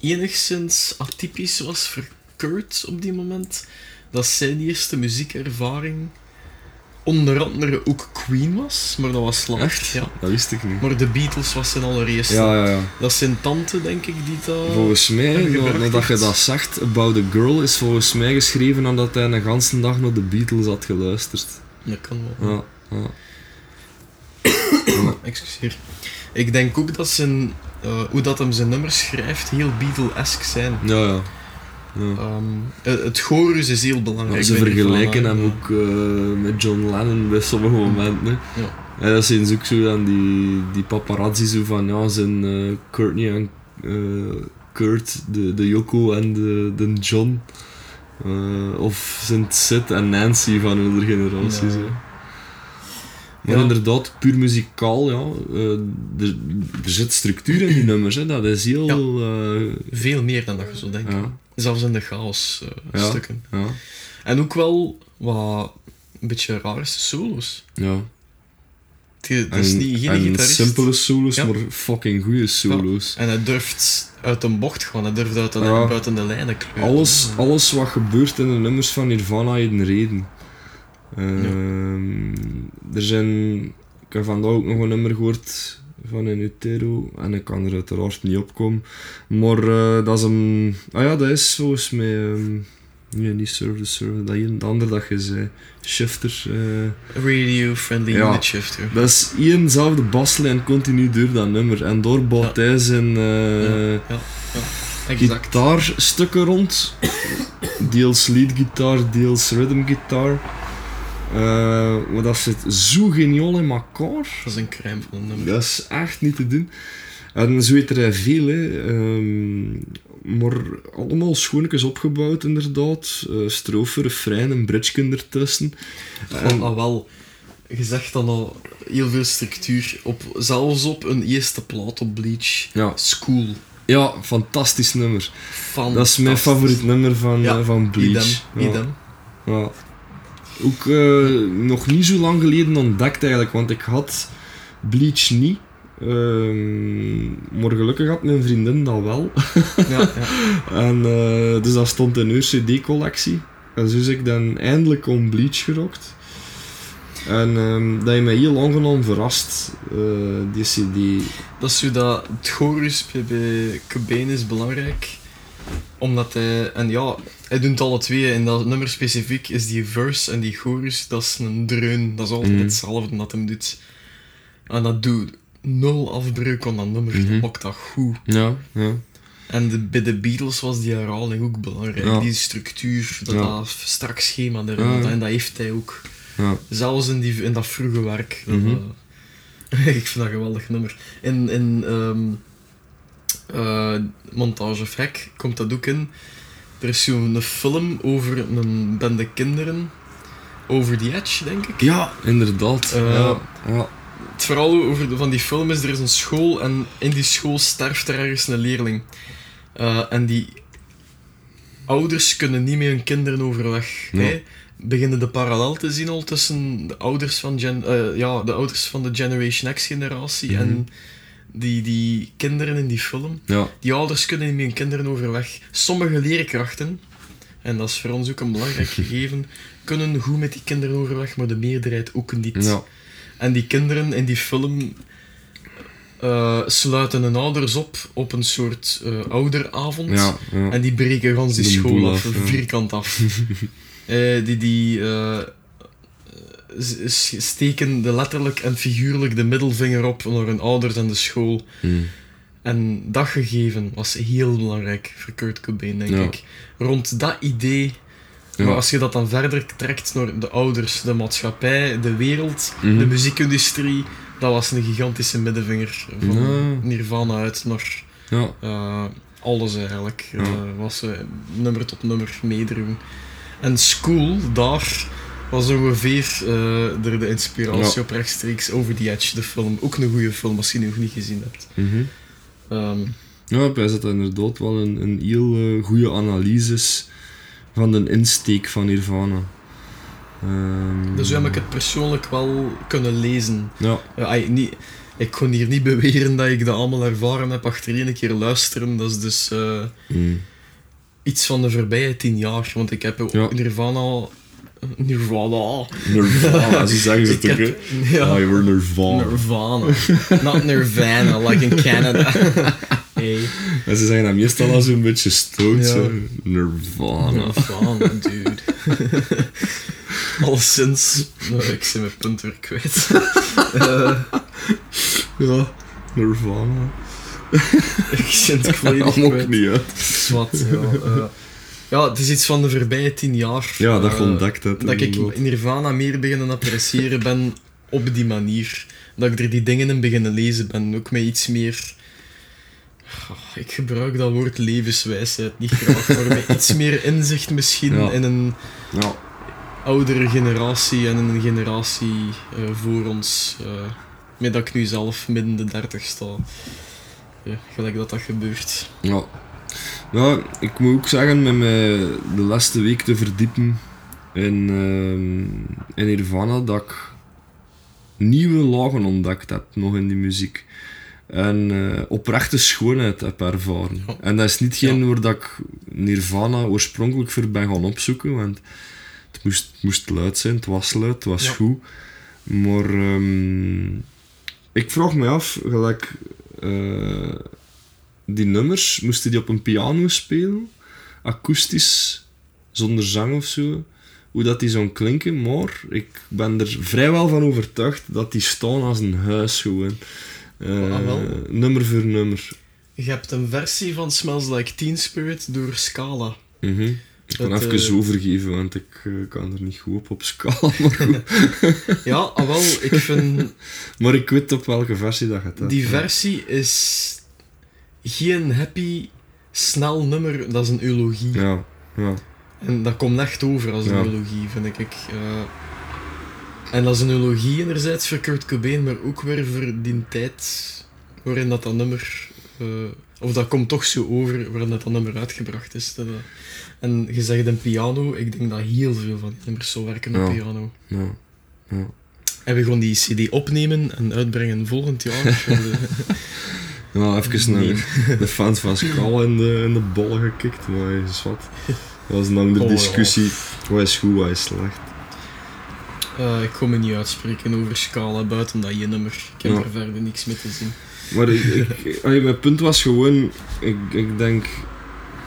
enigszins atypisch was voor Kurt op die moment. Dat zijn eerste muziekervaring onder andere ook Queen was, maar dat was later. echt? Ja. Dat wist ik niet. Maar de Beatles was zijn allereerste. Ja, ja, ja. Dat zijn tante, denk ik, die dat... Volgens mij, nadat je dat zegt, About the Girl, is volgens mij geschreven nadat hij een ganse dag naar de Beatles had geluisterd. Dat kan wel. Ja, ja. Excuseer. Ik denk ook dat zijn, eh, hoe dat hem zijn nummers schrijft heel Beatle-esque zijn. Ja, ja. Ehm, eh, het chorus is heel belangrijk. Ja, ze vergelijken hem ja. ook eh, met John Lennon bij sommige momenten. Ja. En dat zijn ook zo dan die, die paparazzi zo van ja, zijn eh, Courtney en eh, Kurt, de, de Yoko en de, de John. Eh, of zijn Sid en Nancy van hun generaties. Ja. Maar Ja. inderdaad, puur muzikaal, ja. eh, er, er zit structuur in die nummers, hè. dat is heel. eh, Veel meer dan dat je zou denken. ja, Zelfs in de chaos eh, Ja. stukken. ja, En ook wel wat een beetje rare solo's. ja. Het- Dat is niet, geen en gitarist. simpele solo's, Ja. maar fucking goede solo's. En hij durft uit een bocht gaan, hij durft uit de, buiten de lijnen kleuren. Alles, alles wat gebeurt in de nummers van Nirvana heeft een reden. Ehm, Er zijn... Ik heb vandaag ook nog een nummer gehoord van een Utero en ik kan er uiteraard niet op komen. Maar eh, dat is een... Ah ja, dat is volgens mij... nee, niet Serve the Serve, dat een, de andere dat je zei. Shifter. eh, Radio-friendly Ja. unit shifter. dat is éénzelfde baslijn continu door dat nummer. En door bouwt hij zijn... eh, ja, ja, ja. Exact. gitaarstukken rond. deels leadgitaar, deels rhythmgitaar. Eh maar dat zit zo geniaal in elkaar. Dat is een crème van een nummer. Dat is echt niet te doen. En zo weet er veel, hè. Ehm, maar allemaal schoonetjes opgebouwd, inderdaad. Uh, strofe, refrein, een bridge ertussen. Van, ah, wel, je zegt dan al heel veel structuur. Op, zelfs op een eerste plaat op Bleach. Ja. School. Ja, fantastisch nummer. Fantastisch. Dat is mijn favoriet nummer van, Ja, eh, van Bleach. Idem, Ja. idem. Ja. Ook eh, nog niet zo lang geleden ontdekt eigenlijk, want ik had Bleach niet. Ehm, maar gelukkig had mijn vriendin dat wel. Ja, ja. en, eh, dus dat stond in haar CD-collectie. En zo is ik dan eindelijk om Bleach gerokt. En ehm, dat heeft mij heel aangenaam verrast, eh, die CD. Dat is zo dat het chorus bij, bij Cobain is belangrijk. Omdat hij... En ja, hij doet alle twee. En dat nummer specifiek is die verse en die chorus. Dat is een dreun. Dat is altijd Mhm. hetzelfde dat hem doet. En dat doet nul afbreuk aan dat nummer. Dat maakt dat goed. Ja, ja. En de, bij de Beatles was die herhaling ook belangrijk. Ja. Die structuur, dat, Ja. dat strak schema erin. Ja. En dat heeft hij ook. ja. Zelfs in, die, in dat vroege werk. Dat, Mhm. eh, ik vind dat een geweldig nummer. In, in ehm, eh, Montage of Hack komt dat ook in. Er is zo'n film over een bende kinderen. Over the Edge, denk ik. Ja, inderdaad. Eh, ja, ja. Het verhaal over de, van die film is, er is een school en in die school sterft er ergens een leerling. Eh, en die ouders kunnen niet met hun kinderen overweg. Ja. hè. Beginnen de parallel te zien al tussen de ouders van, gen, eh, ja, de, ouders van de Generation X generatie Mhm. en die, die kinderen in die film. ja. Die ouders kunnen niet met hun kinderen overweg. Sommige leerkrachten, en dat is voor ons ook een belangrijk gegeven, kunnen goed met die kinderen overweg, maar de meerderheid ook niet. ja. En die kinderen in die film eh, sluiten hun ouders op op een soort eh, ouderavond. ja, ja. En die breken gans die De school af, vierkant af. Eh, die die steken de letterlijk en figuurlijk de middelvinger op naar hun ouders en de school. Hmm. En dat gegeven was heel belangrijk voor Kurt Cobain, denk Ja. ik. Rond dat idee, Ja. maar als je dat dan verder trekt naar de ouders, de maatschappij, de wereld, Mhm. de muziekindustrie, dat was een gigantische middenvinger van Ja. Nirvana uit naar Ja, eh, alles eigenlijk. Eh, was ze nummer tot nummer meedroegen. En School, daar was ongeveer eh er de inspiratie Ja. op rechtstreeks Over the Edge, de film. Ook een goede film, als je die nog niet gezien hebt. mhm. Ehm, ja ik wijs dat dat inderdaad wel een, een heel eh, goede analyse is van de insteek van Nirvana. Ehm, dus heb ik het persoonlijk wel kunnen lezen. Ja, Ja, niet, ik kon hier niet beweren dat ik dat allemaal ervaren heb achter één keer luisteren. Dat is dus eh, mm. iets van de voorbije tien jaar. Want ik heb Ja. Nirvana... Nirvana... Nirvana, zo zeggen ze heb- hè? ja. Ah, je wordt Nirvana. Nirvana. Not Nirvana, like in Canada. hey, En ze zeggen dat meestal al zo'n beetje stoot, Ja. Nirvana. Nirvana, dude. Alleszins, nou, ik ben mijn punt weer kwijt. Eh, Ja, Nirvana. ik ben het volledig Allemaal kwijt. niet uit. Zwat, ja. eh. Ja, het is iets van de voorbije tien jaar. Ja, dat je ontdekt. Dat ik. Nirvana meer beginnen appreciëren ben op die manier. Dat ik er die dingen in beginnen lezen ben. Ook met iets meer... Ah, Ik gebruik dat woord levenswijsheid niet graag, maar met iets meer inzicht misschien Ja. in een Ja, oudere generatie en in een generatie eh, voor ons. eh met dat ik nu zelf midden de dertig sta. Ja, gelijk dat dat gebeurt. ja. Nou, ik moet ook zeggen, met mij de laatste week te verdiepen in, ehm, in Nirvana, dat ik nieuwe lagen ontdekt heb, nog in die muziek. En eh, oprechte schoonheid heb ervaren. Ja. En dat is niet geen Ja. waar dat ik Nirvana oorspronkelijk voor ben gaan opzoeken, want het moest, het moest luid zijn, het was luid, het was Ja. goed. Maar ehm, ik vraag me af, gelijk eh, die nummers, moesten die op een piano spelen, akoestisch, zonder zang of zo, hoe dat die zo'n klinken, maar ik ben er vrijwel van overtuigd dat die staan als een huis gewoon. Eh, Ah, nummer voor nummer. Je hebt een versie van Smells Like Teen Spirit door Scala. Mhm. Ik kan Het, even eh, overgeven, want ik eh, kan er niet goed op op scala. Maar, goed. Ja, ah, wel, ik vind maar ik weet op welke versie dat hebt. die versie is geen happy, snel nummer, dat is een eulogie. Ja, ja. En dat komt echt over als een Ja. eulogie, vind ik. Eh, en dat is een eulogie enerzijds voor Kurt Cobain, maar ook weer voor die tijd waarin dat, dat nummer... eh, of dat komt toch zo over, waarin dat, dat nummer uitgebracht is. Dat, eh, en je zegt een piano, ik denk dat heel veel van die nummers zo werken op Ja. piano. ja. ja. En we gaan die cd opnemen en uitbrengen volgend jaar. Ja, even naar Nee. de fans van Skal in de, in de bollen gekikt, maar is wat. Dat was een andere Oh, discussie. Wat is goed, wat is slecht. Eh, ik kon me niet uitspreken over Scala, buiten dat je nummer. Ik heb Ja. er verder niks mee te zien. Maar ik, ik, allee, mijn punt was gewoon, ik, ik denk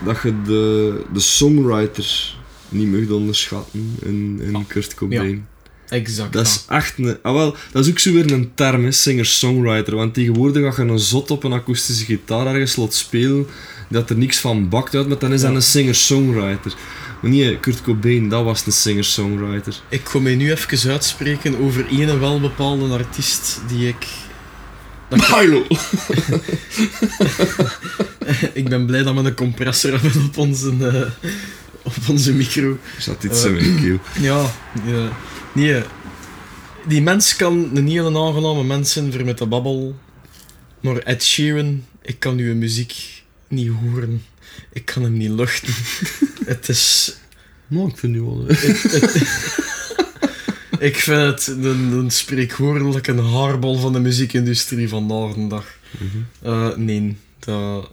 dat je de, de songwriter niet mag onderschatten in, in Ja. Kurt Cobain. Exact. Dat is echt een... Ah, wel, dat is ook zo weer een term, hè, singer-songwriter. Want tegenwoordig als je een zot op een akoestische gitaar ergens laat spelen, dat er niks van bakt uit, maar dan is dat een singer-songwriter. Maar nee, Kurt Cobain, dat was een singer-songwriter. Ik kom mij nu even uitspreken over ene wel bepaalde artiest die ik... Milo! ik ben blij dat we een compressor hebben op onze, eh, op onze micro. Er zat iets Eh. in mijn keel. Ja, ja. Nee, die mens kan een hele aangename mens zijn voor met de babbel. Maar Ed Sheeran, ik kan uw muziek niet horen. Ik kan hem niet luchten. het is... Nou, ik vind nu wel... Ik vind het een, een spreekwoordelijk een haarbal van de muziekindustrie vandaag de dag. Eh, nee, dat...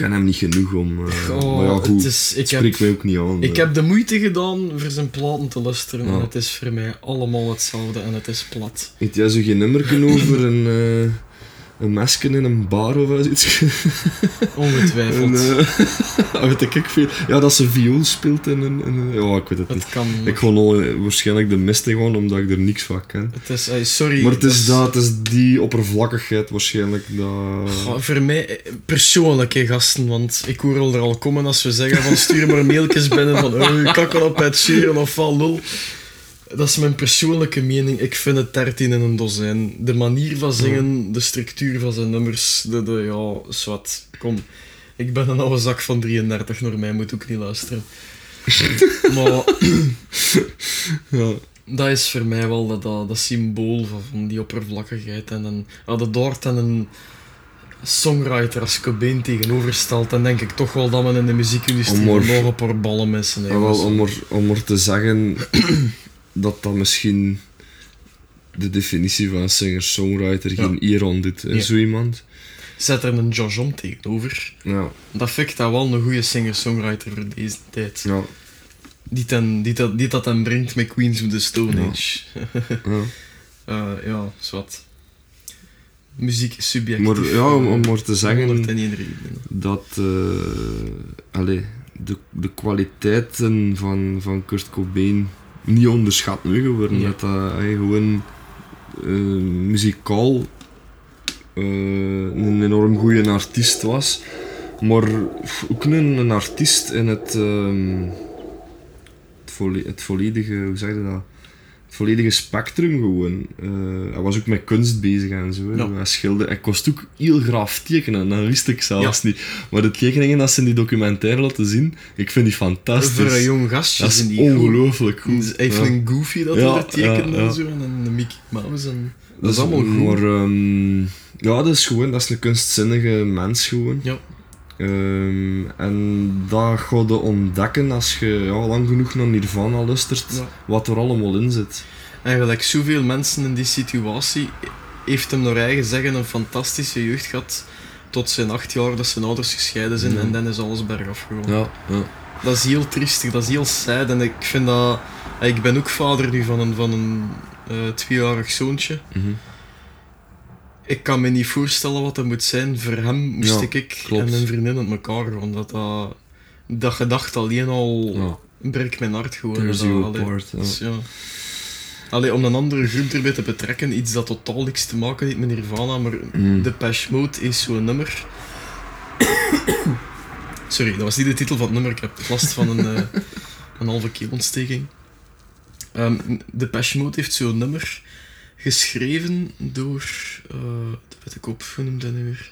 Ik ken hem niet genoeg om... eh, Oh, maar ja, goed. het is, ik, heb, Spreekt mij ook niet aan. ik eh. heb de moeite gedaan voor zijn platen te luisteren Ja. en het is voor mij allemaal hetzelfde en het is plat. Heeft jij zo geen nummer over een, eh, een mesje in een bar of iets. Ongetwijfeld. En, weet ik veel. Ja, dat ze viool speelt in een... ja, ik weet het niet. kan. Ik gewoon al, eh, waarschijnlijk de mist gewoon, omdat ik er niks van ken. Het is, eh, sorry. Maar het is, dat het is die oppervlakkigheid waarschijnlijk dat... Goh, voor mij persoonlijk, hè, gasten, want ik hoor al er al komen als we zeggen van stuur maar mailtjes binnen van oh, kakken op het Sheeran of van lul. Dat is mijn persoonlijke mening. Ik vind het 13 in een dozijn. De manier van zingen, de structuur van zijn nummers, de, de ja, zwart. Kom, ik ben een oude zak van 33, naar mij moet ook niet luisteren. maar Ja. dat is voor mij wel dat, dat, dat symbool van, van die oppervlakkigheid. En een, als je daar dan een songwriter als Cobain tegenover stelt, dan denk ik toch wel dat men in de muziekindustrie Om nog een paar ballen missen. Ja, wel, om, er, om er te zeggen dat dat misschien de definitie van singer-songwriter geen aan doet. hè, Ja. Zo iemand. Zet er een Homme tegenover. Ja, Dat vind ik dat wel een goede singer-songwriter voor deze tijd. ja, Die, ten, die, dat, die dat dan brengt met Queens of the Stone. Age. ja. Eh, ja, zwart. Muziek is subjectief. Maar ja, om, om maar te zeggen 101 redenen. dat eh, allee, de, de kwaliteiten van, van Kurt Cobain niet onderschat mogen worden. Ja. Dat dat hij gewoon eh, muzikaal eh, een enorm goede artiest was. Maar ook een, een artiest in het, ehm, het, het volledige, hoe zeg je dat? Het volledige spectrum gewoon. Eh, hij was ook met kunst bezig en zo. Ja. Hij schilderde. Hij kost ook heel graaf tekenen, dat wist ik zelfs niet. Maar de tekeningen dat ze in die documentaire laten zien, ik vind die fantastisch. Voor een jong gastje dat is die goed. ongelooflijk goed. Hij heeft Ja. een Goofy dat hij er tekent en zo, en een Mickey Mouse. En... Dat, Dat is allemaal goed. Maar, ehm, ja, dat is gewoon, dat is een kunstzinnige mens gewoon. Ja. Ehm, en dat ga je ontdekken als je ja, lang genoeg naar Nirvana luistert, Ja. wat er allemaal in zit. Eigenlijk zoveel mensen in die situatie heeft hem naar eigen zeggen een fantastische jeugd gehad. Tot zijn acht jaar dat zijn ouders gescheiden zijn Ja. en dan is alles bergaf gegaan. Ja, ja. Dat is heel triestig, dat is heel sad. En ik vind dat... Ik ben ook vader nu van een, van een eh, tweejarig zoontje. Mhm. Ik kan me niet voorstellen wat dat moet zijn. Voor hem moest Ja, ik klopt. en mijn vriendin uit elkaar gaan. Dat, dat, dat gedacht alleen al ja. breekt mijn hart gewoon. Dat- allee, apart, dus ja. Allee, om een andere groep erbij te betrekken, iets dat totaal niks te maken heeft met Nirvana, maar Mm. de Depeche Mode is zo'n nummer. Sorry, dat was niet de titel van het nummer. Ik heb last van een, eh, een halve keelontsteking. Ehm de Depeche Mode heeft zo'n nummer geschreven door... eh dat weet ik op, hoe noemt dat nu weer?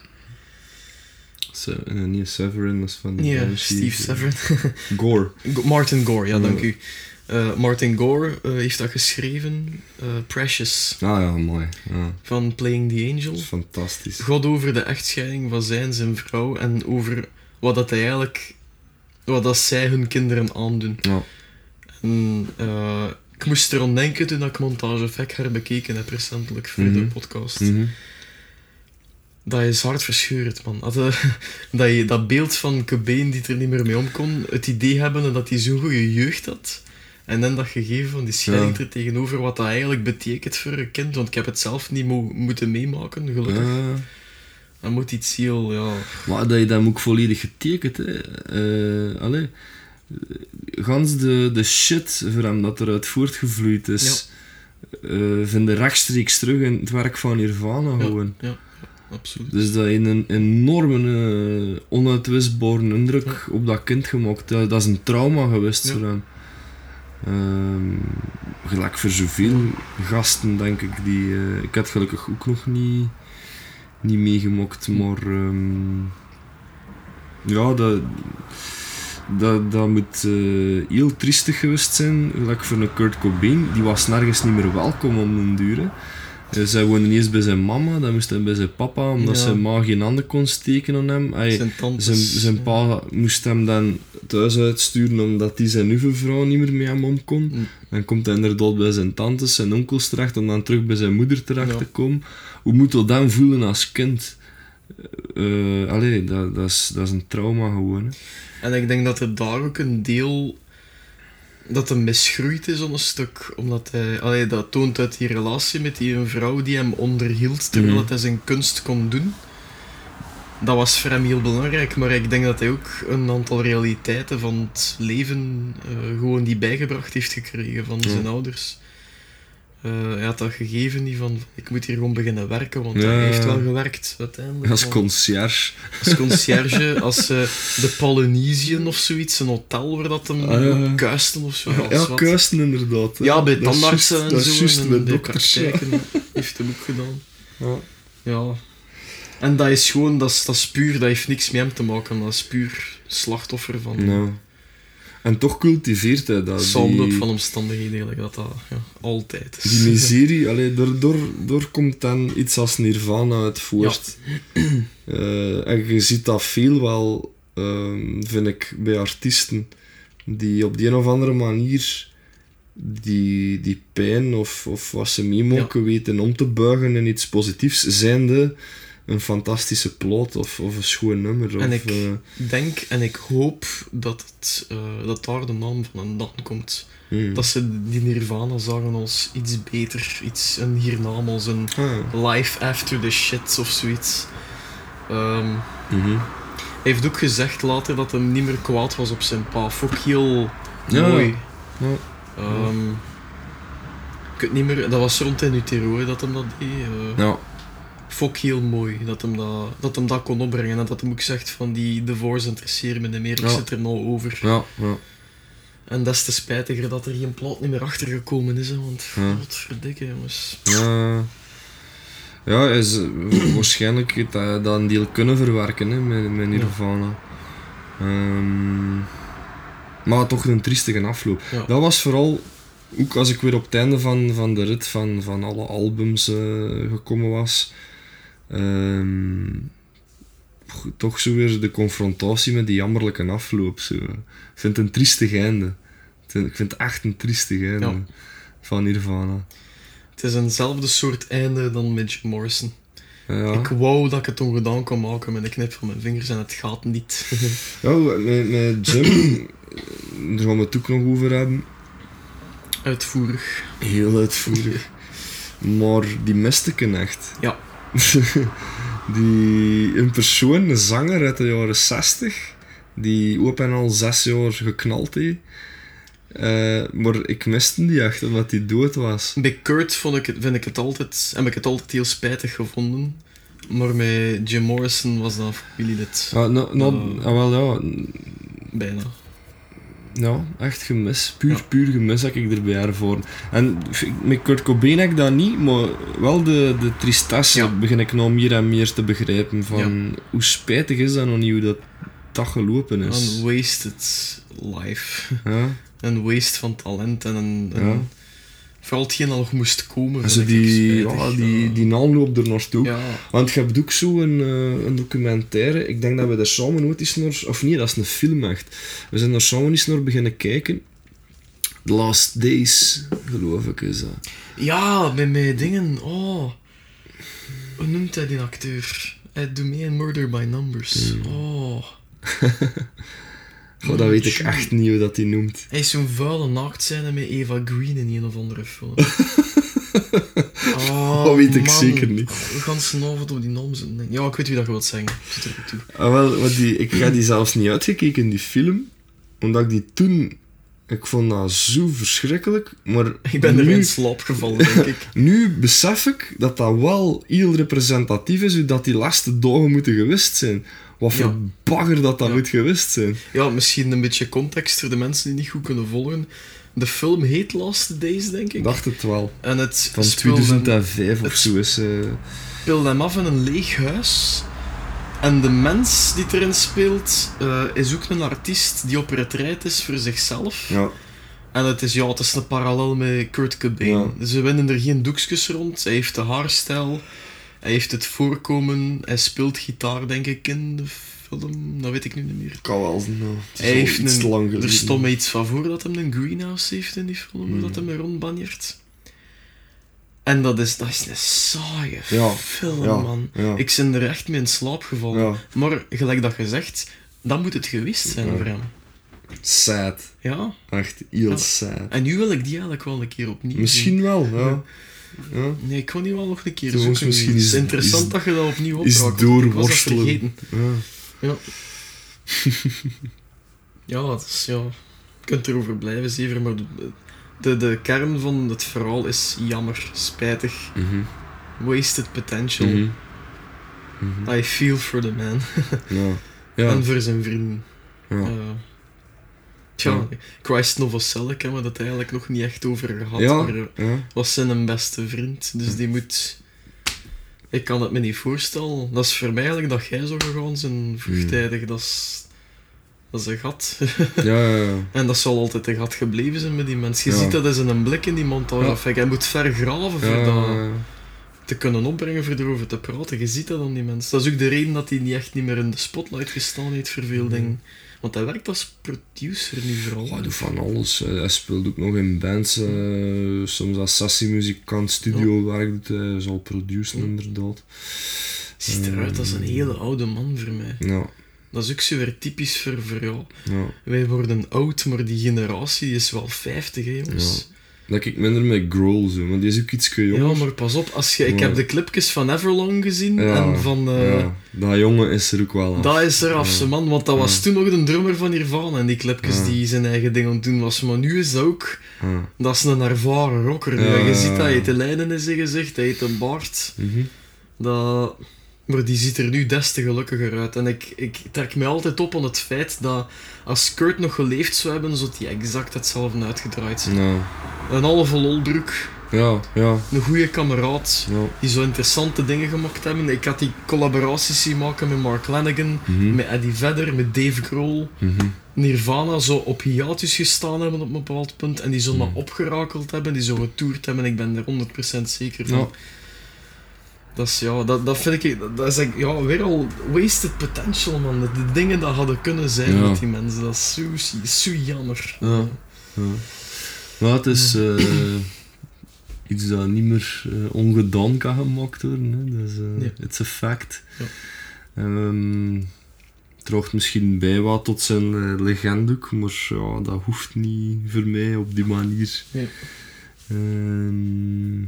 Se- niet Severin, is van... Nee, Banshees, Steve Severin. Gore. Go- Martin Gore, ja, Ja. dank u. Eh, Martin Gore eh, heeft dat geschreven, Precious, Ah ja, mooi. Ja, van Playing the Angel. fantastisch. gaat over de echtscheiding van zijn zijn vrouw en over wat dat hij eigenlijk wat dat zij hun kinderen aandoen. Ja. En, eh, ik moest er denken toen ik Montage Effect herbekeken heb recentelijk voor de Mhm. podcast. Mhm. Dat is hartverscheurend, man. Dat, eh, dat, je, dat beeld van Cobain die er niet meer mee om kon, het idee hebben dat hij zo'n goede jeugd had. En dan dat gegeven van die scheiding Ja. er tegenover wat dat eigenlijk betekent voor een kind. Want ik heb het zelf niet mo- moeten meemaken, gelukkig. Ja. Dat moet iets heel, ja... Maar dat je dat ook volledig getekend, hè. Eh, allee. Gans de, de shit voor hem dat eruit voortgevloeid is, eh, vinden rechtstreeks terug in het werk van Nirvana Ja, gewoon. ja, absoluut. Dus dat heeft een enorme, eh, onuitwisbare indruk op dat kind gemaakt. Dat, dat is een trauma geweest Ja. voor hem. Ehm, gelijk voor zoveel gasten, denk ik. Die, eh, ik had gelukkig ook nog niet, niet meegemaakt, maar ehm, ja, dat, dat, dat moet eh, heel triestig geweest zijn. Gelijk voor een Kurt Cobain, die was nergens niet meer welkom om duur. hè. Eh, Zij woonde eerst bij zijn mama, dan moest hij bij zijn papa, omdat Ja. zijn ma geen handen kon steken aan hem. Hij- zijn tantes... zijn, zijn pa moest hem dan thuis uitsturen omdat hij zijn nieuwe vrouw niet meer met hem om kon. Mm. Dan komt hij inderdaad bij zijn tantes, zijn onkels terecht om dan terug bij zijn moeder terecht Ja. te komen. Hoe moet dat dan voelen als kind? Eh allee, dat, dat, is, dat is een trauma gewoon. Hè. En ik denk dat er daar ook een deel dat hem misgroeid is op een stuk. Omdat hij... Allee, dat toont uit die relatie met die vrouw die hem onderhield terwijl Mhm. hij zijn kunst kon doen. Dat was voor hem heel belangrijk, maar ik denk dat hij ook een aantal realiteiten van het leven eh, gewoon die bijgebracht heeft gekregen van zijn ouders. Eh, hij had dat gegeven die van, ik moet hier gewoon beginnen werken, want Ja. hij heeft wel gewerkt uiteindelijk. Als conciërge. als conciërge, als eh, de Polynesian of zoiets, een hotel waar dat hem ja. kuisten of zo. Ja, wat. kuisten inderdaad. hè. Ja, bij tandartsen en dat zo. juist en bij bij dokters. ja. praktijken heeft hem ook gedaan. Ja. Ja. En dat is gewoon, dat is, dat is puur, dat heeft niks met hem te maken. Dat is puur slachtoffer van. En toch cultiveert hij dat. samenloop van omstandigheden, eigenlijk, dat dat ja, altijd is. die miserie, allee, door, door, door komt dan iets als Nirvana uit voort. Eh, en je ziet dat veel wel, ehm, vind ik, bij artiesten. Die op die een of andere manier die, die pijn of, of wat ze meemaken weten om te buigen in iets positiefs, zijnde een fantastische plot of, of een schoon nummer. Of, En ik- eh, denk en ik hoop dat, het, eh, dat daar de naam van een dan komt. hmm. Dat ze die Nirvana zagen als iets beter, iets, een hiernaam als een Ah, life after the shit of zoiets. Ehm, mhm. hij heeft ook gezegd later dat hij niet meer kwaad was op zijn pa. Ook heel Ja. mooi. Ja. Ehm, ik weet niet meer, dat was rond in Utero dat hem dat deed. Ja. Fok heel mooi dat hem dat, dat hem dat kon opbrengen. En dat hem ook zegt van die divorce interesseren me niet meer, ik zit er nou over. Ja, ja. En des te spijtiger dat er geen plaat niet meer achter gekomen is, hè, want Ja. wat verdikke jongens. Ja, ja is, eh, waarschijnlijk heeft hij dat een deel kunnen verwerken hè, met, met Nirvana. Ehm, maar toch een triestige afloop. Ja. Dat was vooral, ook als ik weer op het einde van, van de rit van, van alle albums eh, gekomen was, ehm, toch zo weer de confrontatie met die jammerlijke afloop. Zo. Ik vind het een triestig einde. Ik vind- het echt een triestig einde Ja. van Nirvana. Het is eenzelfde soort einde dan Jim Morrison. Ja. Ik wou dat ik het ongedaan kon maken met een knip van mijn vingers en het gaat niet. Ja, met, met Jim, daar gaan we het ook nog over hebben. Uitvoerig. Heel uitvoerig. Maar die miste ik echt. Ja. die, een persoon, een zanger uit de jaren 60, die ook en al zes jaar geknald heeft. Eh, maar ik miste die echt, omdat hij dood was. Bij Kurt vond ik het, vind ik het altijd, heb ik het altijd heel spijtig gevonden. Maar met Jim Morrison was dat familielid. Ah, nou, nou, ah, wel ja, Bijna. Ja, echt gemis. Puur, Ja. puur gemis heb ik erbij ervoor. En met Kurt Cobain heb ik dat niet, maar wel de, de tristesse Ja. begin ik nou meer en meer te begrijpen. Van hoe spijtig is dat nog niet, hoe dat, dat gelopen is. Een wasted life. Een waste van talent en een... Vooral hetgeen dat nog moest komen. Ik die, spijtig. ja, die, die aanloop er naartoe. Ja. Want je hebt ook zo een, eh, een documentaire, ik denk dat we daar samen ooit eens naar... Of niet, dat is een film echt. We zijn daar samen eens naar beginnen kijken. The Last Days, geloof ik, is dat. Ja, met mijn dingen. Oh. Hoe noemt hij die acteur? Hij doet mee in Murder by Numbers. Oh. Goh, dat weet ik echt niet hoe dat hij noemt. Hij is zo'n vuile naaktscène met Eva Green in een of andere film. Oh, Dat weet ik man. zeker niet. We gaan snavend op die naam zijn. Ja, ik weet wie dat je wilt zeggen. Er ook toe. Ah, wel, want die, ik ga die zelfs niet uitgekeken, die film. Omdat ik die toen... Ik vond dat zo verschrikkelijk. Maar Ik ben er in slaap gevallen, denk ik. nu besef ik dat dat wel heel representatief is, hoe dat die laatste dagen moeten gewist zijn. Wat voor Ja. bagger dat dat Ja. moet gewist zijn. Ja, misschien een beetje context voor de mensen die niet goed kunnen volgen. De film heet Last Days, denk ik. Dacht het wel. En het Van speelt hem- 2005 of zo is... eh, speelt hem af in een leeg huis. En de mens die erin speelt, eh, is ook een artiest die op retraite is voor zichzelf. ja. En het is, ja, het is een parallel met Kurt Cobain. Ja. Ze winnen er geen doekjes rond. Hij heeft de haarstijl. Hij heeft het voorkomen. Hij speelt gitaar, denk ik, in de film. Dat weet ik nu niet meer. Kan wel. Nou, het is Hij heeft iets een, lang er stond me iets van voor dat hij een greenhouse heeft in die film, Hmm. dat hij me rondbanjert. En dat is, dat is een saaie Ja, film, ja, man. ja. Ik ben er echt mee in slaap gevallen. Maar gelijk dat je zegt, dan moet het geweest zijn voor hem. sad. Ja. Echt heel sad. En nu wil ik die eigenlijk wel een keer opnieuw zien. Misschien wel, ja. Ja. Nee, ik wil die wel nog een keer zoeken. misschien het is- is interessant is- dat je dat opnieuw is was dat doorworstelen. vergeten. Ja. Ja. ja, dat is, ja. Je kunt erover blijven zeven, maar de, de, de kern van het verhaal is jammer, spijtig, Mhm. wasted potential. Mhm. I feel for the man. Ja. Ja. En voor zijn vrienden. Ja. Eh, tja, Ja. Christ Novoselic hebben we dat eigenlijk nog niet echt over gehad. Ja. Maar, eh, Ja. was zijn beste vriend. Dus die moet... Ik kan het me niet voorstellen. Dat is voor mij eigenlijk dat jij zo gegaan zijn vroegtijdig. Dat is... Dat is een gat. Ja, ja, ja. en dat zal altijd een gat gebleven zijn met die mensen. Je ziet dat is in een blik in die. Ja. Hij moet ver graven voor dat te kunnen opbrengen, voor erover te praten. Je ziet dat aan die mensen. Dat is ook de reden dat hij niet echt niet meer in de spotlight gestaan heeft voor veel Mhm. dingen. Want hij werkt als producer nu vooral. Oh, hij doet van alles. Hij speelt ook nog in bands. eh, soms als sessiemuzikant, studiowerk doet hij. Zal produceren, Ja. inderdaad. Ziet eruit als een hele oude man voor mij. Ja, Dat is ook zo weer typisch voor, voor ja, ja. Wij worden oud, maar die generatie is wel 50, hè, jongens. Dat ik minder met Grohl zo, maar die is ook iets Ja, jonger. maar pas op, als je, ik Ja. heb de clipjes van Everlong gezien Ja, en van. eh, ja, dat jongen is er ook wel af. Dat is er af, Ja. ze man, want dat was Ja. toen nog de drummer van Nirvana en die clipjes Ja. die zijn eigen ding aan het doen was. Maar nu is dat ook, Ja. dat is een ervaren rocker. Ja, je ja, ziet dat hij ja. te lijden in zijn gezicht, hij heeft een baard. Mhm. Dat... Maar die ziet er nu des te gelukkiger uit. En ik, ik trek mij altijd op aan het feit dat als Kurt nog geleefd zou hebben, zou hij exact hetzelfde uitgedraaid zijn. Ja, Een halve lolbroek, ja, ja. een goede kameraad, ja. die zo interessante dingen gemaakt hebben. Ik had die collaboraties zien maken met Mark Lanigan, Mhm. met Eddie Vedder, met Dave Grohl. Mhm. Nirvana zo op hiatus gestaan hebben op een bepaald punt en die zo Mhm. maar opgerakeld hebben, die zo getoerd hebben. Ik ben er 100% zeker van. Ja. Dat is, ja, dat, dat vind ik, dat, is ja, weer al wasted potential, man. De, de dingen dat hadden kunnen zijn Ja. met die mensen, dat is zo, zo jammer. Ja. Ja. Maar het is eh, iets dat niet meer eh, ongedaan kan gemaakt worden. Hè. Dat is, eh, Nee. It's a fact. Ja. Ehm, draagt misschien bij wat tot zijn eh, legende maar ja, dat hoeft niet voor mij op die manier. Nee. Ehm,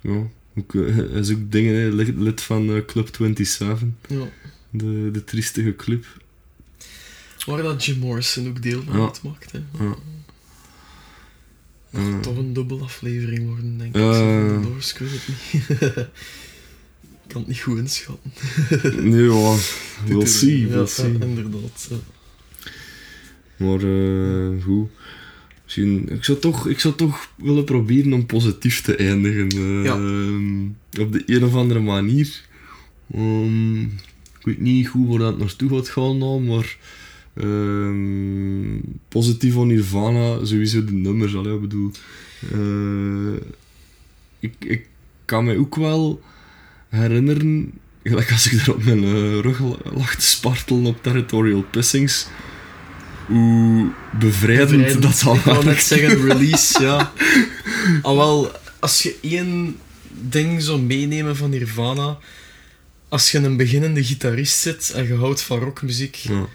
ja, ook, eh, hij is ook dingen, hè, lid, van eh, Club 27, Ja. de, de triestige club. Waar dat Jim Morrison ook deel van Ja. uitmaakt. Hè. Ja. Toch een dubbele aflevering worden, denk ik. Ja. Zo, Doors, ik het niet. ik kan het niet goed inschatten. Nee, ja, we'll see, we'll ja, see. inderdaad. ja. Maar eh goed. Misschien, ik, zou toch, ik zou toch willen proberen om positief te eindigen. eh, Ja. Op de een of andere manier. Ehm, ik weet niet goed waar dat naartoe gaat gaan nou, maar ehm, positief van Nirvana, sowieso de nummers. Allee, ik bedoel, eh, ik, ik kan me ook wel herinneren, gelijk als ik daar op mijn eh, rug lag te spartelen op Territorial Pissings, hoe bevrijdend, Bevrijdend. dat al Ik wou net zeggen, release, ja. Al wel, als je één ding zou meenemen van Nirvana, als je een beginnende gitarist zit en je houdt van rockmuziek, Ja.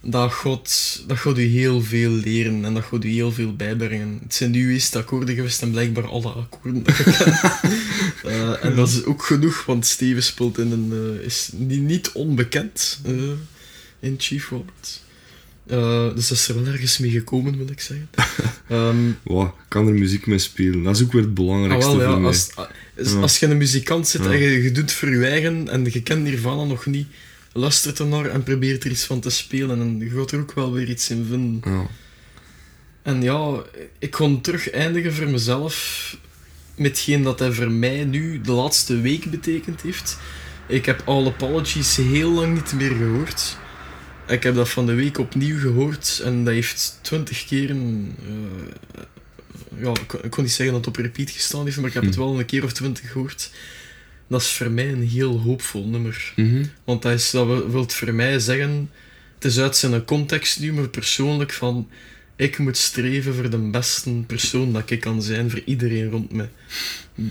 dat gaat, dat gaat je heel veel leren en dat gaat je heel veel bijbrengen. Het zijn nu eerst akkoorden geweest en blijkbaar alle akkoorden dat je kent. Eh, en dat is ook genoeg, want Steven speelt in een, eh, is niet, niet onbekend eh, in Chief Robert. Eh, dus dat is er wel ergens mee gekomen, wil ik zeggen. Ehm, Wow, kan er muziek mee spelen? Dat is ook weer het ah, belangrijkste wel, ja, voor mij. als, ah, Ja. als je een muzikant zit Ja. en je, je doet voor je eigen en je kent Nirvana nog niet, luister er naar en probeer er iets van te spelen en je gaat er ook wel weer iets in vinden. Ja. En ja, ik kon terug eindigen voor mezelf met hetgeen dat hij voor mij nu de laatste week betekend heeft. Ik heb All Apologies heel lang niet meer gehoord. Ik heb dat van de week opnieuw gehoord en dat heeft twintig keren... eh, ja, ik kon, ik kon niet zeggen dat het op repeat gestaan heeft, maar ik heb het Hm. wel een keer of twintig gehoord. Dat is voor mij een heel hoopvol nummer. Mhm. Want dat, is, dat wil wil voor mij zeggen, het is uit zijn context nu, maar persoonlijk van, ik moet streven voor de beste persoon dat ik kan zijn voor iedereen rond me.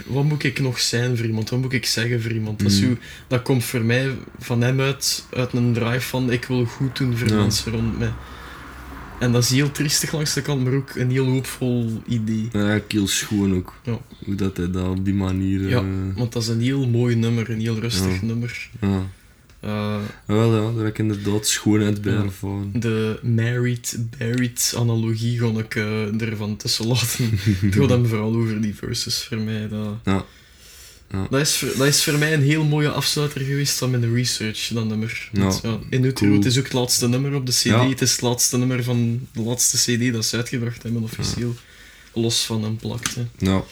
Wat moet ik nog zijn voor iemand? Wat moet ik zeggen voor iemand? Dat, Mm. hoe- dat komt voor mij van hem uit, uit een drive van, ik wil goed doen voor Ja. mensen rond me. En dat is heel triestig langs de kant, maar ook een heel hoopvol idee. Ja, heel schoon ook. Ja. Hoe dat hij dat op die manier... Ja. eh, Want dat is een heel mooi nummer, een heel rustig Ja. nummer. ja. Eh, Wel ja, daar heb ik inderdaad schoonheid bij Ja. ervaren. de married, buried analogie ga ik eh, ervan tussen laten. het gaat hem vooral over die verses voor mij. Dat, Ja. Ja. Dat, is voor, dat is voor mij een heel mooie afsluiter geweest van mijn research, dat nummer. Ja. Want, ja, in Utero, Cool. het is ook het laatste nummer op de CD. Ja. Het is het laatste nummer van de laatste CD dat ze uitgebracht hebben, officieel. Los van een plakt. Hè. Ja.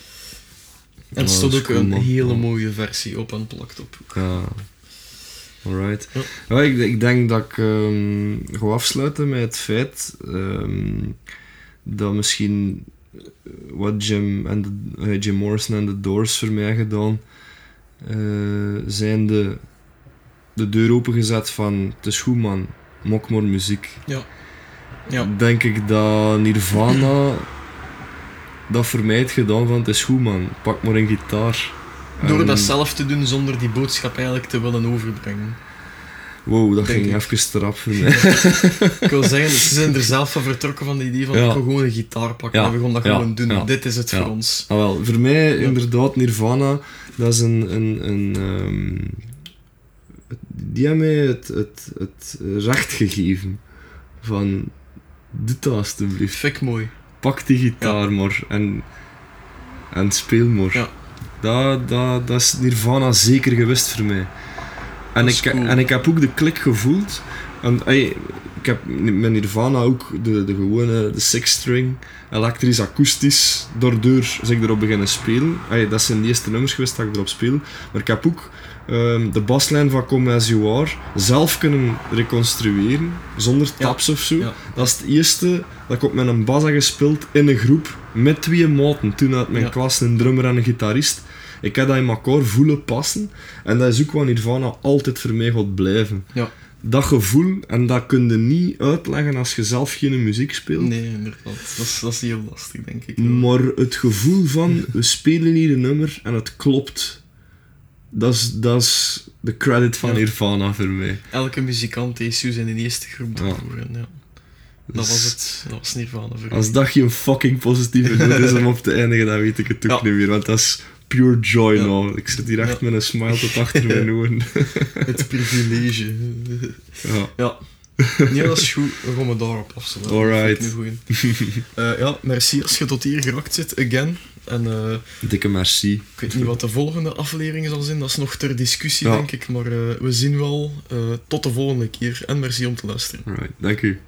En er stond ook cool, een man. hele mooie versie op een plakt op. Ja. Alright. Ja. Ja. ik, ik denk dat ik ehm ga afsluiten met het feit ehm, dat misschien eh, wat Jim, en de, eh, Jim Morrison en de Doors voor mij gedaan eh, zijn de, de deur opengezet van het is goed man, mok maar muziek. Ja. Denk ik dat Nirvana dat voor mij heeft gedaan van het is goed man, pak maar een gitaar. Door dat zelf te doen zonder die boodschap eigenlijk te willen overbrengen. Wow, dat Denk ging ik. even strap voor mij. Ik wil zeggen, ze zijn er zelf van vertrokken van het idee van Ja. ik gewoon een gitaar pakken Ja. en we gaan dat gewoon doen. Dit is het voor ons. Ah, wel, voor mij inderdaad Nirvana, dat is een... een, een ehm, die hebben mij het, het, het recht gegeven van... Doe dat alstublieft. Vind ik mooi. Pak die gitaar maar en, en speel maar. Dat, dat, dat is Nirvana zeker gewist voor mij. En ik, cool. en ik heb ook de klik gevoeld. En, ey, ik heb met Nirvana ook de, de gewone de six-string, elektrisch, akoestisch, daardoor is ik erop beginnen spelen. Ey, dat zijn de eerste nummers geweest dat ik erop speel. Maar ik heb ook ehm, de baslijn van Come As You Are zelf kunnen reconstrueren, zonder Ja. taps of zo. Ja. Dat is het eerste dat ik op met een bas heb gespeeld in een groep met twee maten. Toen had mijn Ja. klas een drummer en een gitarist. Ik heb dat in elkaar voelen passen. En dat is ook wat Nirvana altijd voor mij gaat blijven. Ja. Dat gevoel, en dat kun je niet uitleggen als je zelf geen muziek speelt. Nee, inderdaad. Dat is, dat is heel lastig, denk ik. Maar het gevoel van, we spelen hier een nummer en het klopt. Dat is, dat is de credit van Ja. Nirvana voor mij. Elke muzikant heeft zo zijn eerste groep Ja. doorvoeren. Ja. Dat Dus was het. Dat was Nirvana voor Als dat geen fucking positieve noot is om op te eindigen, dan weet ik het ook Ja. niet meer. Want dat is pure joy Ja. nou. Ik zit hier echt met een smile tot achter mijn ogen. Het privilege. ja. Ja. Nee, dat is goed. We gaan we daarop afsluiten. Alright. Eh, ja, merci als je tot hier geraakt zit, again. En eh, Dikke merci. ik weet niet wat de volgende aflevering zal zijn, dat is nog ter discussie, Ja. denk ik. Maar eh, we zien wel. Tot de volgende keer en merci om te luisteren. Alright, dank u.